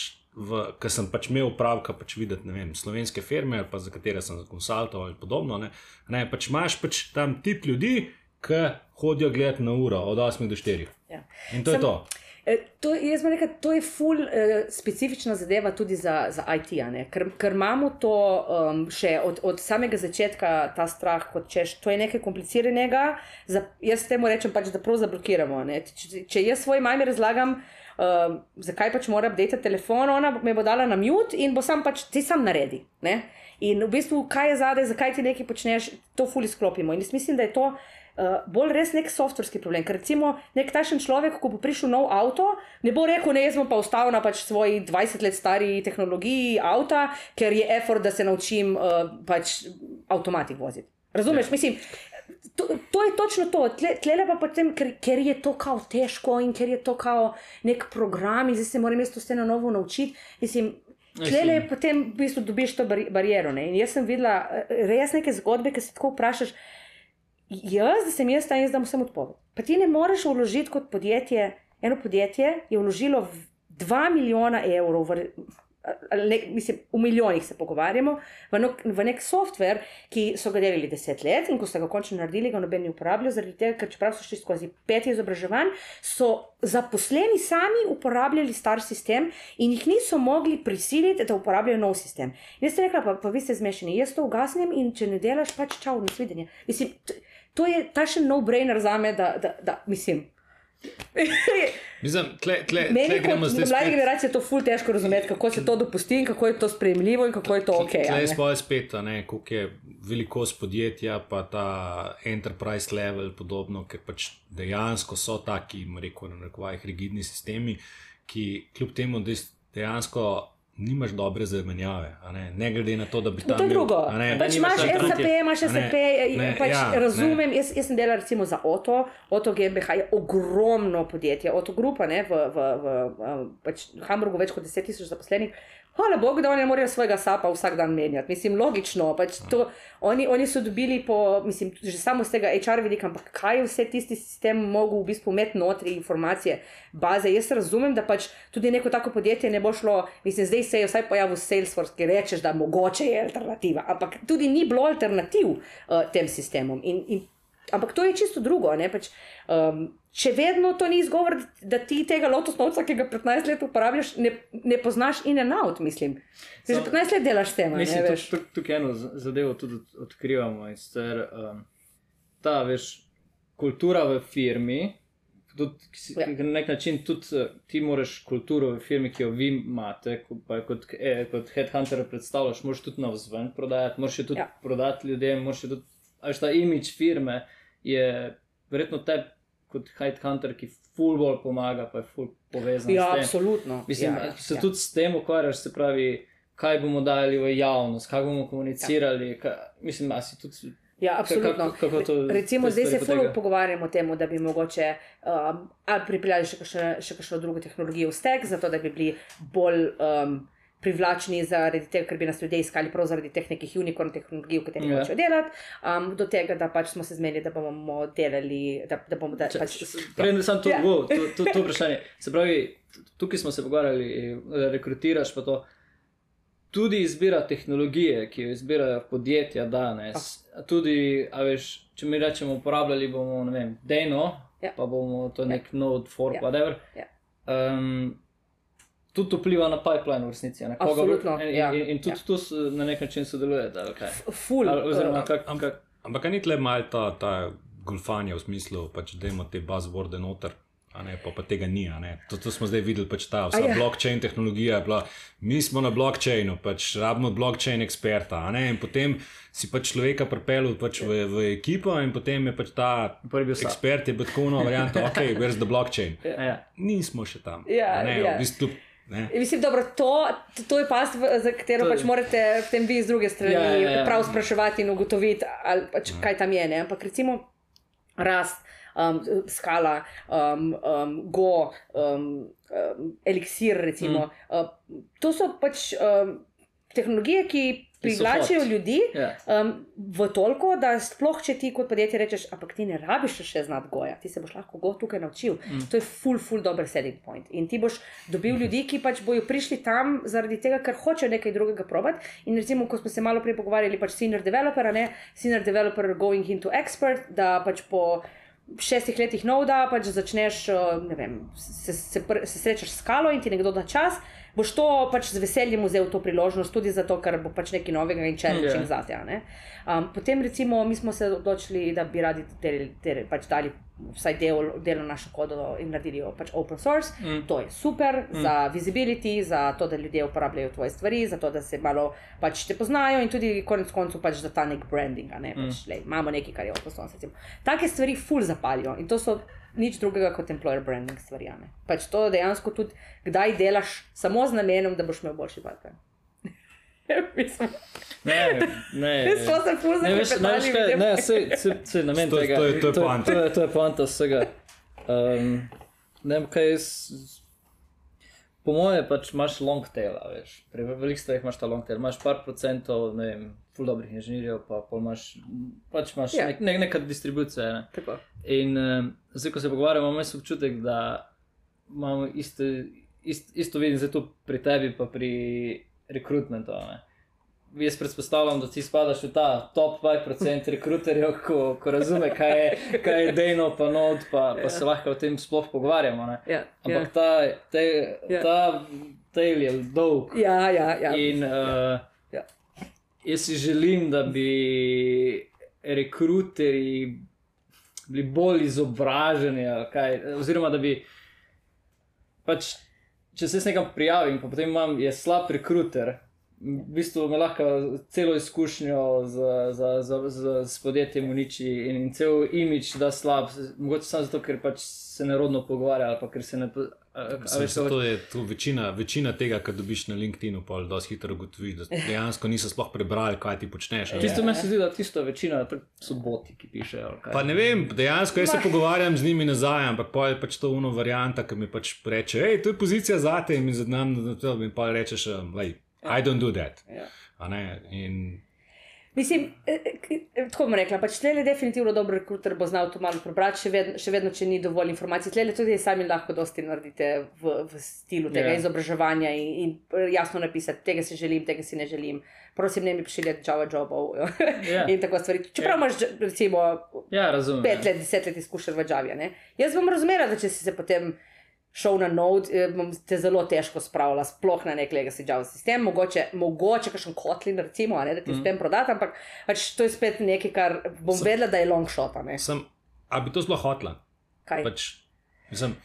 S3: ki sem pač imel pravka pač videti ne vem, slovenske firme, ali pa za katere sem konsultoval ali podobno. Ne, ne, pač imaš pač tam tip ljudi, ki hodijo gledati na uro od 8 do 4.
S1: Ja.
S3: In to je
S1: Sem-
S3: to.
S1: E, To, jaz bi rekel, to je ful uh, specifična zadeva tudi za, za IT, ker, ker imamo to um, še od, od samega začetka, ta strah, kot češ, to je nekaj kompliciranega. Za, jaz temu rečem, pač, da prav zablokiramo. ne. Če, če jaz svoji mami razlagam, uh, zakaj pač mora update telefon, ona me bo dala na mute in bo sam pač ti sam naredi. Ne? In v bistvu, kaj je zadaj, zakaj ti nekaj počneš, to ful izklopimo. In jaz mislim, da je to. Uh, bolj res nek softverski problem. Ker recimo nek takšen človek, ko bo prišel nov avto, ne bo rekel, ne, jaz bom pa ostal na pač svoji 20 let stari tehnologiji avta, ker je effort, da se naučim uh, pač avtomatik voziti. Razumeš? Ja. Mislim, to, to je točno to. Tle, tlele pa potem, ker, ker je to kao težko in ker je to kao nek program in zdaj se moram jaz to vse na novo naučiti. Mislim, Tlele je potem v bistvu dobiš to bari bariero. Ne? In jaz sem videla eh, res neke zgodbe, ki se tako vprašaš, jaz, da sem jaz ta in zdaj sem odpoved. Pa ti ne moreš vložiti kot podjetje, eno podjetje je vložilo v 2 milijona evrov, v, ne, mislim, v milijonih se pogovarjamo, v, no, v nek softver, ki so ga delali 10 let in ko so ga končno naredili, ga noben ni uporabljal, zaradi tega, ker čeprav so šli skozi pet izobraževanj, so zaposleni sami uporabljali star sistem in jih niso mogli prisiliti, da uporabljajo nov sistem. In jaz sem rekla, pa, pa vi ste zmešani, jaz to ugasnem in če ne delaš, pač čau, nasvidenje. Mislim, to je tašen no-brainer za me, da, da, da mislim.
S3: Mislim, tle, tle, tle
S1: Meni,
S3: gremo
S1: kot mladi
S3: spet.
S1: generacije, je to ful težko razumeti, kako se to dopusti in kako je to sprejemljivo in kako je to ok.
S3: Tle sploh spet, koliko je velikost podjetja, pa ta enterprise level, podobno, ker pač dejansko so taki, bom rekel, na rekovajih, rigidni sistemi, ki kljub temu, dejansko nimaš dobre zamenjave, ne, ne glede na to, da bi tam
S1: to je drugo.
S3: ne,
S1: Pač imaš. SAP, imaš
S3: A ne,
S1: SAP,
S3: ne,
S1: pač
S3: ja,
S1: razumem. Jaz, jaz sem delal recimo za Oto, Oto GmbH je ogromno podjetje, Oto Grupa ne, v, v, v, v pač Hamburgu več kot 10 tisoč zaposlenih. Hvala Bogu, da oni ne morejo svojega sapa vsak dan menjati. Mislim, logično. Pač to, oni, oni so dobili po, mislim, že samo z tega HR vidika, ampak kaj vse tisti sistem mogel v bistvu imeti notri informacije, baze. Jaz razumem, da pač tudi neko tako podjetje ne bo šlo, mislim, zdaj se je vsaj pojavil Salesforce, ki rečeš, da mogoče je alternativa, ampak tudi ni bilo alternativ uh, tem sistemom. In, in, ampak to je čisto drugo. ne, Pač, um, Če vedno to ni izgovor, da ti tega lotosnovca, ki ga 15 let uporabljaš, ne, ne poznaš in en out, mislim. Ti že
S2: Samo-
S1: 15 let delaš s tem, a ne
S2: Mislim,
S1: veš.
S2: tuk- tuk- tukaj eno zadevo tudi od- odkrivamo. sicer, Um, ta, veš, kultura v firmi, tudi, ki
S1: Ja.
S2: na nek način tudi eh, ti moraš kulturo v firmi, ki jo vi imate, ko- pa jo kot, eh, kot headhunter predstavljaš, moraš tudi navzven prodajati, moraš tudi
S1: Ja.
S2: prodati ljudem, moraš tudi, a veš, ta imidž firme je verjetno te kot headhunter, ki ful bolj pomaga, pa je ful povezan
S1: Ja, absolutno.
S2: Mislim,
S1: ja,
S2: ja, se
S1: ja.
S2: tudi s tem ukvarjaš, se pravi, kaj bomo dali v javnost, kaj bomo komunicirali. Ja. Kaj, mislim, a si tudi.
S1: Ja, absolutno.
S2: kako- kako to-
S1: Recimo, zdaj se
S2: potekajo?
S1: pogovarjamo o tem, da bi mogoče um, ali pripeljali še kakšno drugo tehnologijo v stek, zato da bi bili bolj um, privlačni zaradi tega, ker bi nas ljudje iskali prav zaradi teh nekih unicorn tehnologij, v katerih
S2: Ja.
S1: hočejo delati, um, do tega, da pač smo se zmenili, da bomo delali, da, da bomo da,
S2: Če-
S1: pač.
S2: Prej sem to,
S1: Ja.
S2: ja. to, to, to vprašanje. Se pravi, tukaj smo se pogovarjali, eh, rekrutiraš pa to. Tudi izbira tehnologije, ki jo izbirajo podjetja danes. Tudi, a veš, če mi rečemo, uporabljali bomo, ne vem, Deno,
S1: Ja.
S2: pa bomo to
S1: Ja.
S2: nek Node, Fork,
S1: Ja.
S2: whatever.
S1: Ja.
S2: Um, tudi vpliva na pipeline v resnici. a ne, koga-
S1: Absolutno,
S2: In,
S1: ja.
S2: in, in tudi
S1: Ja.
S2: ja. tu na nek način sodelujete. kaj?
S1: Ful,
S2: Ali, oziroma,
S1: uh,
S2: kak, kak,
S3: Ampak a ni tle mal ta, ta golfanja v smislu, pač, da imamo te buzzworde noter. a Ne, pa, pa tega ni. a ne. To, to smo zdaj videli, pač ta vsa
S1: ja.
S3: ja. blockchain tehnologija je bila, mi smo na blockchainu, pač rabimo blockchain eksperta. a ne, In potem si pač človeka pripeljal pač v, v ekipo, in potem je pač ta ekspert je bil tako no, varianta, ok, where's the blockchain.
S2: ja.
S3: Nismo še tam.
S1: Ja,
S3: a ne,
S1: ja.
S3: v bistvu, ne.
S1: Mislim, dobro, to, to je past, v- za katero
S2: To
S1: pač morate potem vi z druge strani
S2: Ja, ja, ja.
S1: prav spraševati in ugotoviti, ali pač, kaj tam je. Ne? Ampak recimo rast, um, skala, um, um, go, um, um, eliksir, recimo. Mm. Uh, to so pač um, tehnologije, ki privlačijo ljudi.
S2: Ja.
S1: Um, v toliko, da sploh če ti kot podjetje rečeš, ampak ti ne rabiš še znati goja, ti se boš lahko go tukaj naučil. Mm. To je full, full dober selling point. In ti boš dobil ljudi, ki pač bojo prišli tam zaradi tega, ker hočejo nekaj drugega probati. In recimo, ko smo se malo prej pogovarjali, pač senior developer, a ne senior developer going into expert, da pač po. Šestih letih novda, pač začneš, uh, ne vem, se, se, se srečaš s skalo in ti nekdo da čas, boš to pač z veseljem vzel to priložnost, tudi zato, ker bo pač nekaj novega in challenging
S2: Ja.
S1: zate. ne. Um, potem, recimo, mi smo se odločili, da bi radi del, del, pač dali vsaj del, del našo kodo in naredili jo pač open source.
S2: Mm.
S1: To je super mm. za visibility, za to, da ljudje uporabljajo tvoje stvari, za to, da se malo pač te poznajo in tudi konec koncev pač za ta nek branding. Ne? Pač, lej, imamo nekaj, kar je open source. Recimo. Take stvari ful zapalijo in to so. Nič drugega kot employer branding stvari. ne. Pač to dejansko tudi, kdaj delaš samo z namenom, da boš imel boljši. Mislim,
S2: Ne, ne.
S1: Res smo se ful
S2: Ne, veš, ne, veš kaj,
S1: zaklepetali.
S2: ne, se, se, se namen
S3: To-
S2: tega.
S3: to je- to je poanta.
S2: To je, to je poanta vsega. Um, ne vem, kaj jaz. Po moje pač imaš long tail, a veš. Pri velikih stvareh imaš ta long tail. Imaš par procentov, ne vem, full dobrih inženirjev, pa pol imaš, pač imaš
S1: Ja.
S2: yeah. nek, nek, neka distribucija. Ne.
S1: Tako.
S2: In um, zdaj, ko se pogovarjamo, imam jaz občutek, da imamo isto, ist, isto vidim zdaj tu pri tebi, pa pri rekrutmentu. ne. Jaz predpostavljam, da ti spadaš v ta top 5% rekruterjev, ko, ko razume, kaj je, kaj je Dejno, pa Nod, pa, pa se lahko o tem sploh pogovarjamo. Ne.
S1: Ja,
S2: Ampak ta, te,
S1: Ja.
S2: ta tail je dolg.
S1: ja, ja, ja.
S2: In uh,
S1: Ja.
S2: Jaz si želim, da bi rekruterji bili bolj izobraženi, kaj, oziroma da bi pač, če se nekam prijavim, pa potem imam, je slab rekruter. V bistvu me lahko celo izkušnjo z, z, z, z, z podjetjem uniči in, in cel imič da slab, mogoče samo zato, ker pač se nerodno pogovarja ali ker se ne.
S3: Mislim, to je to večina, večina tega, kar dobiš na LinkedIn-u, pa zelo hitro ugotoviš, da dejansko niso sploh prebrali, kaj ti počneš.
S2: Tisto meni se zdi, da tisto večina so boti, ki pišejo.
S3: Pa ne vem, dejansko jaz se pogovarjam z njimi nazaj, ampak pa je pač to uno varianta, ki mi pač reče, hej, to je pozicija za te in mi zadnam, da mi pa rečeš, hej, I don't do that.
S1: Ja.
S3: In
S1: Mislim, eh, eh, tako bom rekla, pač tle je definitivno dober rekruter, bo znal to malo prebrati, še vedno, še vedno, če ni dovolj informacij. Tle tudi sami lahko dosti naredite v, v stilu tega yeah. izobraževanja in, in jasno napisati, tega si želim, tega si ne želim. Prosim, ne mi pošiljati Java jobov yeah. in tako stvari. Čeprav yeah. imaš, recimo,
S2: yeah,
S1: pet let, deset let izkušenj v Javi. Jaz bom razumela, da če si se potem šel na Node, eh, bom te zelo težko spravila, sploh na nek legacy Java sistem, mogoče, mogoče kakšen kotlin, recimo, ne, da ti mm. s tem prodati, ampak pač to je spet nekaj, kar bom sem, vedela, da je long shot.
S3: Sem, a bi to sploh hotla?
S1: Kaj?
S3: Pač, mislim,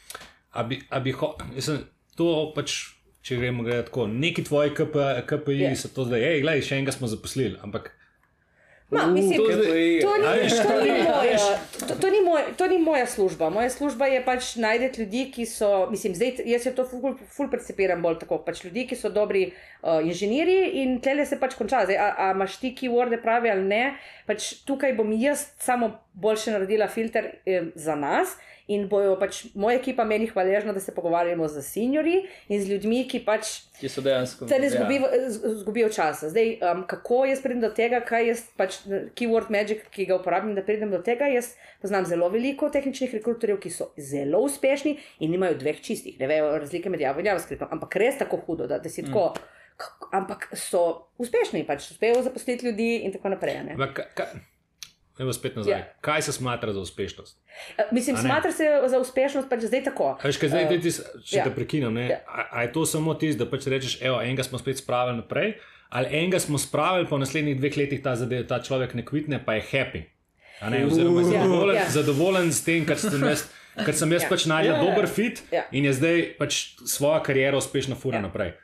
S3: a bi, a bi ho, mislim, to pač. Če gremo gledati tako, neki tvoji KP, KPI yeah. so to zdaj, hej, gledaj, še enega smo zaposlili, ampak
S1: Ma, mislim, to, zdaj, to, ni, to, ni moja, to, to, ni moja, to ni moja služba. Moja služba je pač najti ljudi, ki so, mislim, zdaj jaz se to ful, ful percepiram bolj tako, pač ljudi, ki so dobri uh, inženirji in tle se pač konča. Zdaj, a, a imaš ti keyworde pravi ali ne, pač tukaj bom jaz samo boljše naredila filter eh, za nas in bojo pač moja ekipa meni hvaležna, da se pogovarjamo z seniori in z ljudmi, ki pač.
S2: Ki so dejansko.
S1: Se ne zgubijo, ja. zgubijo časa. Zdaj, um, kako jaz pridem do tega, kaj je pač keyword magic, ki ga uporabljam, da pridem do tega. Jaz poznam zelo veliko tehničnih rekruterjev, ki so zelo uspešni in imajo dveh čistih, ne vejo razlike med javnim in javnim, ampak res tako hudo, da, da si mm. tako. Ampak so uspešni, pač uspejo zaposliti ljudi in tako naprej.
S3: Evo spet nazaj. Yeah. Kaj se smatra za uspešnost?
S1: Uh, mislim, smatra se za uspešnost pač zdaj tako.
S3: Veš, kaj zdaj, uh, tis, če yeah. te prekinem, yeah. a, a je to samo tisto, da pač rečeš, evo, enega smo spet spravili naprej, ali enega smo spravili, pa v naslednjih dveh letih ta, zadev, ta človek ne kvitne, pa je happy. Ne, oziroma, uh, zadovoljen, yeah. zadovoljen s tem, kar sem jaz, kar sem jaz yeah. pač najdel yeah. dober fit yeah. in je zdaj pač svojo kariero uspešno fura yeah. naprej.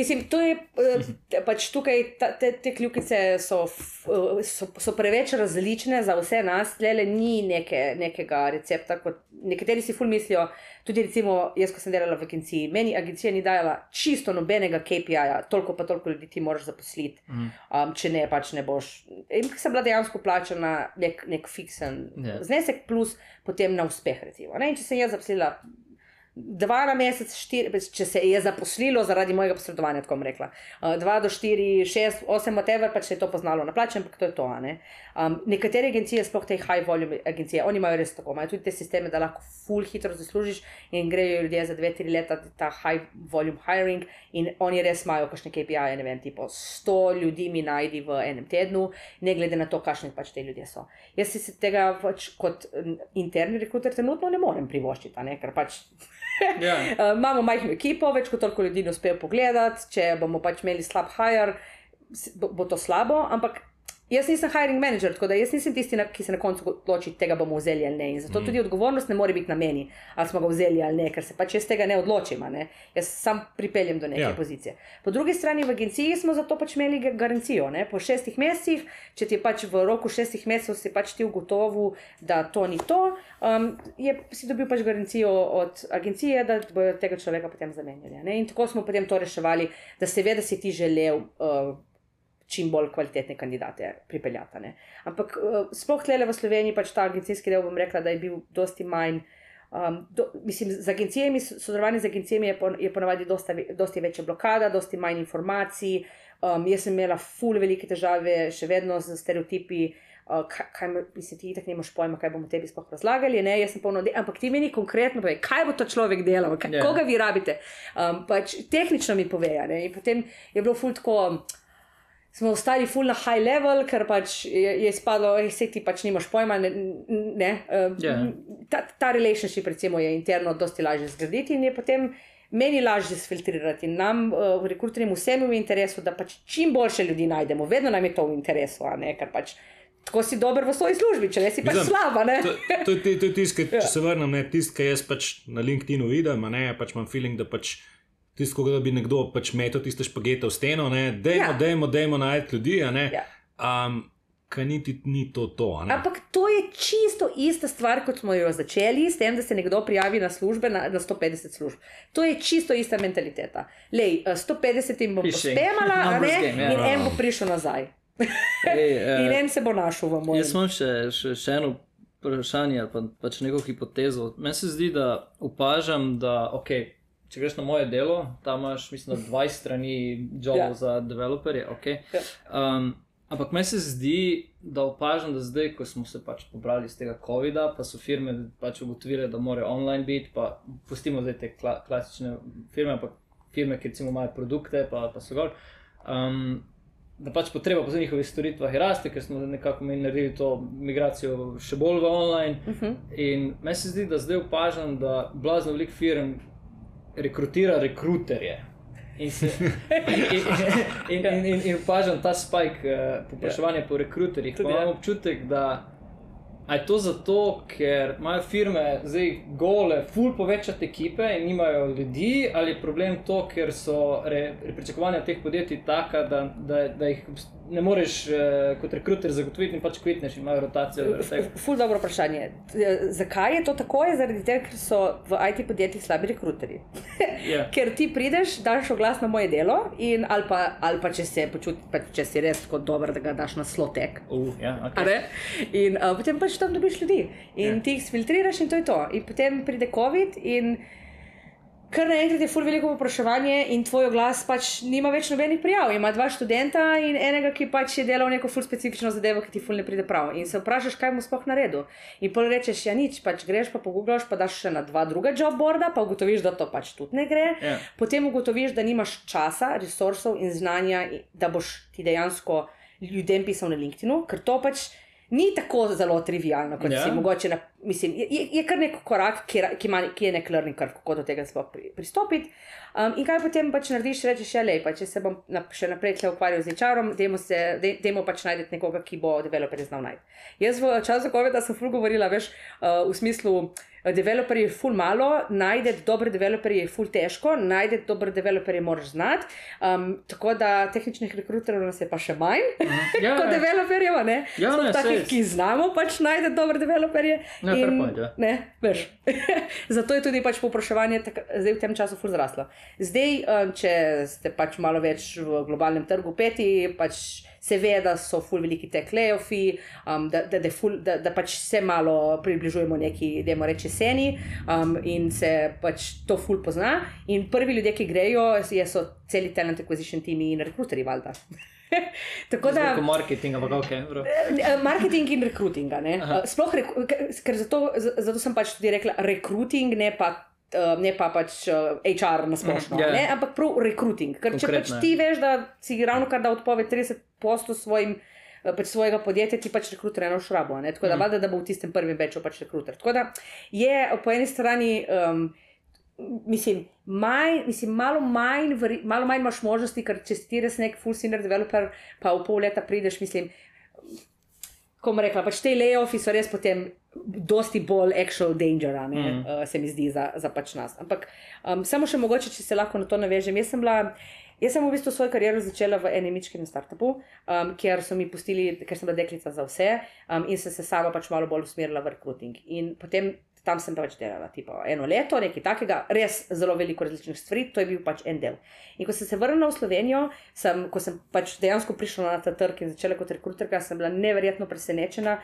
S1: Mislim, to je uh, pač tukaj, ta, te, te kljukice so, uh, so, so preveč različne za vse nas, le ni neke, nekega recepta. Nekateri si ful mislijo, tudi recimo, jaz, ko sem delala v agenciji, meni agencija ni dajala čisto nobenega KPI-ja, toliko pa toliko ljudi ti moraš zaposliti, mm. um, če ne, pač ne boš. In sem bila dejansko plačana nek, nek fiksen yeah. Ja. znesek, plus potem na uspeh. Recimo, in če sem jaz zaposlila dva na mesec, štiri, če se je zaposlilo zaradi mojega posredovanja, tako bom rekla. Uh, dva do štiri, šest, osem, whatever, pač se je to poznalo na plače, ampak to je to. Ne? Um, nekatere agencije, sploh te high volume agencije, oni imajo res tako, imajo tudi te sisteme, da lahko full hitro zaslužiš in grejo ljudje za dve, tri leta ta high volume hiring in oni res imajo kakšne KPI, ne vem, tipo 100 ljudi mi najdi v enem tednu, ne glede na to, kakšni pač te ljudje so. Jaz si tega pač kot interni rekruter trenutno ne morem privoščiti, ne? ker pač. Ja. uh, imamo majhno ekipo, več kot toliko ljudi ne uspejo pogledati. Če bomo pač imeli slab hire, bo, bo to slabo, ampak Jaz nisem hiring manager, tako da jaz nisem tisti, ki se na koncu odloči, tega bomo vzeli ali ne. In zato mm. tudi odgovornost ne more biti na meni, ali smo ga vzeli ali ne, ker se pač jaz tega ne odločim. Ne? Jaz sam pripeljem do neke ja. pozicije. Po drugi strani v agenciji smo zato pač imeli garancijo. Ne? Po šestih mesecih, če ti pač v roku šestih mesecev si pač ti ugotovil, da to ni to, um, je si dobil pač garancijo od agencije, da bodo tega človeka potem zamenjali. Ne? In tako smo potem to reševali, da seveda si ti želel. Uh, čim bolj kvalitetne kandidate pripeljati. Ne. Ampak uh, sploh tle v Sloveniji, pač ta agencijski del, bom rekla, da je bil dosti manj. Um, do, mislim, z agencijami, sodelovanje z agencijami je, po, je ponavadi dosta, dosti večja blokada, dosti manj informacij. Um, jaz sem imela ful velike težave, še vedno z stereotipi. Uh, kaj, kaj misliš, ti tako nimaš pojma, kaj bomo tebi sploh razlagali? Ne, jaz sem polno, ampak ti meni konkretno povej, kaj bo ta človek delal, kaj, yeah. Ja. koga vi rabite. Um, pač tehnično mi povej. In potem je bilo ful tako smo ostali full na high level, ker pač je, je spadlo, da se ti pač nimaš pojma. Ne, ne, uh, yeah. Ja. ta, ta relationship, recimo, je interno dosti lažje zgraditi in je potem meni lažje sfiltrirati. Nam, uh, v rekruterju, vsem je v interesu, da pač čim boljše ljudi najdemo, vedno nam je to v interesu, ne, ker pač. tako si dober v svoji službi, če ne si pač
S3: Mislim,
S1: slaba.
S3: To, to, to, to je tisto,
S1: Ja.
S3: če se vrnem, ne, tisto, kar jaz pač na LinkedIn vidim, ne, pač imam feeling, da pač tisto, da bi nekdo pač metel tiste špagete v steno, ne, dajmo,
S1: Ja.
S3: dajmo, dajmo najti ljudi, a ne.
S1: Ja.
S3: Um, Kaj niti ni to, to a ne.
S1: Ampak to je čisto ista stvar, kot smo jo začeli, s tem, da se nekdo prijavi na službe, na, na 150 služb. To je čisto ista mentaliteta. Lej, eh, 150 jim bom
S2: Phishing.
S1: pospemala, a
S2: Numbers
S1: ne,
S2: game, ja.
S1: in en bo prišel nazaj.
S2: Ej,
S1: In
S2: eh,
S1: en se bo našel v mojem.
S2: Jaz imam še, še, še eno vprašanje ali pa, pač neko hipotezo. Meni se zdi, da opažam, da okay, če greš na moje delo, tam imaš, mislim, da 20 strani jobov
S1: Ja.
S2: ja. za developerje. Okay.
S1: Ja.
S2: Um, ampak meni se zdi, da opažam, da zdaj, ko smo se pač pobrali iz tega COVID-a, pa so firme pač ugotovile, da morajo online biti, pa pustimo zdaj te kla, klasične firme, ampak firme, ki recimo imajo produkte, pa, pa so gor. Um, da pač potreba po njihovih storitvah raste, ker smo nekako mi naredili to migracijo še bolj v online.
S1: Uh -huh.
S2: In meni se zdi, da zdaj opažam, da blazno veliko firm rekrutira rekruterje. In, se, in, in, in, in, in opažam ta spike uh, povpraševanja po rekruterjih.
S1: Tudi
S2: imam
S1: ja.
S2: občutek, da a je to zato, ker imajo firme zdaj gole, full povečati ekipe in nimajo ljudi, ali je problem to, ker so re, pričakovanja teh podjetij taka, da, da, da jih ne moreš uh, kot rekruter zagotoviti in pač kvitneš in imajo rotacijo.
S1: Ful dobro vprašanje. Eh, Zakaj je to tako? Je zaradi tega, ker so v IT podjetjih slabi rekruterji.
S2: Ja.
S1: ker ti prideš, daš oglas na moje delo, in, ali, pa, ali pa če se počutiš, pa če si res tako dober, da ga daš na slotek.
S2: Uh, ja,
S1: A
S2: okay.
S1: In uh, potem pač tam dobiš ljudi in
S2: Ja.
S1: ti jih filtriraš, in to je to. In potem pride COVID, in kar naenkrat je fur veliko povpraševanje, in tvoj glas pač nima več nobenih prijav. Ima dva študenta in enega, ki pač je delal neko ful specifično zadevo, ki ti ful ne pride prav. In se vprašaš, kaj mu sploh naredil. In pol rečeš, ja nič, pač greš pa pogooglaš, pa daš še na dva druga jobboarda, pa ugotoviš, da to pač tudi ne gre.
S2: Ja.
S1: Potem ugotoviš, da nimaš časa, resursov in znanja, da boš ti dejansko ljudem pisal na LinkedIn, ker to pač ni tako zelo trivialno, kot
S2: Ja.
S1: si mogoče. Na, mislim, je, je- kar nek korak, ki, ki, ima, ki je nek learning curve, kako do tega sploh pri, pristopiti. Um, in kaj potem pač narediš, rečeš, ja, lej, pa če se bom na, še naprej tle ukvarjal z HR-om, dajmo, se, dej, dajmo pač najti nekoga, ki bo developerje znal najti. Jaz v času COVID-a sem ful govorila, veš, uh, v smislu. Developerje je ful malo, najdete dobre developerje je ful težko, najdete dobre developerje moraš znati. Um, tako da tehničnih rekruterjev nas je pa še manj
S2: Ja,
S1: kot
S2: ja.
S1: developerjev, ne?
S2: Ja, ne,
S1: takih, ki znamo pač najti dobre developerje.
S2: Ja, fair point, ja.
S1: ne, veš. Zato je tudi pač povpraševanje tak, zdaj v tem času ful zraslo. Zdaj, um, če ste pač malo več v globalnem trgu peti, pač se ve, da so ful veliki tech layoffs, um, da, da, da, ful, da, da pač se malo približujemo neki, da moramo reči, seni um, in se pač to ful pozna. In prvi ljudje, ki grejo, je- so celi talent acquisition timi in rekruterji, valjda. Tako da.
S2: Tako marketing, ampak ok. Bro.
S1: Eh, Marketing in.
S2: Aha.
S1: Eh, Sploh, reku- ker zato, zato sem pač tudi rekla recruiting, ne pa. Eh, Ne pa pač uh, HR na splošno,
S2: Mhm, ja.
S1: ne, ampak prav recruiting. Ker če pač
S2: ja.
S1: ti veš, da si ravno kar da odpoved 30% svojim, eh, pač svojega podjetja, ti pač rekruter eno šrabo. Ne? Tako da,
S2: Mhm.
S1: valjda, da bo v tistem prvem večju pač rekruter. Tako da je po eni strani. Um, Mislim, manj, mislim, malo, manj, malo manj imaš možnosti, ker če si ti res nek full senior developer, pa v pol leta prideš, mislim, ko bom rekla, pač te layoffs so res potem dosti bolj actual danger, ne, mm. uh, se mi zdi za, za pač nas. Ampak um, samo še mogoče, če se lahko na to navežem. Jaz sem bila. Jaz sem v bistvu svojo kariero začela v enem mičkem startupu, um, kjer so mi pustili, ker sem bila deklica za vse um, in sem se sama pač malo bolj usmerila v recruiting. In potem tam sem pač delala tipo, eno leto, nekaj takega, res zelo veliko različnih stvari, to je bil pač en del. In ko sem se vrnila v Slovenijo, sem, ko sem pač dejansko prišla na ta trg in začela kot rekruterka, sem bila neverjetno presenečena,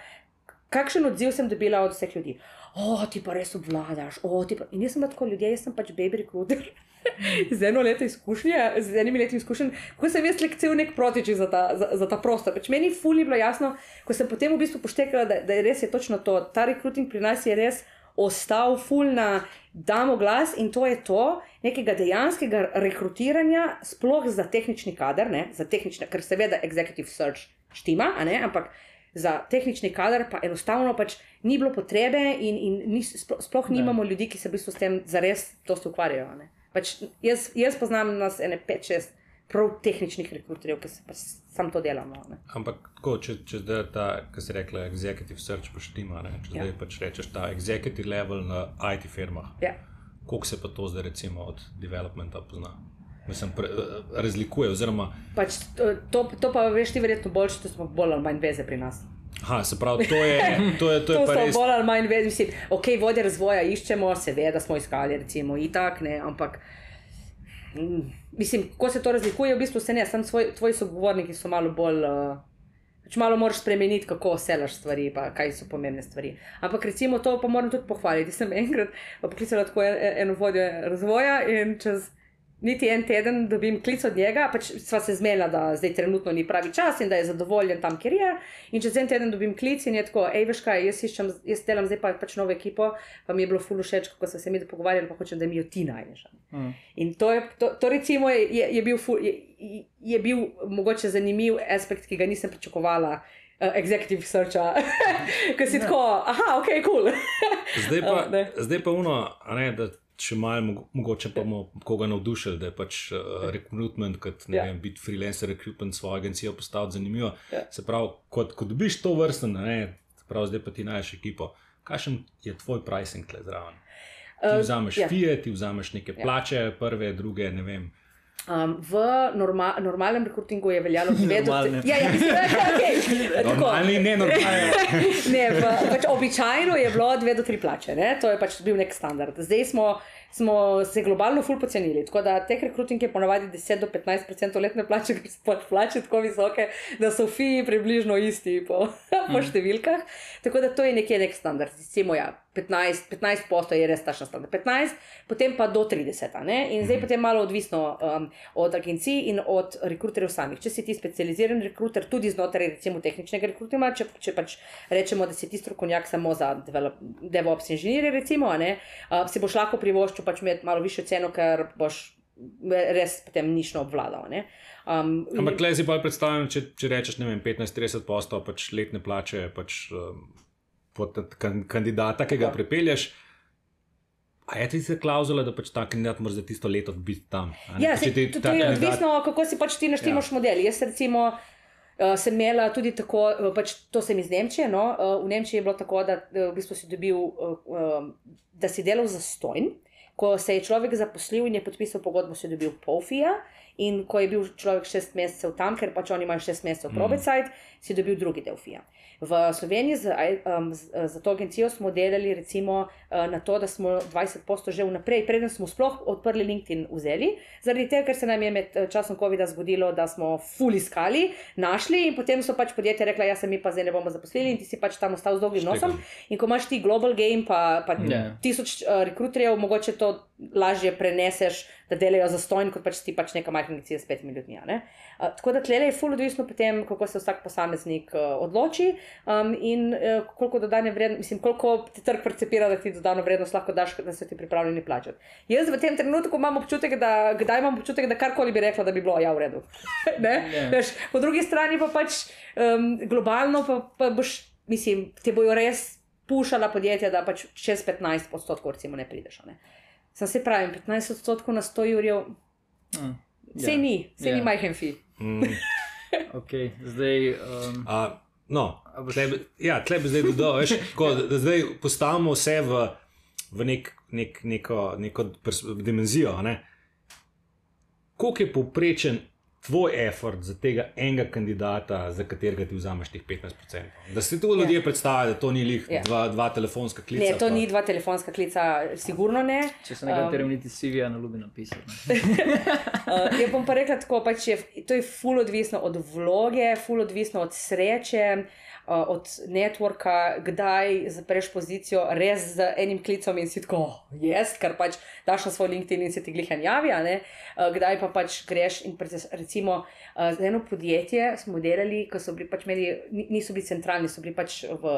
S1: kakšen odziv sem dobila od vseh ljudi. O, ti pa res obvladaš, o, ti pa. In jaz sem tako ljudje, jaz sem pač baby recruiter. Z eno leto izkušnje, z enimi leti izkušenj, ko sem jaz lekcil nek protiči za ta, za, za ta prostor. Pač meni fuli bilo jasno, ko sem potem v bistvu poštekala, da, da je res je točno to. Ta recruiting pri nas je res ostal ful na damo glas in to je to, nekega dejanskega rekrutiranja, sploh za tehnični kader, ne, za tehnične, ker seveda executive search štima, ne, ampak za tehnični kader pa enostavno pač ni bilo potrebe in, in ni, sploh, sploh
S2: Ne.
S1: nimamo ljudi, ki se v bistvu s tem zares dosti ukvarjajo. ne. Pač jaz, jaz poznam nas ene 5-6 prav tehničnih rekruterjev, ki se pa sam to delamo. Ne.
S3: Ampak, tako, če, če zdaj ta, ki se reče, executive search poštima, ne, če
S1: Ja.
S3: zdaj pač rečeš ta executive level na IT firmah,
S1: Ja.
S3: koliko se pa to zdaj recimo od developmenta pozna? Mislim, pre, razlikuje, oziroma,
S1: Pač, to, to, pa veš ti verjetno boljše, to so bolj ali manj veze pri nas.
S3: aha, se pravi, to je, to je, to je
S1: To
S3: pa res.
S1: bolj ali manj vezi, mislim, ok, vodje razvoja iščemo, seveda smo iskali, recimo, itak, ne, ampak. mm, Mislim, ko se to razlikuje, v bistvu se ne, sam svoj, tvoji sogovorniki so malo bolj. Uh, pač malo moraš spremeniti, kako selaš stvari, pa kaj so pomembne stvari. Ampak recimo to pa moram tudi pohvaliti. Sem enkrat poklicala tako en- eno vodjo razvoja in čez niti en teden dobim klic od njega, pač sva se zmenila, da zdaj trenutno ni pravi čas in da je zadovoljen tam, kjer je. In čez en teden dobim klic in je tako, hej, veš kaj, jaz, iščem, jaz delam zdaj pa, pač novo ekipo, pa mi je bilo fulu všeč, kako so se mi pogovarjali, pa hočem, da mi jo ti najdeš.
S2: Mm.
S1: In to, je, to, to recimo je, je, je, bil ful, je, je bil mogoče zanimiv aspekt, ki ga nisem pričakovala. Uh, executive searcha, ki si tako, aha, ok, kul. Cool.
S3: Zdaj pa,
S1: ne.
S3: zdaj pa uno, ne, da če malo mogo- mogoče pa bomo koga navdušili, da je pač uh, recruitment, kot ne
S1: Ja.
S3: ja. vem, biti freelancer, recruitment svojo agencijo postaviti zanimivo.
S1: Ja.
S3: Se pravi, kot, ko dobiš to vrsto, ne, se pravi, zdaj pa ti najdeš ekipo. Kakšen je tvoj pricing tle zraven? Ti
S1: Uh,
S3: vzameš
S1: ja.
S3: ja. fije, ti vzameš neke plače, prve, druge, ne vem.
S1: Um, v norma, normalnem rekrutingu je veljalo dve do
S2: Normalnem.
S1: tri. Ja, ja, mislim, da je okay. Tako.
S3: Normalni, ne normalni.
S1: ne, v, pač običajno je bilo dve do tri plače, ne? to je pač bil nek standard. Zdaj smo, smo se globalno ful pocenili, tako da teh rekruting je ponavadi 10 do 15% letne plače, ker so pač plače tako visoke, da so fiji približno isti po, po številkah. Tako da to je nekje nek standard. Recimo, ja, 15, 15 posto je res tašna standard. 15, potem pa do 30. a Ne? In zdaj potem malo odvisno um, od agencij in od rekruterjev samih. Če si ti specializiran rekruter, tudi znotraj recimo tehničnega rekrutinga, če, če pač rečemo, da si ti strokovnjak samo za develop, DevOps inženirje, recimo, ne, uh, si boš lahko privoščil pač imeti malo višjo ceno, ker boš res potem nišno obvladal. ne. Um,
S3: Ampak le si pa predstavljam, če, če rečeš, ne vem, 15-30 posto pač letne plače pač, um, pod kan, kandidata, ki ga
S1: Tako.
S3: pripelješ. A je tista klauzula, da pač ta kandidat mora za tisto leto biti tam?
S1: Ja, se,
S3: ti
S1: to, to je
S3: kandidat-
S1: odvisno, kako si pač ti naštimaš ja. model. Jaz recimo uh, sem imela tudi tako, uh, pač to sem iz Nemčije. No? Uh, v Nemčiji je bilo tako, da uh, v bistvu si dobil, uh, um, da si delal za stojn. Ko se je človek zaposlil in je podpisal pogodbo, si dobil pol fija. In ko je bil človek šest mesecev tam, ker pač oni imajo šest mesecev
S3: Mm.
S1: probecajt, si dobil drugi del fija. V Sloveniji za, um, z- za to agencijo smo delali recimo uh, na to, da smo 20% že vnaprej, preden smo sploh odprli LinkedIn, vzeli, zaradi tega, ker se nam je med eh, časom COVID-a zgodilo, da smo ful iskali, našli in potem so pač podjetja rekla, ja, se mi pa zdaj ne bomo zaposlili in ti si pač tam ostal z dolgim nosom. In ko imaš ti global game, pa, pa
S2: Ja.
S1: tisoč uh, rekruterjev, mogoče to lažje preneseš, da delajo za stojn, kot pač ti pač neka majhna agencija s petimi ljudmi. ne. Uh, tako da tlele je ful odvisno potem, kako se vsak posameznik uh, odloči um, in uh, koliko dodane vrednosti, mislim, koliko ti trg percepira, da ti dodano vrednost lahko daš, da so ti pripravljeni plačati. Jaz v tem trenutku imam občutek, da kdaj imam občutek, da karkoli bi rekla, da bi bilo ja v redu. Ne?
S2: Ja.
S1: Veš, po drugi strani pa pač um, globalno pa, pa boš, mislim, te bojo res pušala podjetja, da pač čez 15 odstotkov ne prideš. Ne? Sam se pravim, 15 odstotkov na 100 jurjev,
S2: Mm.
S1: sej
S2: Ja.
S1: ni, sej
S2: Ja.
S1: ni majhen fi.
S3: Mm,
S2: Okay, zdaj, um,
S3: a, no, tle, ja, tle bi zdaj dodal, veš, tako, da, da zdaj postavimo vse v, v nek, nek, neko, neko dimenzijo. a Ne? Koliko je povprečen tvoj effort za tega enega kandidata, za katerega ti vzameš teh 15%? Da se tu ljudje predstavljajo, da to ni lih
S1: Ja.
S3: dva, dva telefonska klica.
S1: Ne, to
S3: pa-
S1: ni dva telefonska klica, sigurno ne.
S2: če se nekaterim niti CV-ja ne ljubi napisati.
S1: Uh, jaz bom pa rekla tako, pač je, to je ful odvisno od vloge, ful odvisno od sreče, uh, od networka, kdaj zapreš pozicijo res z enim klicom in si tako, jaz, kar pač daš na svoj LinkedIn in se ti glihan javi, a ne, uh, kdaj pa pač greš in preces, recimo uh, za eno podjetje smo delali, ko so bili pač imeli, ni- niso bili centralni, so bili pač v.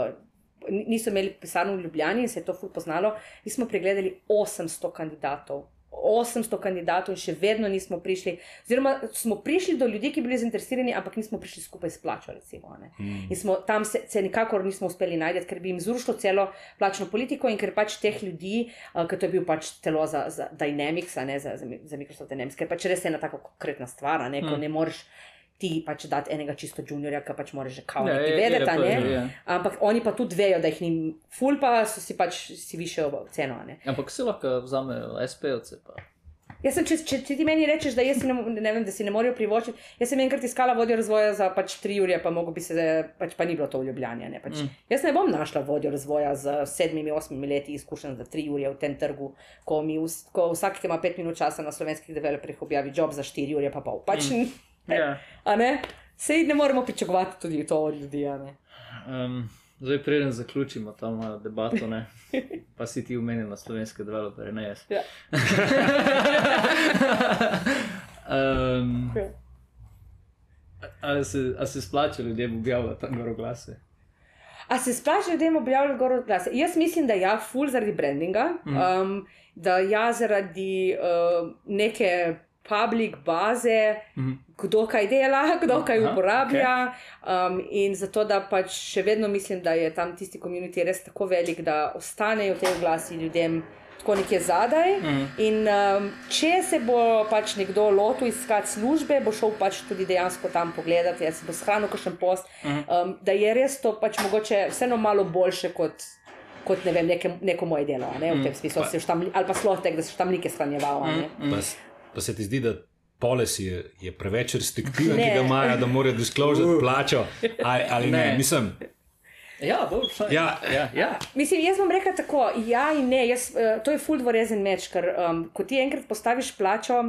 S1: Niso imeli pisarno v Ljubljani in se je to ful poznalo. Mi smo pregledali 800 kandidatov 800 kandidatov in še vedno nismo prišli. Oziroma, smo prišli do ljudi, ki bi bili zainteresirani, ampak nismo prišli skupaj s plačo. Recimo, mm. In smo tam se, se nikakor nismo uspeli najti, ker bi jim zrušilo celo plačno politiko in ker pač teh ljudi, uh, ker to je bil pač celo za, za Dynamics, ne za, za, za Microsoft Dynamics, ker pač res je ena tako konkretna stvar, ne, mm. ko ne moreš ti pač dati enega čisto juniorja, ki pač moraš že kao ja, nekaj vedeti. Ne? Je. Ampak oni pa tudi vejo, da jih ni ful, pa so si pač si više ceno. Ne?
S2: Ampak se lahko vzamejo SP-ovce.
S1: Jaz sem, če, če, če ti meni rečeš, da, ne, ne vem, da si ne morejo privoščiti, jaz sem enkrat iskala vodjo razvoja za pač tri ure, pa, bi se, pač pa ni bilo to v Ljubljani. Pač. Mm. Jaz ne bom našla vodjo razvoja z sedmimi, osmimi leti izkušenj za tri ure v tem trgu, ko, mi, ko vsak, ki ima pet minut časa na slovenskih developerjih, objavi job za štiri ure, pa pol. Pač, mm. Ja. Sej ne moremo pričakovati tudi to od ljudi.
S2: Um, zdaj, preden zaključimo ta debato, ne? pa si ti umenil na slovenske developerje, ne jaz. Ja. um, a, se, a se splača ljudem objavljati tam gor glase?
S1: A se splača ljudem objavljati gor glase? Jaz mislim, da ja, full zaradi brandinga, mm. um, da ja, zaradi uh, neke public baze, -hmm. kdo kaj dela, kdo kaj Aha, uporablja. Okay. Um, in zato, da pač še vedno mislim, da je tam tisti komunity res tako velik, da ostanejo te glasi ljudem. Tako nekje zadaj. Mm. In um, če se bo pač nekdo lotil iskati službe, bo šel pač tudi dejansko tam pogledati, se bo shranil kakšen post, mm. um, da je res to pač mogoče vseeno malo boljše kot, kot ne vem, neke, neko moje delo. Ne, v tem mm. smislu, pa, tam, ali pa slotek, da se tam nekaj shranjeval. Mm. Ne.
S3: Mm pa se ti zdi, da policy je, je preveč restriktiven, ki ga imajo, da morajo disclositi uh. plačo. Ali, ali ne, ne. mislim.
S2: Ja,
S3: ja.
S2: Ja, ja.
S1: Mislim, jaz bom rekel tako, ja in ne. Jaz, uh, to je full dvorezen meč, ker um, ko ti enkrat postaviš plačo,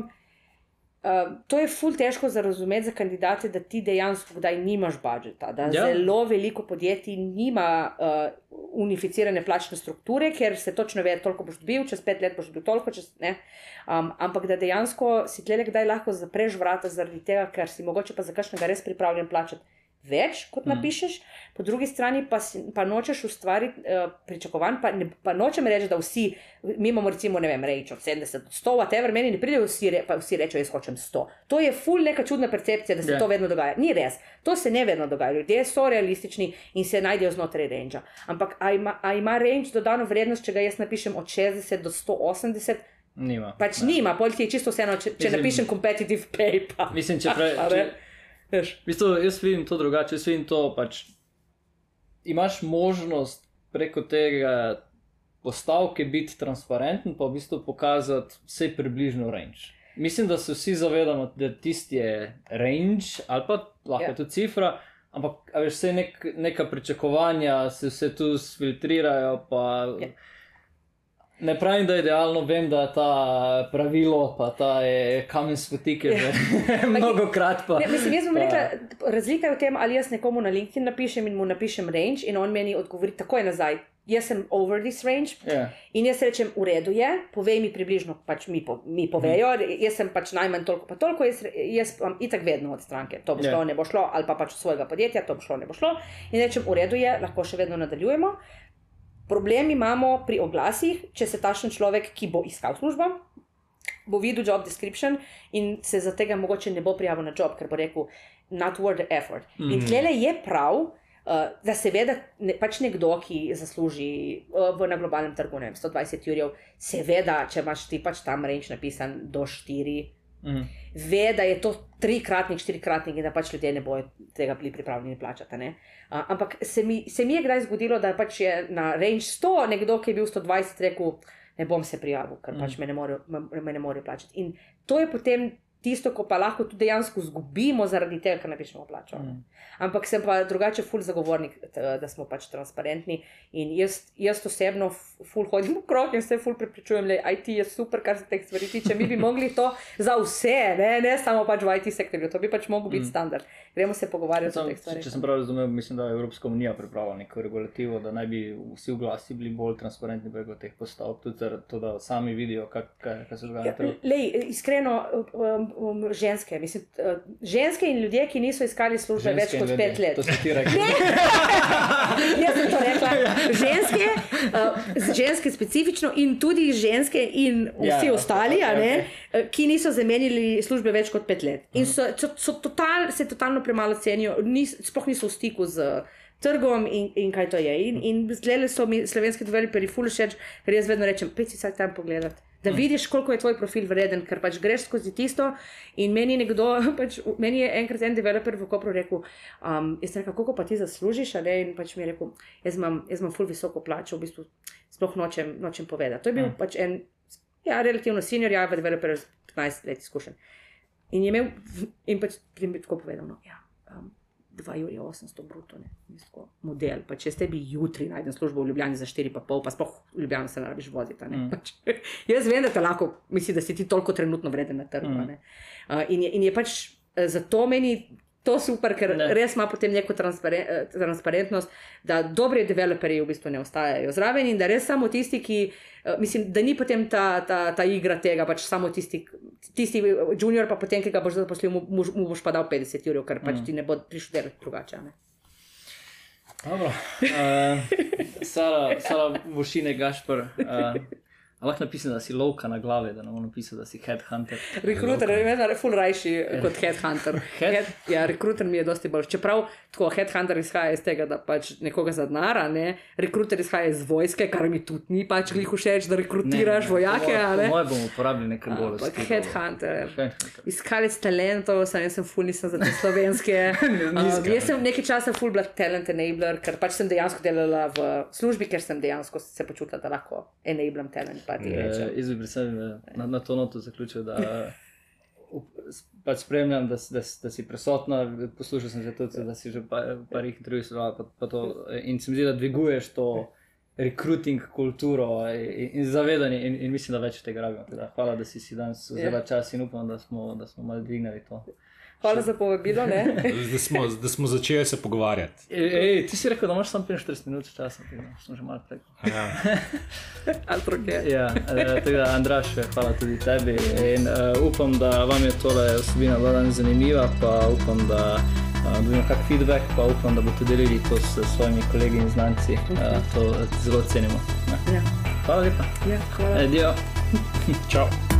S1: Uh, to je ful težko za razumeti za kandidate, da ti dejansko kdaj nimaš budžeta. Da ja. zelo veliko podjetij nima uh, unificirane plačne strukture, ker se točno ve, koliko boš dobil, čez pet let boš dobil toliko. Čez, um, ampak da dejansko si tle kdaj lahko zapreš vrata zaradi tega, ker si mogoče pa za kakšnega res pripravljen plačati več, kot mm. napišeš, po drugi strani pa, pa nočeš ustvariti uh, pričakovanj, pa, ne, pa nočem reči, da vsi, mi imamo recimo, ne vem, reči od 70 do 100, whatever, meni ne pridejo vsi, re, pa vsi rečejo, jaz hočem 100. To je ful neka čudna percepcija, da se yeah. Ja. to vedno dogaja. Ni res, to se ne vedno dogaja. Ljudje so realistični in se najdejo znotraj range. Ampak a ima, a ima range dodano vrednost, če ga jaz napišem od 60 do 180?
S2: Nima.
S1: Pač ne. nima, polk je čisto vseeno, če, če Mislim, napišem competitive pay. Pa.
S2: Mislim, če pravi. Veš, v bistvu, jaz vidim to drugače, jaz vidim to. Pač, imaš možnost preko tega postavke biti transparenten, pa v bistvu pokazati vse približno range. Mislim, da se vsi zavedamo, da tisti je range ali pa lahko yeah. Ja. tudi cifra, ampak veš, vse nek, neka pričakovanja se vse tu filtrirajo. Pa, yeah. Ja. Ne pravim, da je idealno, vem, da je ta pravilo, pa ta je kamen spotike, že mnogo krat. Pa,
S1: ne, mislim, jaz bom pa... rekla, razlika je v tem, ali jaz nekomu na LinkedIn napišem in mu napišem range, in on meni odgovori takoj nazaj. Jaz sem over this range. Yeah. Ja. In jaz rečem, v redu je, povej mi približno, pač mi, po, mi povejo, mm. jaz sem pač najmanj toliko, pa toliko, jaz, jaz imam itak vedno od stranke, to bo šlo, yeah. ne bo šlo, ali pa pač od svojega podjetja, to bo šlo, ne bo šlo. In rečem, v redu je, lahko še vedno nadaljujemo. Problem imamo pri oglasih, če se tašen človek, ki bo iskal službo, bo videl job description in se za tega mogoče ne bo prijavil na job, ker bo rekel, not worth the effort. Mm. In tle je prav, uh, da seveda ne, pač nekdo, ki zasluži uh, v, na globalnem trgu vem, 120 jurjev, seveda, če imaš ti pač tam reč napisan do 4. Mm. Ve, da je to trikratnik, štirikratnik in da pač ljudje ne bodo tega bili pripravljeni plačati. Uh, ampak se mi, se mi je kdaj zgodilo, da pač je na range 100 nekdo, ki je bil 120, rekel: Ne bom se prijavil, ker mm. pač me ne morejo more plačati. In to je potem tisto, ko pa lahko tudi dejansko izgubimo zaradi tega, ker ne pišemo plačo. Mm. Ampak sem pa drugače ful zagovornik, da smo pač transparentni. In jaz, jaz osebno ful hodim v krog in se ful prepričujem, da IT je super, kar se teh stvari tiče. Mi bi mogli to za vse, ne, ne samo pač v IT sektorju, to bi pač mogel biti mm. standard. Gremo se pogovarjati o teh stvareh.
S2: Če sem prav razumel, mislim, da je Evropska unija pripravila neko regulativo, da naj bi vsi oglasi bili bolj transparentni preko teh postavk, tudi to, da sami vidijo, kaj, kaj, kaj se dogaja. Ja,
S1: lej, iskreno, um, um, ženske. Mislim, uh, ženske in ljudje, ki niso iskali službe ženske več kot pet let.
S2: To si ti rekel.
S1: Jaz sem to rekla. Ženske, uh, ženske specifično in tudi ženske in vsi
S2: Ja,
S1: ostali,
S2: ok,
S1: a ne,
S2: ok.
S1: eh, ki niso zamenjali službe več kot pet let. In so, so, so total, se totalno premalo cenijo, nis, sploh niso v stiku z trgom in, in kaj to je. In, in zglede so mi slovenski developerji full všeč, ker jaz vedno rečem, pej si vsak tam pogledati. Da vidiš, koliko je tvoj profil vreden, ker pač greš skozi tisto. In meni, nekdo, pač, meni je enkrat en developer v Kopru rekel: um, Jaz rekel, koliko pa ti zaslužiš, a ne? In pač mi je rekel: Jaz imam, jaz imam full visoko plačo, v bistvu sploh nočem, nočem povedati. To je bil
S2: Mm.
S1: pač en, ja, relativno senior, ja, developer z 15 let izkušen. In je imel, in pač potem bi tako povedal, no, ja, um, 2 Jurija 800 bruto, ne, tako, model, pa če ste bi jutri najdem službo v Ljubljani za 4,5, pa sploh v Ljubljani se ne rabiš voziti. ne.
S2: Mm.
S1: Pač, jaz vem, da te lahko misli, da si ti toliko trenutno vreden na trgu.
S2: Mm.
S1: Uh, in, je, in je pač eh, zato meni to super, ker
S2: Ne.
S1: res ima potem neko transparen, eh, transparentnost, da dobri developerji v bistvu ne ostajajo zraven in da res samo tisti, ki. eh, Mislim, da ni potem ta, ta, ta igra tega, pač samo tisti, tisti eh, junior, pa potem, ki ga boš zaposlil, mu, mu, boš pa dal 50 ur, ker pač
S2: Mm.
S1: ti ne bo prišel delati drugače. ne.
S2: Dobro. Uh, Sara, Sara Vošine Gašpor. Uh, lahko napisem, da si lovka na glavi, da ne bom napisal, da si headhunter.
S1: Rekruter je vedno ful rajši kot headhunter.
S2: Head-
S1: Head, ja, rekruter mi je dosti bolj. Čeprav tako headhunter izhaja iz tega, da pač nekoga zadnara, ne? rekruter izhaja iz vojske, kar mi tudi ni pač glih všeč, da rekrutiraš vojake. a ne.
S2: Moje bomo uporabili nekaj bolj
S1: Ampak headhunter.
S2: Headhunter.
S1: Iskalec talentov, jaz sem ful, nisem za te slovenske. Um, jaz sem nekaj časa ful bila talent enabler, ker pač sem dejansko delala v službi, ker sem dejansko se počutila, da lahko enablam talent. Pa ti
S2: Eh,
S1: rečem.
S2: Jaz bi predvsem eh, na, na to noto zaključil, da eh, pač spremljam, da, da, da si prisotna. Poslušal sem že tudi, da si že pa- parih intervjujev sodelovala. Pa, pa to, eh, in se mi zdi, da dviguješ to rekruting kulturo in, in zavedanje, in, in mislim, da več tega rabimo. Tako da Hvala, da si si danes vzela čas in upam, da smo, da smo malo dvignili to.
S1: Hvala za povabilo. ne.
S3: Da smo, da smo začeli se pogovarjati.
S2: Ej, ej, ti si rekel, da imaš samo 45 minut časa, tako smo že malo preko.
S3: Ja.
S1: Ali druge.
S2: Ja, tako da, Andraš, hvala tudi tebi. In, uh, upam, da vam je tole osebina bila danes zanimiva, pa upam, da uh, dobimo kak feedback, pa upam, da boste delili to s svojimi kolegi in znanci. Uh, to zelo cenimo. Ja.
S1: Ja.
S2: Hvala lepa.
S1: Ja, hvala.
S2: Adijo.
S3: Čau.